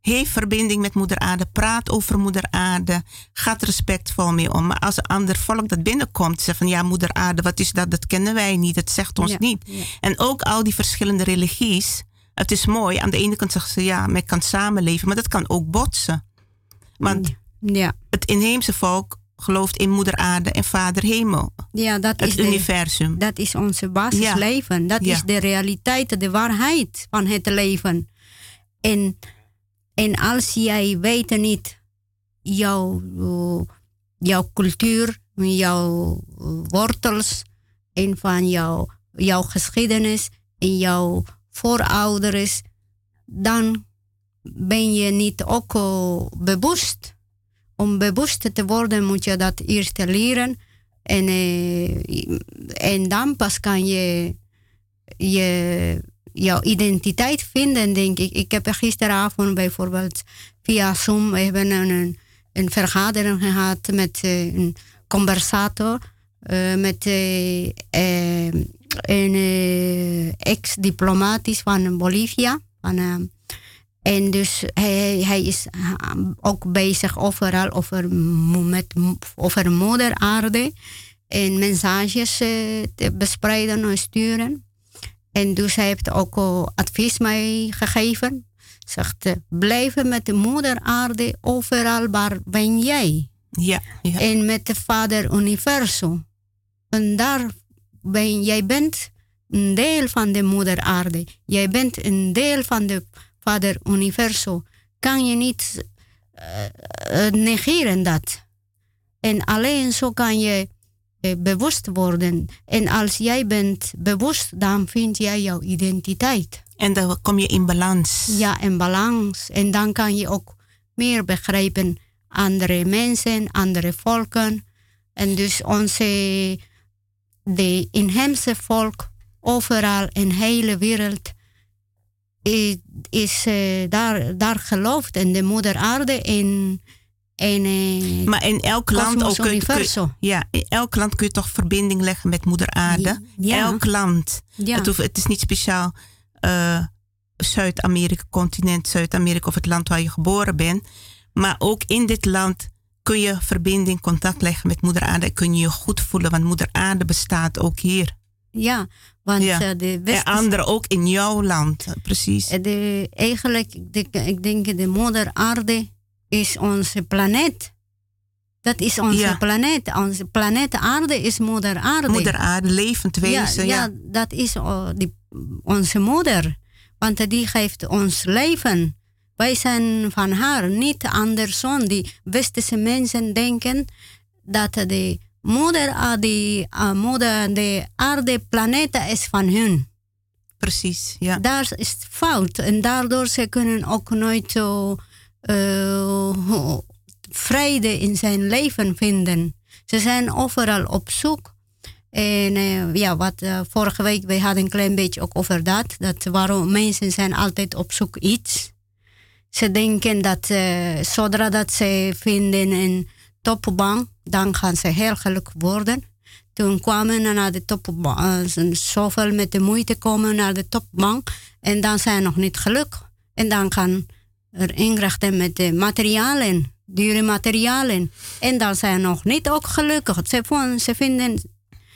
heeft verbinding met moeder aarde. Praat over moeder aarde. Gaat respectvol mee om. Maar als een ander volk dat binnenkomt. Zegt van ja moeder aarde. Wat is dat? Dat kennen wij niet. Dat zegt ons Ja, niet. ja. En ook al die verschillende religies. Het is mooi. Aan de ene kant zeggen ze ja. Men kan samenleven. Maar dat kan ook botsen. Want ja. het inheemse volk gelooft in moeder aarde en vader hemel. Ja, dat het is de- universum. Dat is onze basisleven. Dat Ja. is de realiteit, de waarheid van het leven. En, en als jij weet niet jouw, eh, jouw cultuur, jouw eh, wortels en van jouw, jouw geschiedenis en jouw voorouders, dan ben je niet ook eh, bewust. Om bewust te worden moet je dat eerst leren. En, en dan pas kan je, je jouw identiteit vinden, denk ik. Ik heb gisteravond bijvoorbeeld via Zoom, we hebben een, een, vergadering gehad met eh, een conversator eh, met eh, een ex-diplomatisch van Bolivia. Van, en dus hij, hij is ook bezig overal over, met, over moeder aarde. En mensages te bespreiden en sturen. En dus hij heeft ook advies mij gegeven. Zegt, eh, blijven met de moeder aarde overal waar ben jij. Ja, ja. En met de vader universum. En daar ben jij bent een deel van de moeder aarde. Jij bent een deel van de vader universum. Kan je niet eh, eh, negeren dat. En alleen zo kan je bewust worden. En als jij bent bewust, dan vind jij jouw identiteit. En dan kom je in balans. Ja, in balans. En dan kan je ook meer begrijpen andere mensen, andere volken. En dus onze, de inheemse volk, overal in de hele wereld, is, is eh, daar, daar gelooft in de moeder aarde en, en eh, Maar in elk land ook kun, ja, in elk land kun je toch verbinding leggen met moeder aarde. Ja. Elk land. Ja. Het, hoeft, het is niet speciaal eh, Zuid-Amerika, continent Zuid-Amerika of het land waar je geboren bent. Maar ook in dit land kun je verbinding, contact leggen met moeder aarde. En kun je je goed voelen, want moeder aarde bestaat ook hier. ja, want Ja. eh, de En westerse anderen ook in jouw land, eh, precies. De, eigenlijk, ik denk de moeder aarde is onze planeet. Dat is onze Ja. planeet. Onze planeet aarde is moeder aarde. Moeder aarde, levend wezen. Ja, ja, dat is oh, die, onze moeder. Want die geeft ons leven. Wij zijn van haar, niet andersom. Die westerse mensen denken dat de moeder, ah, die, ah, moeder de aarde, planeet is van hun. Precies, ja. Daar is het fout. En daardoor ze kunnen ook nooit zo eh, vrede in zijn leven vinden. Ze zijn overal op zoek. En eh, ja, wat eh, vorige week, we hadden een klein beetje ook over dat. Dat waarom mensen zijn altijd op zoek iets. Ze denken dat zodra dat ze vinden een topbank, dan gaan ze heel gelukkig worden. Toen kwamen we naar de topbank, eh, zoveel met de moeite komen naar de topbank. En dan zijn ze nog niet gelukkig. En dan gaan er inrichten met de materialen, dure materialen. En dan zijn ze nog niet ook gelukkig. Ze, vonden- ze vinden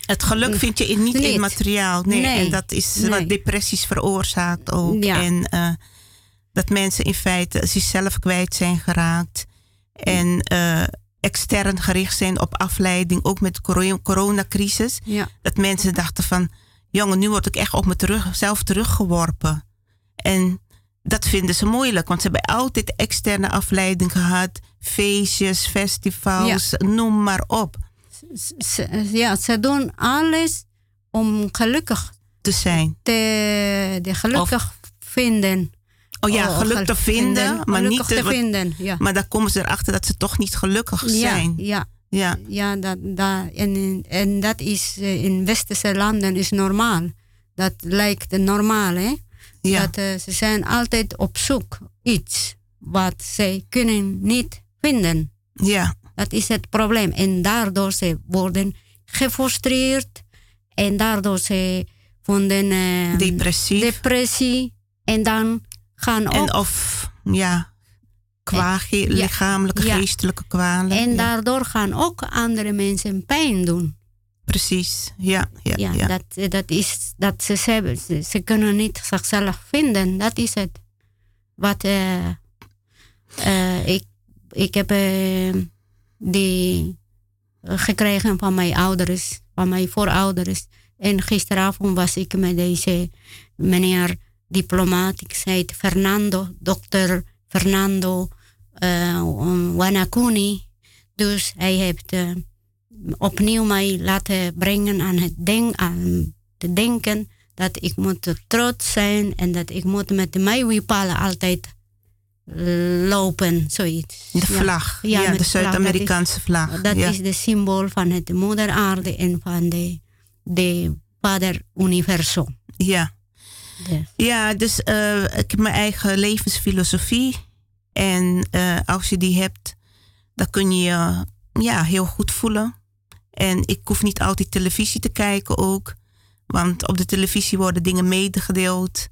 Het geluk vind je in, niet in materiaal. Nee, Nee. en dat is Nee. wat depressies veroorzaakt ook. Ja. En eh, dat mensen in feite zichzelf kwijt zijn geraakt. En eh, extern gericht zijn op afleiding, ook met de coro- coronacrisis. Ja. Dat mensen dachten van, jongen, nu word ik echt op mezelf teruggeworpen. En dat vinden ze moeilijk, want ze hebben altijd externe afleiding gehad. Feestjes, festivals, noem maar op. ze, ja, ze doen alles om gelukkig te zijn. Te, de gelukkig vinden. Oh ja, Oh, geluk te vinden, maar niet gelukkig te wat- vinden. Ja. Maar dan komen ze erachter dat ze toch niet gelukkig zijn. ja. Ja. Ja, dat, dat, en, en dat is eh, in westerse landen is normaal. Dat lijkt normaal, hè? Ja. Dat eh, ze zijn altijd op zoek iets wat ze kunnen niet vinden. Ja. Dat is het probleem. En daardoor ze worden gefrustreerd. En daardoor ze vonden eh, Depressief. depressie. En dan gaan ook... En of, ja, ge- Ja. lichamelijke, Ja. geestelijke kwalen. En daardoor gaan ook andere mensen pijn doen. Precies, ja. Ja, Ja, ja. Dat, dat is dat ze, ze, ze, kunnen niet zichzelf vinden. Dat is het. Wat eh, eh, ik, ik heb eh, die gekregen van mijn ouders, van mijn voorouders. En gisteravond was ik met deze meneer diplomaat. Ik zei Fernando, dokter Fernando eh Wanakuni. Dus hij heeft eh, opnieuw mij laten brengen aan het denk, aan te denken dat ik moet trots zijn en dat ik moet met mijn wipalen altijd lopen, zoiets. De vlag, ja, de vlag. Zuid-Amerikaanse Dat is- vlag, Dat ja. is de symbool van het moeder aarde en van de, de vader universum. Ja. Ja, dus eh, ik heb mijn eigen levensfilosofie. En eh, als je die hebt, dan kun je je ja, heel goed voelen. En ik hoef niet altijd televisie te kijken ook. Want op de televisie worden dingen medegedeeld.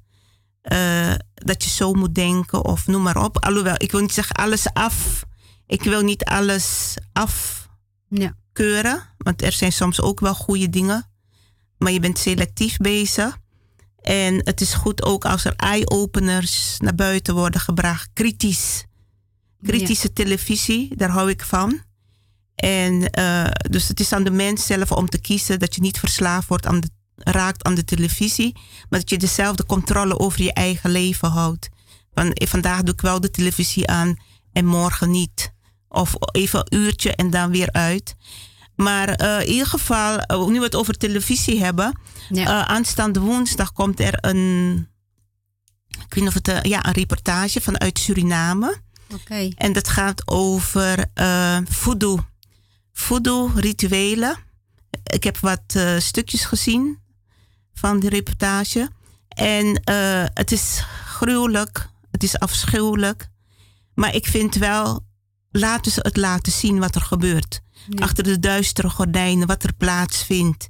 Uh, dat je zo moet denken of noem maar op. Alhoewel, ik wil niet zeggen alles af. Ik wil niet alles afkeuren. Ja. Want er zijn soms ook wel goede dingen. Maar je bent selectief bezig. En het is goed ook als er eye-openers naar buiten worden gebracht. Kritisch. Kritische televisie, daar hou ik van. En uh, dus het is aan de mens zelf om te kiezen dat je niet verslaafd wordt aan de, raakt aan de televisie, maar dat je dezelfde controle over je eigen leven houdt. Van, vandaag doe ik wel de televisie aan en morgen niet. Of even een uurtje en dan weer uit. Maar uh, in ieder geval, uh, nu we het over televisie hebben. Ja. aanstaande woensdag komt er een, ik weet niet of het, ja, een reportage vanuit Suriname. Okay. En dat gaat over voodoo voodoo-rituelen. Ik heb wat uh, stukjes gezien van die reportage. En uh, het is gruwelijk, het is afschuwelijk. Maar ik vind wel, laten ze het laten zien wat er gebeurt. Ja. Achter de duistere gordijnen, wat er plaatsvindt.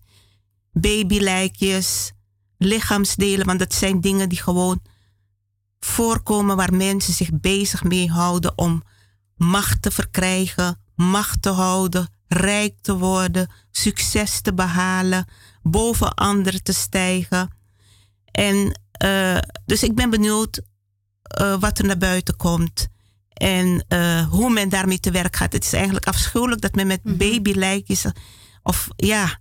Babylijkjes, lichaamsdelen, want dat zijn dingen die gewoon voorkomen waar mensen zich bezig mee houden om macht te verkrijgen, macht te houden, rijk te worden, succes te behalen, boven anderen te stijgen. En uh, dus ik ben benieuwd uh, wat er naar buiten komt en uh, hoe men daarmee te werk gaat. Het is eigenlijk afschuwelijk dat men met -hmm. babylijkjes of ja,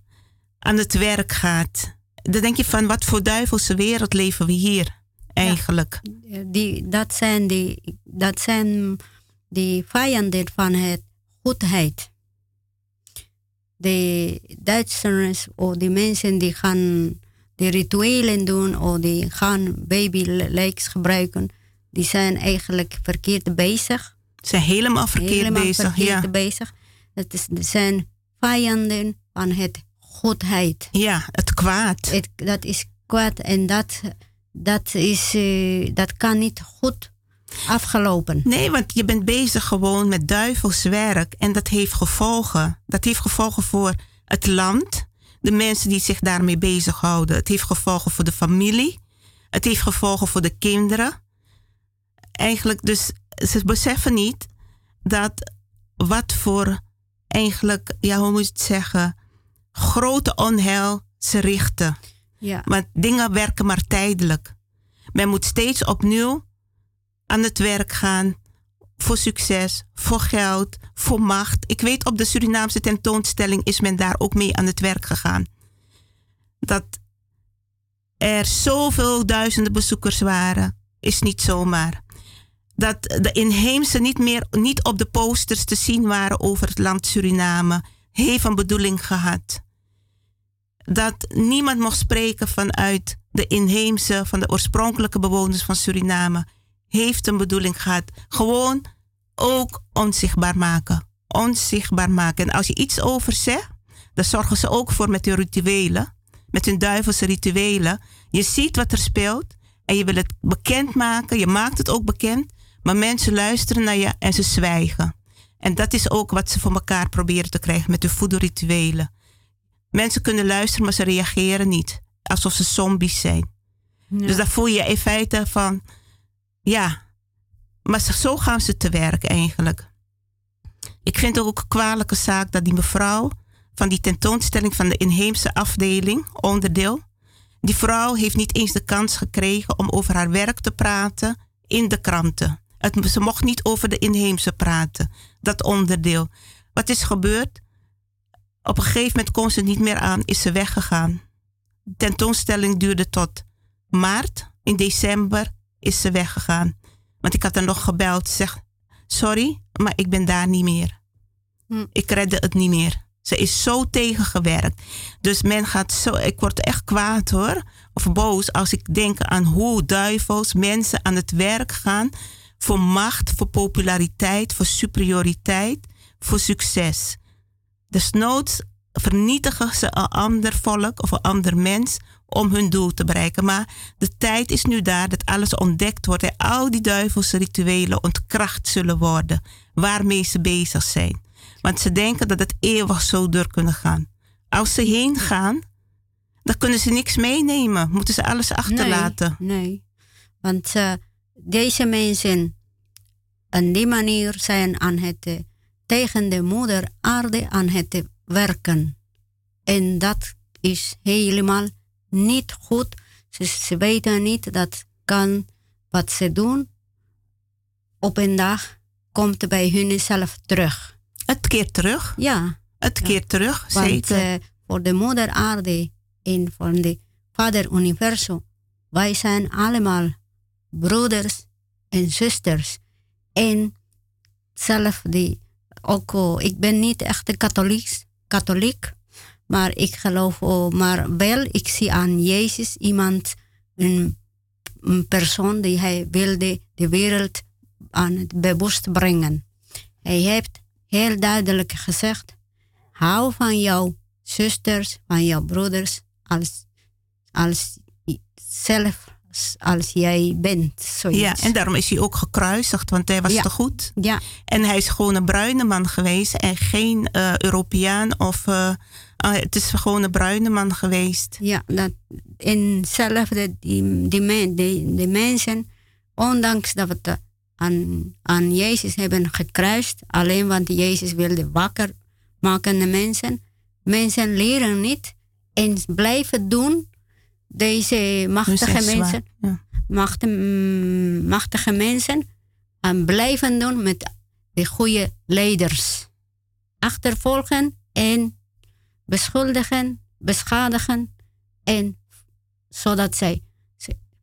aan het werk gaat. Dan denk je van wat voor duivelse wereld leven we hier eigenlijk? Ja, die, dat, zijn die, dat zijn die vijanden van het goedheid de Duitsers of de mensen die gaan de rituelen doen of die gaan babylijks gebruiken, die zijn eigenlijk verkeerd bezig. Ze zijn helemaal verkeerd helemaal bezig. Verkeerd ja. bezig. Het is, zijn vijanden van het goedheid. Ja, het kwaad. Het, dat is kwaad en dat, dat, is, uh, dat kan niet goed afgelopen. Nee, want je bent bezig gewoon met duivelswerk en dat heeft gevolgen. Dat heeft gevolgen voor het land, de mensen die zich daarmee bezighouden. Het heeft gevolgen voor de familie. Het heeft gevolgen voor de kinderen. Eigenlijk, dus ze beseffen niet dat wat voor eigenlijk, ja, hoe moet je het zeggen, grote onheil ze richten. Ja. Want dingen werken maar tijdelijk. Men moet steeds opnieuw aan het werk gaan voor succes, voor geld, voor macht. Ik weet op de Surinaamse tentoonstelling is men daar ook mee aan het werk gegaan. Dat er zoveel duizenden bezoekers waren, is niet zomaar. Dat de inheemse niet meer niet op de posters te zien waren over het land Suriname, heeft een bedoeling gehad. Dat niemand mocht spreken vanuit de inheemse, van de oorspronkelijke bewoners van Suriname heeft een bedoeling gehad. Gewoon ook onzichtbaar maken. Onzichtbaar maken. En als je iets over zegt, dan zorgen ze ook voor met hun rituelen. Met hun duivelse rituelen. Je ziet wat er speelt en je wil het bekend maken. Je maakt het ook bekend. Maar mensen luisteren naar je en ze zwijgen. En dat is ook wat ze voor elkaar proberen te krijgen met hun voedselrituelen. Mensen kunnen luisteren, maar ze reageren niet. Alsof ze zombies zijn. Ja. Dus dan voel je in feite van ja, maar zo gaan ze te werk eigenlijk. Ik vind het ook een kwalijke zaak dat die mevrouw van die tentoonstelling van de inheemse afdeling, onderdeel, die vrouw heeft niet eens de kans gekregen om over haar werk te praten in de kranten. Het, ze mocht niet over de inheemse praten, dat onderdeel. Wat is gebeurd? Op een gegeven moment kon ze niet meer aan, is ze weggegaan. De tentoonstelling duurde tot maart. In december is ze weggegaan. Want ik had haar nog gebeld. Zeg, sorry, maar ik ben daar niet meer. Hm. Ik redde het niet meer. Ze is zo tegengewerkt. Dus men gaat zo. Ik word echt kwaad hoor. Of boos als ik denk aan hoe duivels mensen aan het werk gaan. Voor macht, voor populariteit, voor superioriteit, voor succes. Desnoods vernietigen ze een ander volk of een ander mens om hun doel te bereiken. Maar de tijd is nu daar dat alles ontdekt wordt en al die duivelse rituelen ontkracht zullen worden waarmee ze bezig zijn. Want ze denken dat het eeuwig zo door kunnen gaan. Als ze heen gaan, dan kunnen ze niks meenemen. Moeten ze alles achterlaten. Nee, want uh, deze mensen op die manier zijn aan het uh, tegen de moeder aarde aan het werken. En dat is helemaal niet goed. Ze, ze weten niet dat kan wat ze doen. Op een dag komt bij hun zelf terug. Het keert terug? Ja. Het ja. keert terug, Want, zeker. Uh, voor de moeder aarde en voor de vader universum. Wij zijn allemaal broeders en zusters. En zelf die, ook, ik ben niet echt een katholiek, katholiek, maar ik geloof, oh, maar wel, ik zie aan Jezus iemand, een, een persoon die hij wilde de wereld aan het bewust brengen. Hij heeft heel duidelijk gezegd, hou van jouw zusters, van jouw broeders, als, als zelf als jij bent. Zoiets. Ja, en daarom is hij ook gekruisigd, want hij was ja. te goed. Ja. En hij is gewoon een bruine man geweest en geen uh, Europeaan of. Uh, uh, het is gewoon een bruine man geweest. Ja, dat, en zelf de, die, die, die, die mensen, ondanks dat we het aan, aan Jezus hebben gekruist, alleen want Jezus wilde wakker maken de mensen. Mensen leren niet en blijven doen deze machtige mensen, ja. macht, machtige mensen, en blijven doen met de goede leiders. Achtervolgen en beschuldigen, beschadigen en zodat zij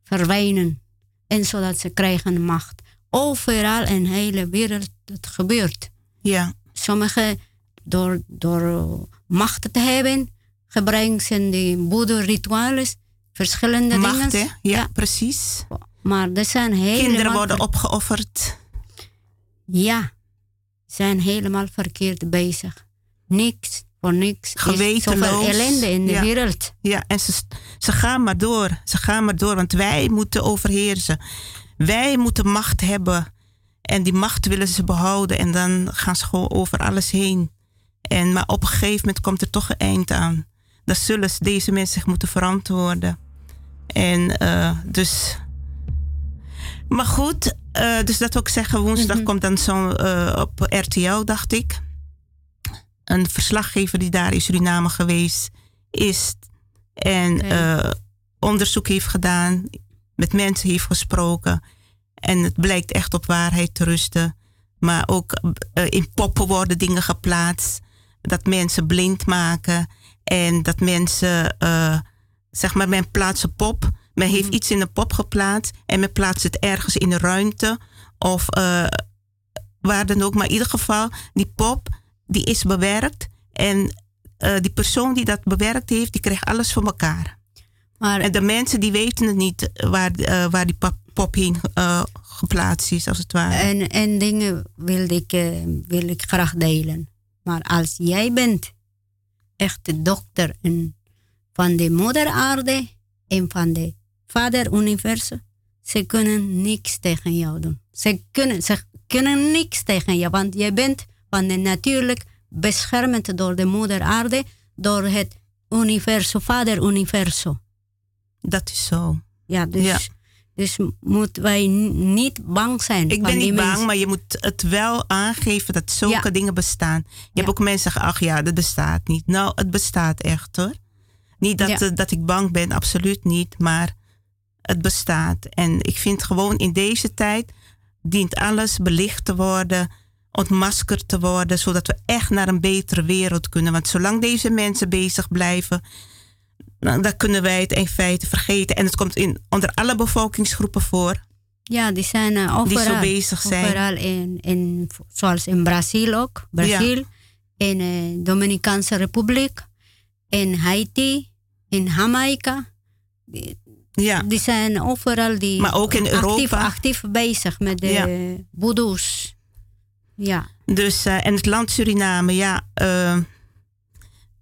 verwijnen en zodat ze krijgen macht. Overal in de hele wereld dat gebeurt. Ja. Sommigen door, door macht te hebben, gebruiken ze die boeddha-ritualen, verschillende Macht, dingen. Ja, ja, precies. Maar er zijn helemaal... Kinderen worden opgeofferd. Ja, zijn helemaal verkeerd bezig. Niks voor niks. Gewetenloos. Zoveel ellende in de ja. wereld. Ja, en ze, ze gaan maar door. Ze gaan maar door, want wij moeten overheersen. Wij moeten macht hebben. En die macht willen ze behouden. En dan gaan ze gewoon over alles heen. En, maar op een gegeven moment komt er toch een eind aan. Dan zullen deze mensen zich moeten verantwoorden. En uh, dus. Maar goed, uh, dus dat wil ik zeggen, woensdag mm -hmm. komt dan zo uh, op RTL, dacht ik. Een verslaggever die daar in Suriname geweest is. En okay. onderzoek heeft gedaan, met mensen heeft gesproken. En het blijkt echt op waarheid te rusten. Maar ook in poppen worden dingen geplaatst dat mensen blind maken en dat mensen, uh, zeg maar, men plaatst een pop. Men heeft mm. iets in een pop geplaatst en men plaatst het ergens in de ruimte of waar dan ook. Maar in ieder geval, die pop, die is bewerkt en uh, die persoon die dat bewerkt heeft, die krijgt alles voor elkaar. Maar, en de mensen die weten het niet waar, waar die pop heen geplaatst is, als het ware. En, en dingen wil ik, wil ik graag delen. Maar als jij bent echt de dokter van de moeder aarde en van de vader universum, ze kunnen niks tegen jou doen. Ze kunnen, ze kunnen niks tegen jou, want jij bent van de natuurlijk beschermd door de moeder aarde, door het universum, vader universum. Dat is zo. Ja, dus... Ja. Dus moeten wij niet bang zijn. Ik ben niet bang, mensen. maar je moet het wel aangeven dat zulke ja. dingen bestaan. Je ja. hebt ook mensen zeggen, ach ja, dat bestaat niet. Nou, het bestaat echt hoor. Niet dat, uh, dat ik bang ben, absoluut niet. Maar het bestaat. En ik vind gewoon in deze tijd dient alles belicht te worden, ontmaskerd te worden, zodat we echt naar een betere wereld kunnen. Want zolang deze mensen bezig blijven, dan kunnen wij het in feite vergeten. En het komt in, onder alle bevolkingsgroepen voor. Ja, die zijn uh, overal. Die zo bezig zijn. Overal in, in, zoals in Brazil ook. Brazil, ja. in de uh, Dominicaanse Republiek, in Haiti, in Jamaica. Die, ja. die zijn overal die maar ook in actief, Europa. actief bezig met de ja. Ja. Dus, uh, en het land Suriname, ja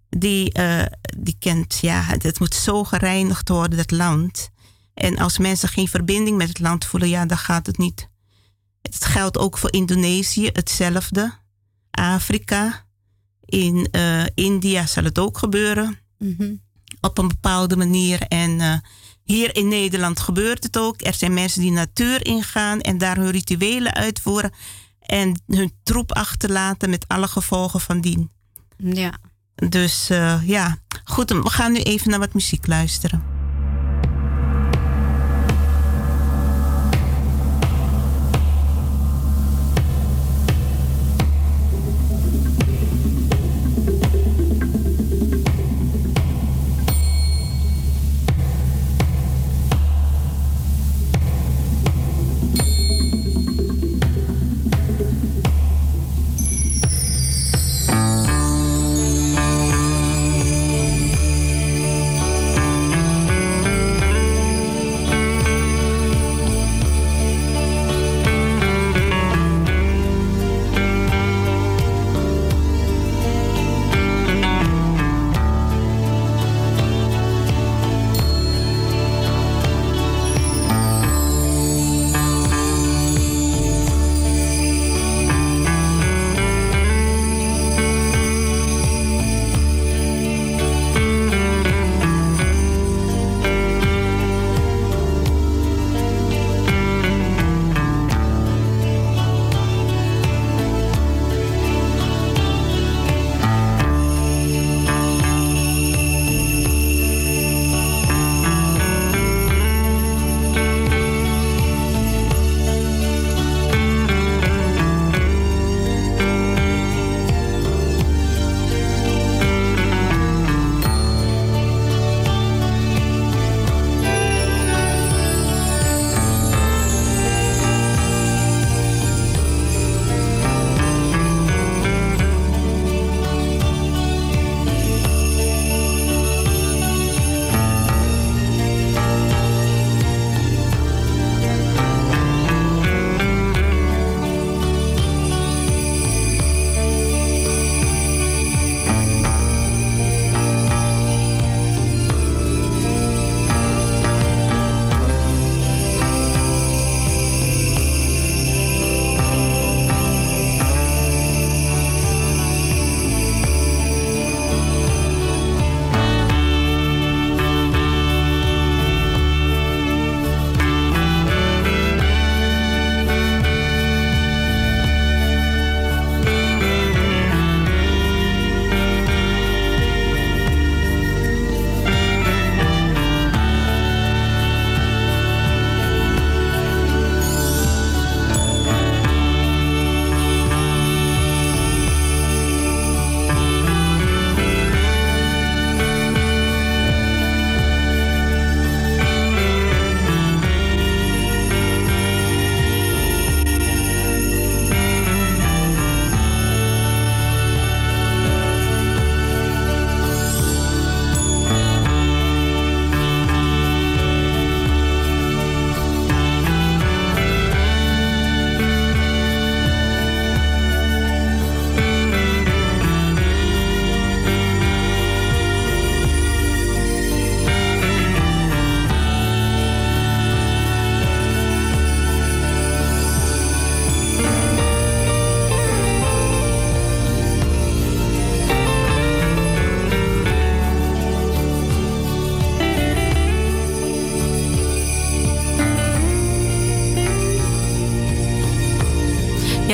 die, uh, die kent, ja, het moet zo gereinigd worden, dat land. En als mensen geen verbinding met het land voelen, ja, dan gaat het niet. Het geldt ook voor Indonesië, hetzelfde. Afrika, in India zal het ook gebeuren. Mhm. Op een bepaalde manier. En hier in Nederland gebeurt het ook. Er zijn mensen die natuur ingaan en daar hun rituelen uitvoeren. En hun troep achterlaten met alle gevolgen van dien. Ja. Dus uh, ja, goed, we gaan nu even naar wat muziek luisteren.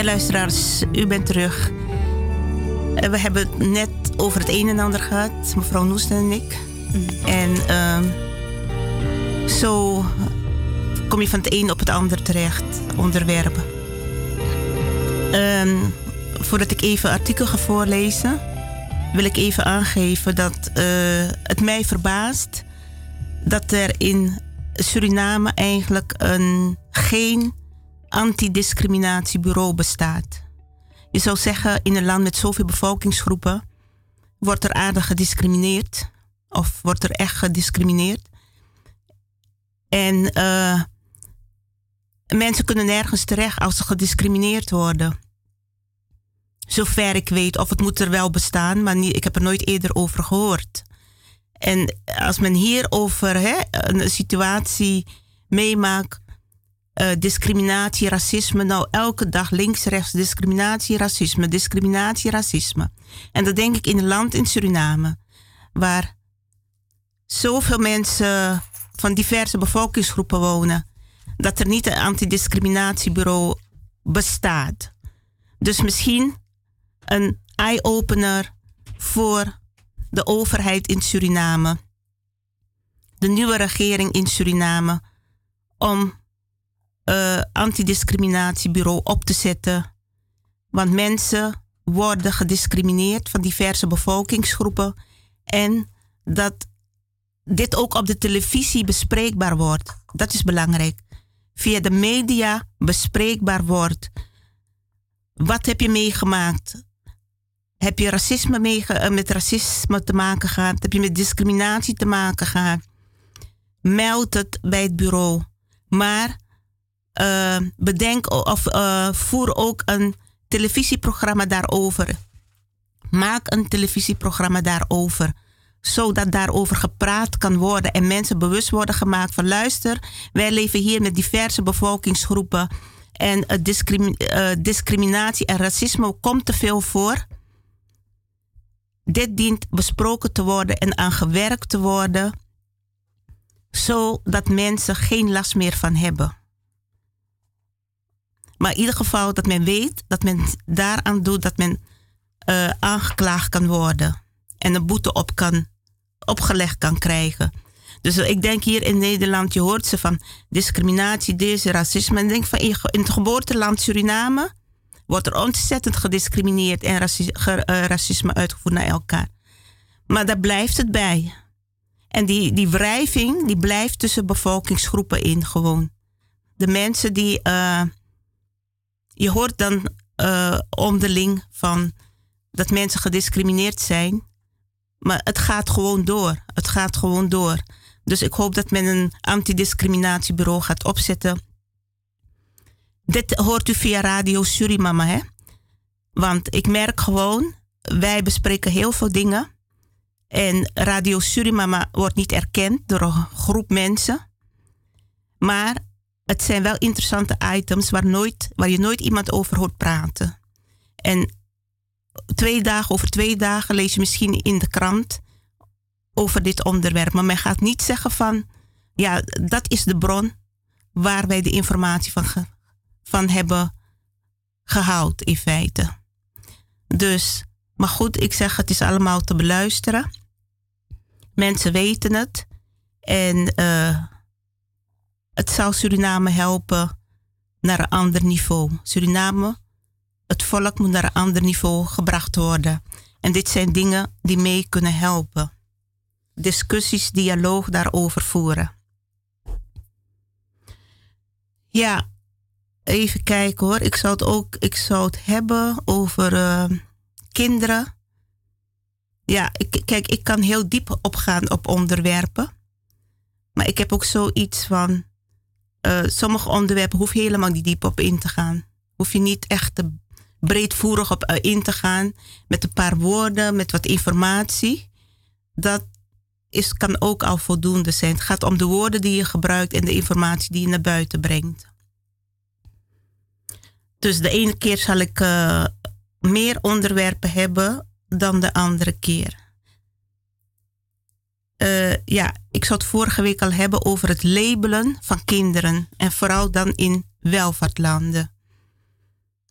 Luisteraars, u bent terug. Eh, we hebben het net over het een en ander gehad, mevrouw Noesten en ik. En uh, zo kom je van het een op het ander terecht, onderwerpen. Uh, voordat ik even artikel ga voorlezen, wil ik even aangeven dat uh, het mij verbaast dat er in Suriname eigenlijk een, geen antidiscriminatiebureau bestaat. Je zou zeggen, in een land met zoveel bevolkingsgroepen wordt er aardig gediscrimineerd. Of wordt er echt gediscrimineerd. En uh, mensen kunnen nergens terecht als ze gediscrimineerd worden. Zover ik weet, of het moet er wel bestaan, maar niet, ik heb er nooit eerder over gehoord. En als men hierover hè, een situatie meemaakt, uh, discriminatie, racisme, nou elke dag links, rechts, discriminatie, racisme, discriminatie, racisme. En dat denk ik in een land in Suriname, waar zoveel mensen van diverse bevolkingsgroepen wonen, dat er niet een antidiscriminatiebureau bestaat. Dus misschien een eye-opener voor de overheid in Suriname, de nieuwe regering in Suriname, om uh, antidiscriminatiebureau op te zetten. Want mensen worden gediscrimineerd van diverse bevolkingsgroepen en dat dit ook op de televisie bespreekbaar wordt. Dat is belangrijk. Via de media bespreekbaar wordt. Wat heb je meegemaakt? Heb je racisme eh, met racisme te maken gehad? Heb je met discriminatie te maken gehad? Meld het bij het bureau. Maar uh, bedenk of uh, voer ook een televisieprogramma daarover. Maak een televisieprogramma daarover zodat daarover gepraat kan worden en mensen bewust worden gemaakt van luister, wij leven hier met diverse bevolkingsgroepen en uh, discriminatie en racisme komt te veel voor. Dit dient besproken te worden en aan gewerkt te worden, zodat mensen geen last meer van hebben. Maar in ieder geval dat men weet dat men daaraan doet dat men uh, aangeklaagd kan worden en een boete op kan opgelegd kan krijgen. Dus ik denk hier in Nederland, je hoort ze van discriminatie, deze racisme. En ik denk van in het geboorteland Suriname wordt er ontzettend gediscrimineerd en eh, racisme uitgevoerd naar elkaar. Maar daar blijft het bij. En die, die wrijving, die blijft tussen bevolkingsgroepen in gewoon. De mensen die, uh, je hoort dan uh, onderling van dat mensen gediscrimineerd zijn. Maar het gaat gewoon door. Het gaat gewoon door. Dus ik hoop dat men een antidiscriminatiebureau gaat opzetten. Dit hoort u via Radio Surimama, hè? Want ik merk gewoon, wij bespreken heel veel dingen. En Radio Surimama wordt niet erkend door een groep mensen. Maar het zijn wel interessante items waar, nooit, waar je nooit iemand over hoort praten. En twee dagen, over twee dagen lees je misschien in de krant over dit onderwerp. Maar men gaat niet zeggen van, ja, dat is de bron waar wij de informatie van, van hebben gehaald in feite. Dus, maar goed, ik zeg het is allemaal te beluisteren. Mensen weten het. En uh, het zal Suriname helpen naar een ander niveau. Suriname het volk moet naar een ander niveau gebracht worden. En dit zijn dingen die mee kunnen helpen. Discussies, dialoog daarover voeren. Ja, even kijken hoor. Ik zou het ook ik zou het hebben over uh, kinderen. Ja, ik, kijk, ik kan heel diep opgaan op onderwerpen. Maar ik heb ook zoiets van. Uh, sommige onderwerpen hoef je helemaal niet diep op in te gaan. Hoef je niet echt breedvoerig op eh, in te gaan met een paar woorden, met wat informatie. Dat is, kan ook al voldoende zijn. Het gaat om de woorden die je gebruikt en de informatie die je naar buiten brengt. Dus de ene keer zal ik uh, meer onderwerpen hebben dan de andere keer. Uh, ja, ik zou het vorige week al hebben over het labelen van kinderen. En vooral dan in welvaartlanden.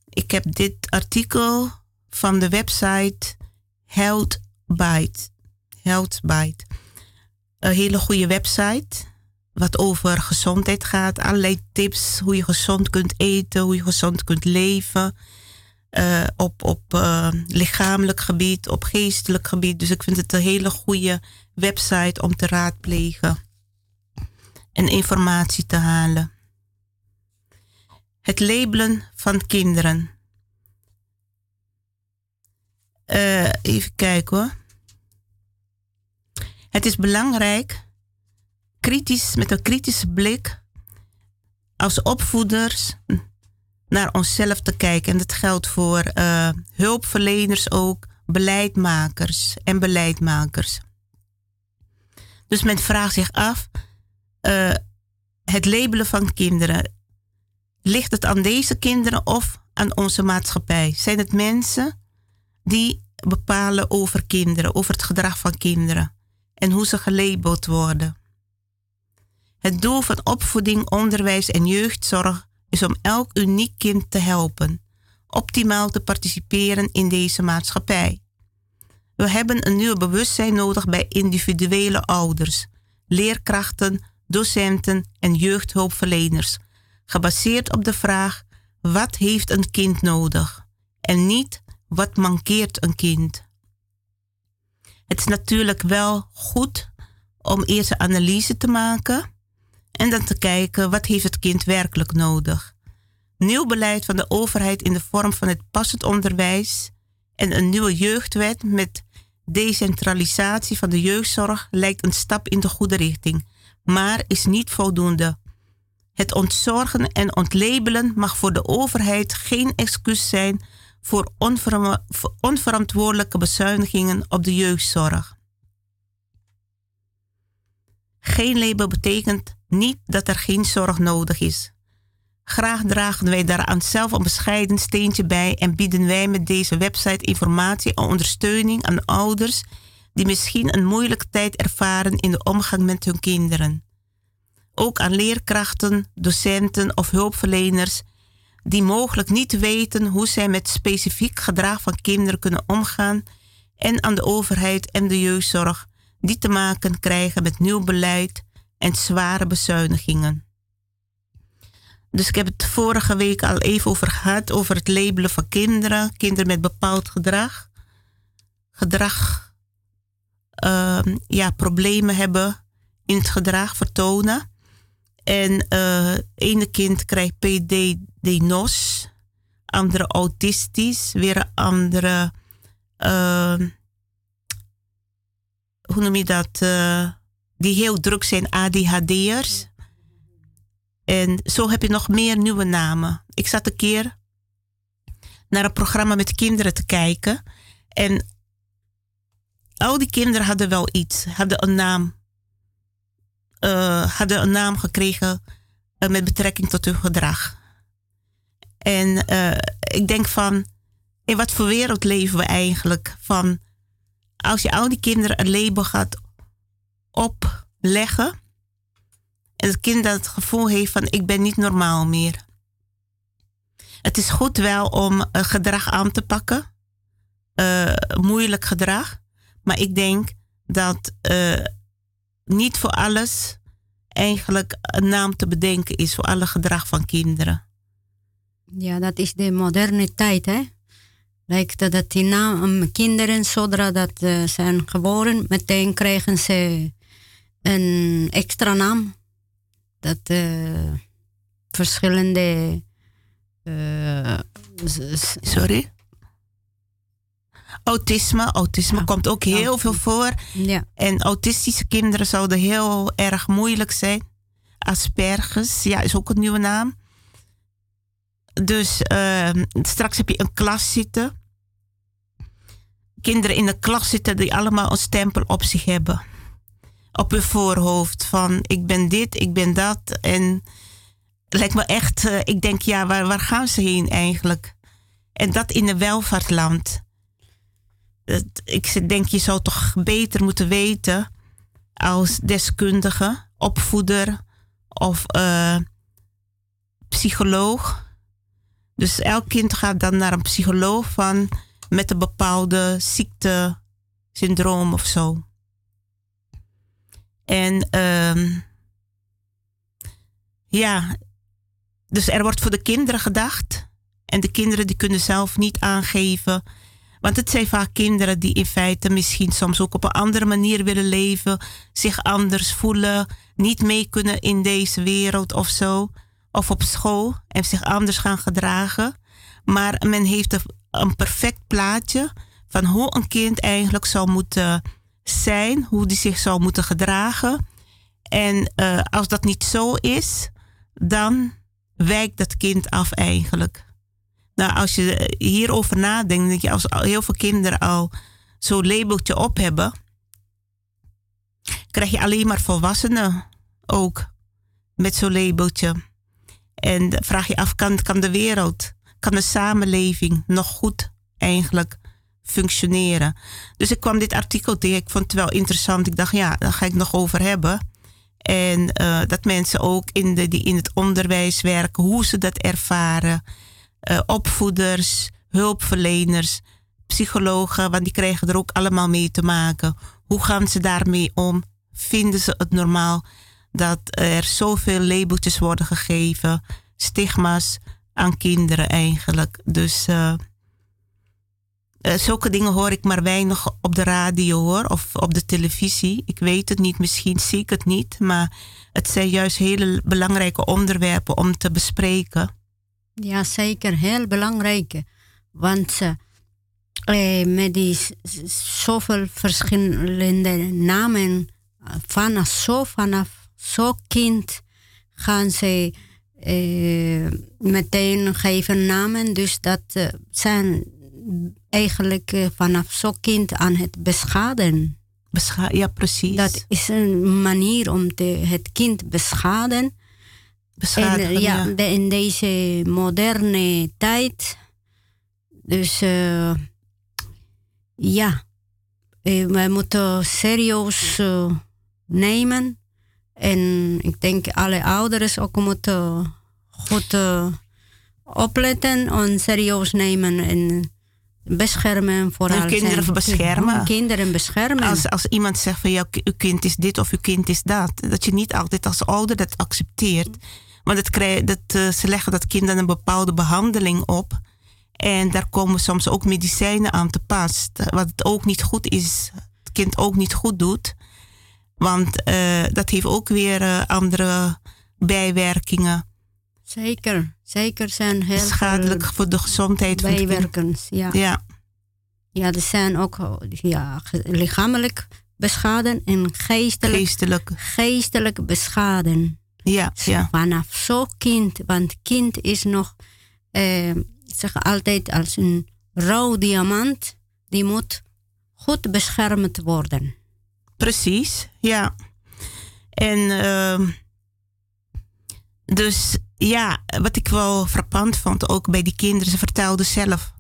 Ik heb dit artikel van de website Healthbite. Healthbite. Een hele goede website. Wat over gezondheid gaat. Allerlei tips hoe je gezond kunt eten, hoe je gezond kunt leven. Uh, op op uh, lichamelijk gebied, op geestelijk gebied. Dus ik vind het een hele goede website om te raadplegen en informatie te halen. Het labelen van kinderen. Uh, even kijken hoor. Het is belangrijk, kritisch, met een kritische blik, als opvoeders naar onszelf te kijken. En dat geldt voor uh, hulpverleners ook, beleidmakers en beleidmakers. Dus men vraagt zich af, uh, het labelen van kinderen, ligt het aan deze kinderen of aan onze maatschappij? Zijn het mensen die bepalen over kinderen, over het gedrag van kinderen en hoe ze gelabeld worden? Het doel van opvoeding, onderwijs en jeugdzorg is om elk uniek kind te helpen, optimaal te participeren in deze maatschappij. We hebben een nieuw bewustzijn nodig bij individuele ouders, leerkrachten, docenten en jeugdhulpverleners, gebaseerd op de vraag: wat heeft een kind nodig? En niet wat mankeert een kind. Het is natuurlijk wel goed om eerst een analyse te maken en dan te kijken wat heeft het kind werkelijk nodig. Nieuw beleid van de overheid in de vorm van het passend onderwijs en een nieuwe jeugdwet met decentralisatie van de jeugdzorg lijkt een stap in de goede richting, maar is niet voldoende. Het ontzorgen en ontlabelen mag voor de overheid geen excuus zijn voor onverantwoordelijke bezuinigingen op de jeugdzorg. Geen label betekent niet dat er geen zorg nodig is. Graag dragen wij daaraan zelf een bescheiden steentje bij en bieden wij met deze website informatie en ondersteuning aan ouders die misschien een moeilijke tijd ervaren in de omgang met hun kinderen. Ook aan leerkrachten, docenten of hulpverleners die mogelijk niet weten hoe zij met specifiek gedrag van kinderen kunnen omgaan en aan de overheid en de jeugdzorg die te maken krijgen met nieuw beleid en zware bezuinigingen. Dus ik heb het vorige week al even over gehad, over het labelen van kinderen, kinderen met bepaald gedrag. Gedrag, uh, ja, problemen hebben in het gedrag vertonen. En uh, ene kind krijgt PD-NOS, andere autistisch, weer een andere, uh, hoe noem je dat, uh, die heel druk zijn, ADHD'ers. En zo heb je nog meer nieuwe namen. Ik zat een keer naar een programma met kinderen te kijken. En al die kinderen hadden wel iets, hadden een naam. Uh, hadden een naam gekregen uh, met betrekking tot hun gedrag. En ik denk van, in wat voor wereld leven we eigenlijk? Van, als je al die kinderen een label gaat opleggen, en het kind dat het gevoel heeft van ik ben niet normaal meer. Het is goed wel om uh, gedrag aan te pakken. Uh, moeilijk gedrag. Maar ik denk dat uh, niet voor alles eigenlijk een naam te bedenken is voor alle gedrag van kinderen. Ja, dat is de moderne tijd, hè? Lijkt dat die naam, kinderen, zodra dat zijn geboren, meteen krijgen ze een extra naam dat uh, verschillende. Uh, Sorry? Autisme. Autisme komt ook heel veel voor. Ja. En autistische kinderen zouden heel erg moeilijk zijn. Asperges, ja, is ook een nieuwe naam. Dus uh, straks heb je een klas zitten. Kinderen in de klas zitten die allemaal een stempel op zich hebben op hun voorhoofd van ik ben dit, ik ben dat. En lijkt me echt, uh, ik denk ja, waar, waar gaan ze heen eigenlijk? En dat in een welvaartland. Dat, ik denk je zou toch beter moeten weten als deskundige, opvoeder of uh, psycholoog. Dus elk kind gaat dan naar een psycholoog van met een bepaalde ziekte, syndroom of zo. En um, ja, dus er wordt voor de kinderen gedacht. En de kinderen die kunnen zelf niet aangeven. Want het zijn vaak kinderen die in feite misschien soms ook op een andere manier willen leven, zich anders voelen, niet mee kunnen in deze wereld of zo, of op school en zich anders gaan gedragen. Maar men heeft een perfect plaatje van hoe een kind eigenlijk zou moeten zijn, hoe die zich zou moeten gedragen. En uh, als dat niet zo is, dan wijkt dat kind af eigenlijk. Nou, als je hierover nadenkt, denk je als heel veel kinderen al zo'n labeltje op hebben, krijg je alleen maar volwassenen ook met zo'n labeltje. En vraag je af, kan, kan de wereld, kan de samenleving nog goed eigenlijk functioneren? Dus ik kwam dit artikel tegen, ik vond het wel interessant. Ik dacht, ja, daar ga ik nog over hebben. En uh, dat mensen ook in de, die in het onderwijs werken, hoe ze dat ervaren. Uh, opvoeders, hulpverleners, psychologen, want die krijgen er ook allemaal mee te maken. Hoe gaan ze daarmee om? Vinden ze het normaal dat er zoveel labeltjes worden gegeven, stigma's aan kinderen eigenlijk? Dus uh, uh, zulke dingen hoor ik maar weinig op de radio hoor, of op de televisie. Ik weet het niet, misschien zie ik het niet, maar het zijn juist hele belangrijke onderwerpen om te bespreken. Ja, zeker, heel belangrijk. Want eh, met die zoveel verschillende namen, vanaf zo, vanaf zo kind gaan ze eh, meteen geven namen. Dus dat uh, zijn eigenlijk uh, vanaf zo'n kind aan het beschaden. Bescha ja, precies. Dat is een manier om te, het kind beschaden. Beschadigen, en, ja, ja. De, in deze moderne tijd. Dus ja, wij moeten serieus nemen. En ik denk alle ouders ook moeten goed opletten en serieus nemen. En beschermen vooral. Hun kinderen zijn, beschermen. Kinderen beschermen. Als, als iemand zegt van ja, uw kind is dit of uw kind is dat. Dat je niet altijd als ouder dat accepteert. Want het krijg, dat, uh, ze leggen dat kind dan een bepaalde behandeling op. En daar komen soms ook medicijnen aan te pas. Wat ook niet goed is. Het kind ook niet goed doet. Want uh, dat heeft ook weer uh, andere bijwerkingen. Zeker, zeker zijn heel schadelijk voor de gezondheid van bijwerkens. Ja. ja. Ja, er zijn ook ja, lichamelijk beschaden en geestelijk, geestelijk. geestelijk beschaden. Ja, ja. Vanaf zo'n kind, want kind is nog, eh, zeg altijd als een rauw diamant, die moet goed beschermd worden. Precies, ja. En uh, dus ja, wat ik wel frappant vond, ook bij die kinderen, ze vertelden zelf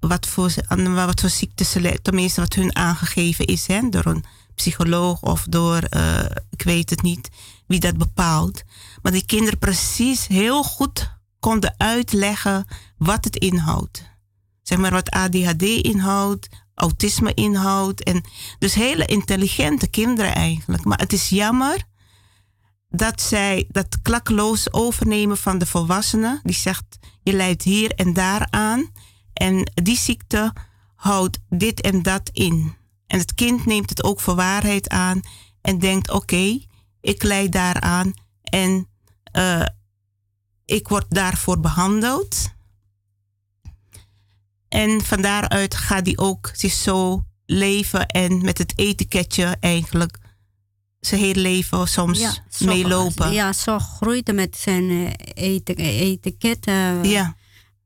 wat voor, wat voor ziektes ze, tenminste wat hun aangegeven is, hè, door een psycholoog of door, uh, ik weet het niet wie dat bepaalt. Maar die kinderen precies heel goed konden uitleggen wat het inhoudt. Zeg maar wat ADHD inhoudt, autisme inhoudt. En dus hele intelligente kinderen eigenlijk. Maar het is jammer dat zij dat klakloos overnemen van de volwassenen. Die zegt, je leidt hier en daar aan. En die ziekte houdt dit en dat in. En het kind neemt het ook voor waarheid aan en denkt, oké, ik leid daaraan en uh, ik word daarvoor behandeld. En van daaruit gaat hij ook zich zo leven en met het etiketje eigenlijk zijn hele leven soms ja, zo, meelopen. Ja, zo groeit met zijn uh, etiket. Ja.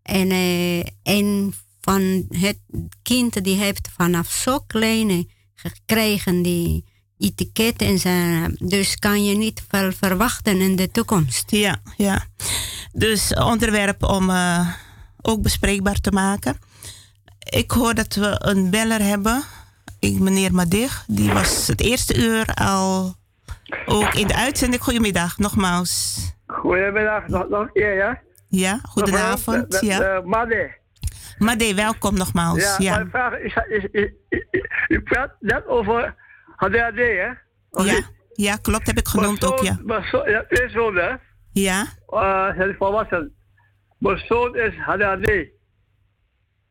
En, uh, en van het kind die heeft vanaf zo kleine gekregen die etiket en zijn, dus kan je niet veel verwachten in de toekomst. Ja, ja. Dus onderwerp om ook bespreekbaar te maken. Ik hoor dat we een beller hebben ik, meneer Madig, die was het eerste uur al ook in de uitzending. Goedemiddag, nogmaals. Goedemiddag, nog, nog een keer, ja? Ja, goedenavond. ja. Uh, Made. Made, welkom nogmaals. Ja, ja. mijn vraag is, is, is, is, u praat net over HDHD, hè? Of ja, ja, klopt, heb ik genoemd ook, ja. Mijn zoon, ja, twee zonen, hè? Ja. Uh, zijn volwassen. Mijn zoon is HDHD.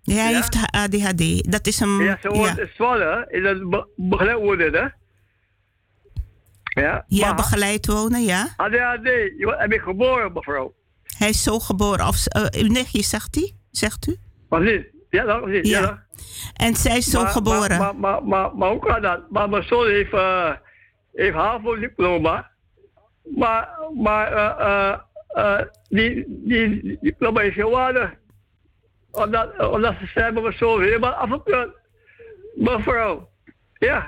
Ja, hij heeft ADHD. Dat is een... Ja, ze wordt ja. zwanger in het begeleid worden, hè? Ja, ja begeleid wonen, ja. ADHD, hij is geboren, mevrouw. Hij is zo geboren. Of, uh, uw nichtje, zegt hij? Zegt u? Precies. Ja, dat precies. Ja. ja. En zij is zo maar, geboren. Maar, maar, maar, maar, hoe kan dat? Maar mijn zoon heeft, uh, heeft HAVO-diploma. Maar, maar uh, uh, die, die, die diploma is geen waarde. Omdat, omdat ze hebben me zo helemaal afgekeurd. Mevrouw. Ja.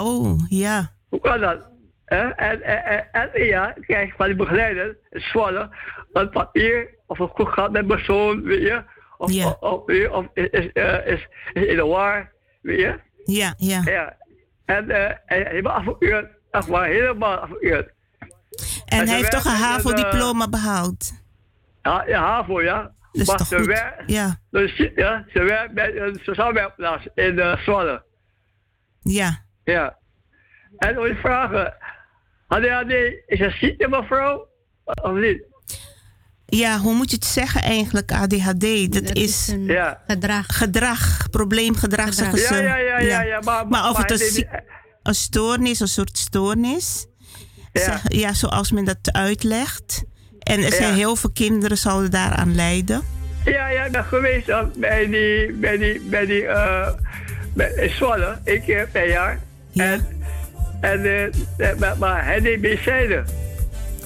Oh, ja. Hoe kan dat? En, en, en, en ja, krijg van die begeleider, het Zwolle, een papier of een goed gaat met mijn zoon, weet je. Of, Ja. of, of, of is, is, eh, is, is in de war, weet je. Ja, ja. Ja. En eh, hij helemaal afgekeurd. Echt waar, helemaal afgekeurd. En ze hij heeft toch een in HAVO-diploma behaald? Ja, ja, HAVO, ja. Dat is maar toch ze werkt, Ja. dus, ja, ze werkt bij een sociaal werkplaats in uh, Zwolle. Ja. Ja. En wil je vragen, ADHD, is het ziekte mevrouw? Of niet? Ja, hoe moet je het zeggen eigenlijk, ADHD? Dat, is, Ja. gedrag. gedrag, probleemgedrag zeggen ze. Ja, ja, ja, ja, ja, maar- Maar of maar het een, een stoornis, een soort stoornis. Ja. Zeg- ja, zoals men dat uitlegt. En er zijn Ja. heel veel kinderen zouden daaraan lijden. Ja, ja, ik ben geweest uh, bij die, bij die, bij die, eh, bij, Zwolle, één keer per jaar. En, en, eh, eh, maar, maar hij medicijnen.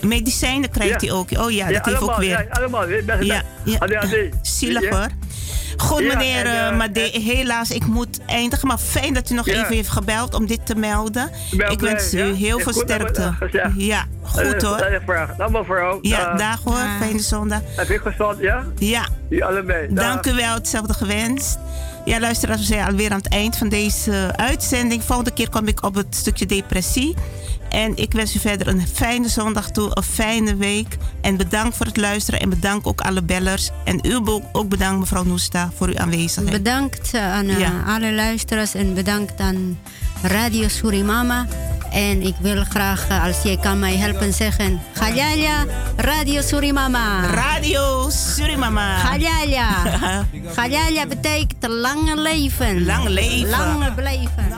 Medicijnen krijgt Ja. hij ook. Oh ja, dat heeft ook allemaal, weer. Ja, allemaal. Ja, ja. Zielig Ja. hoor. Goed, Ja, meneer en, eh, Made, helaas, ik moet eindigen. Maar fijn dat u nog Ja. even heeft gebeld om dit te melden. ben ik blij, wens u ja. heel Ja, veel sterkte. Ja, goed Eh, hoor. dat is een vraag. Dag mevrouw. Ja, Dag. dag hoor. Fijne zondag. Heb ik gezond, ja? Ja. Die allebei. Dag. Dank u wel, hetzelfde gewenst. Ja, luisteraars, we zijn alweer aan het eind van deze uitzending. Volgende keer kom ik op het stukje depressie. En ik wens u verder een fijne zondag toe, een fijne week. En bedankt voor het luisteren en bedankt ook alle bellers. En u ook- ook bedankt mevrouw Noesta voor uw aanwezigheid. Bedankt eh, aan eh, Ja. alle luisteraars en bedankt aan Radio Surimama. En ik wil graag, eh, als jij kan mij helpen, zeggen... Galjalia, Radio Surimama. Radio Surimama. Galjalia. Galjalia betekent lange leven. Lang leven. Lange blijven.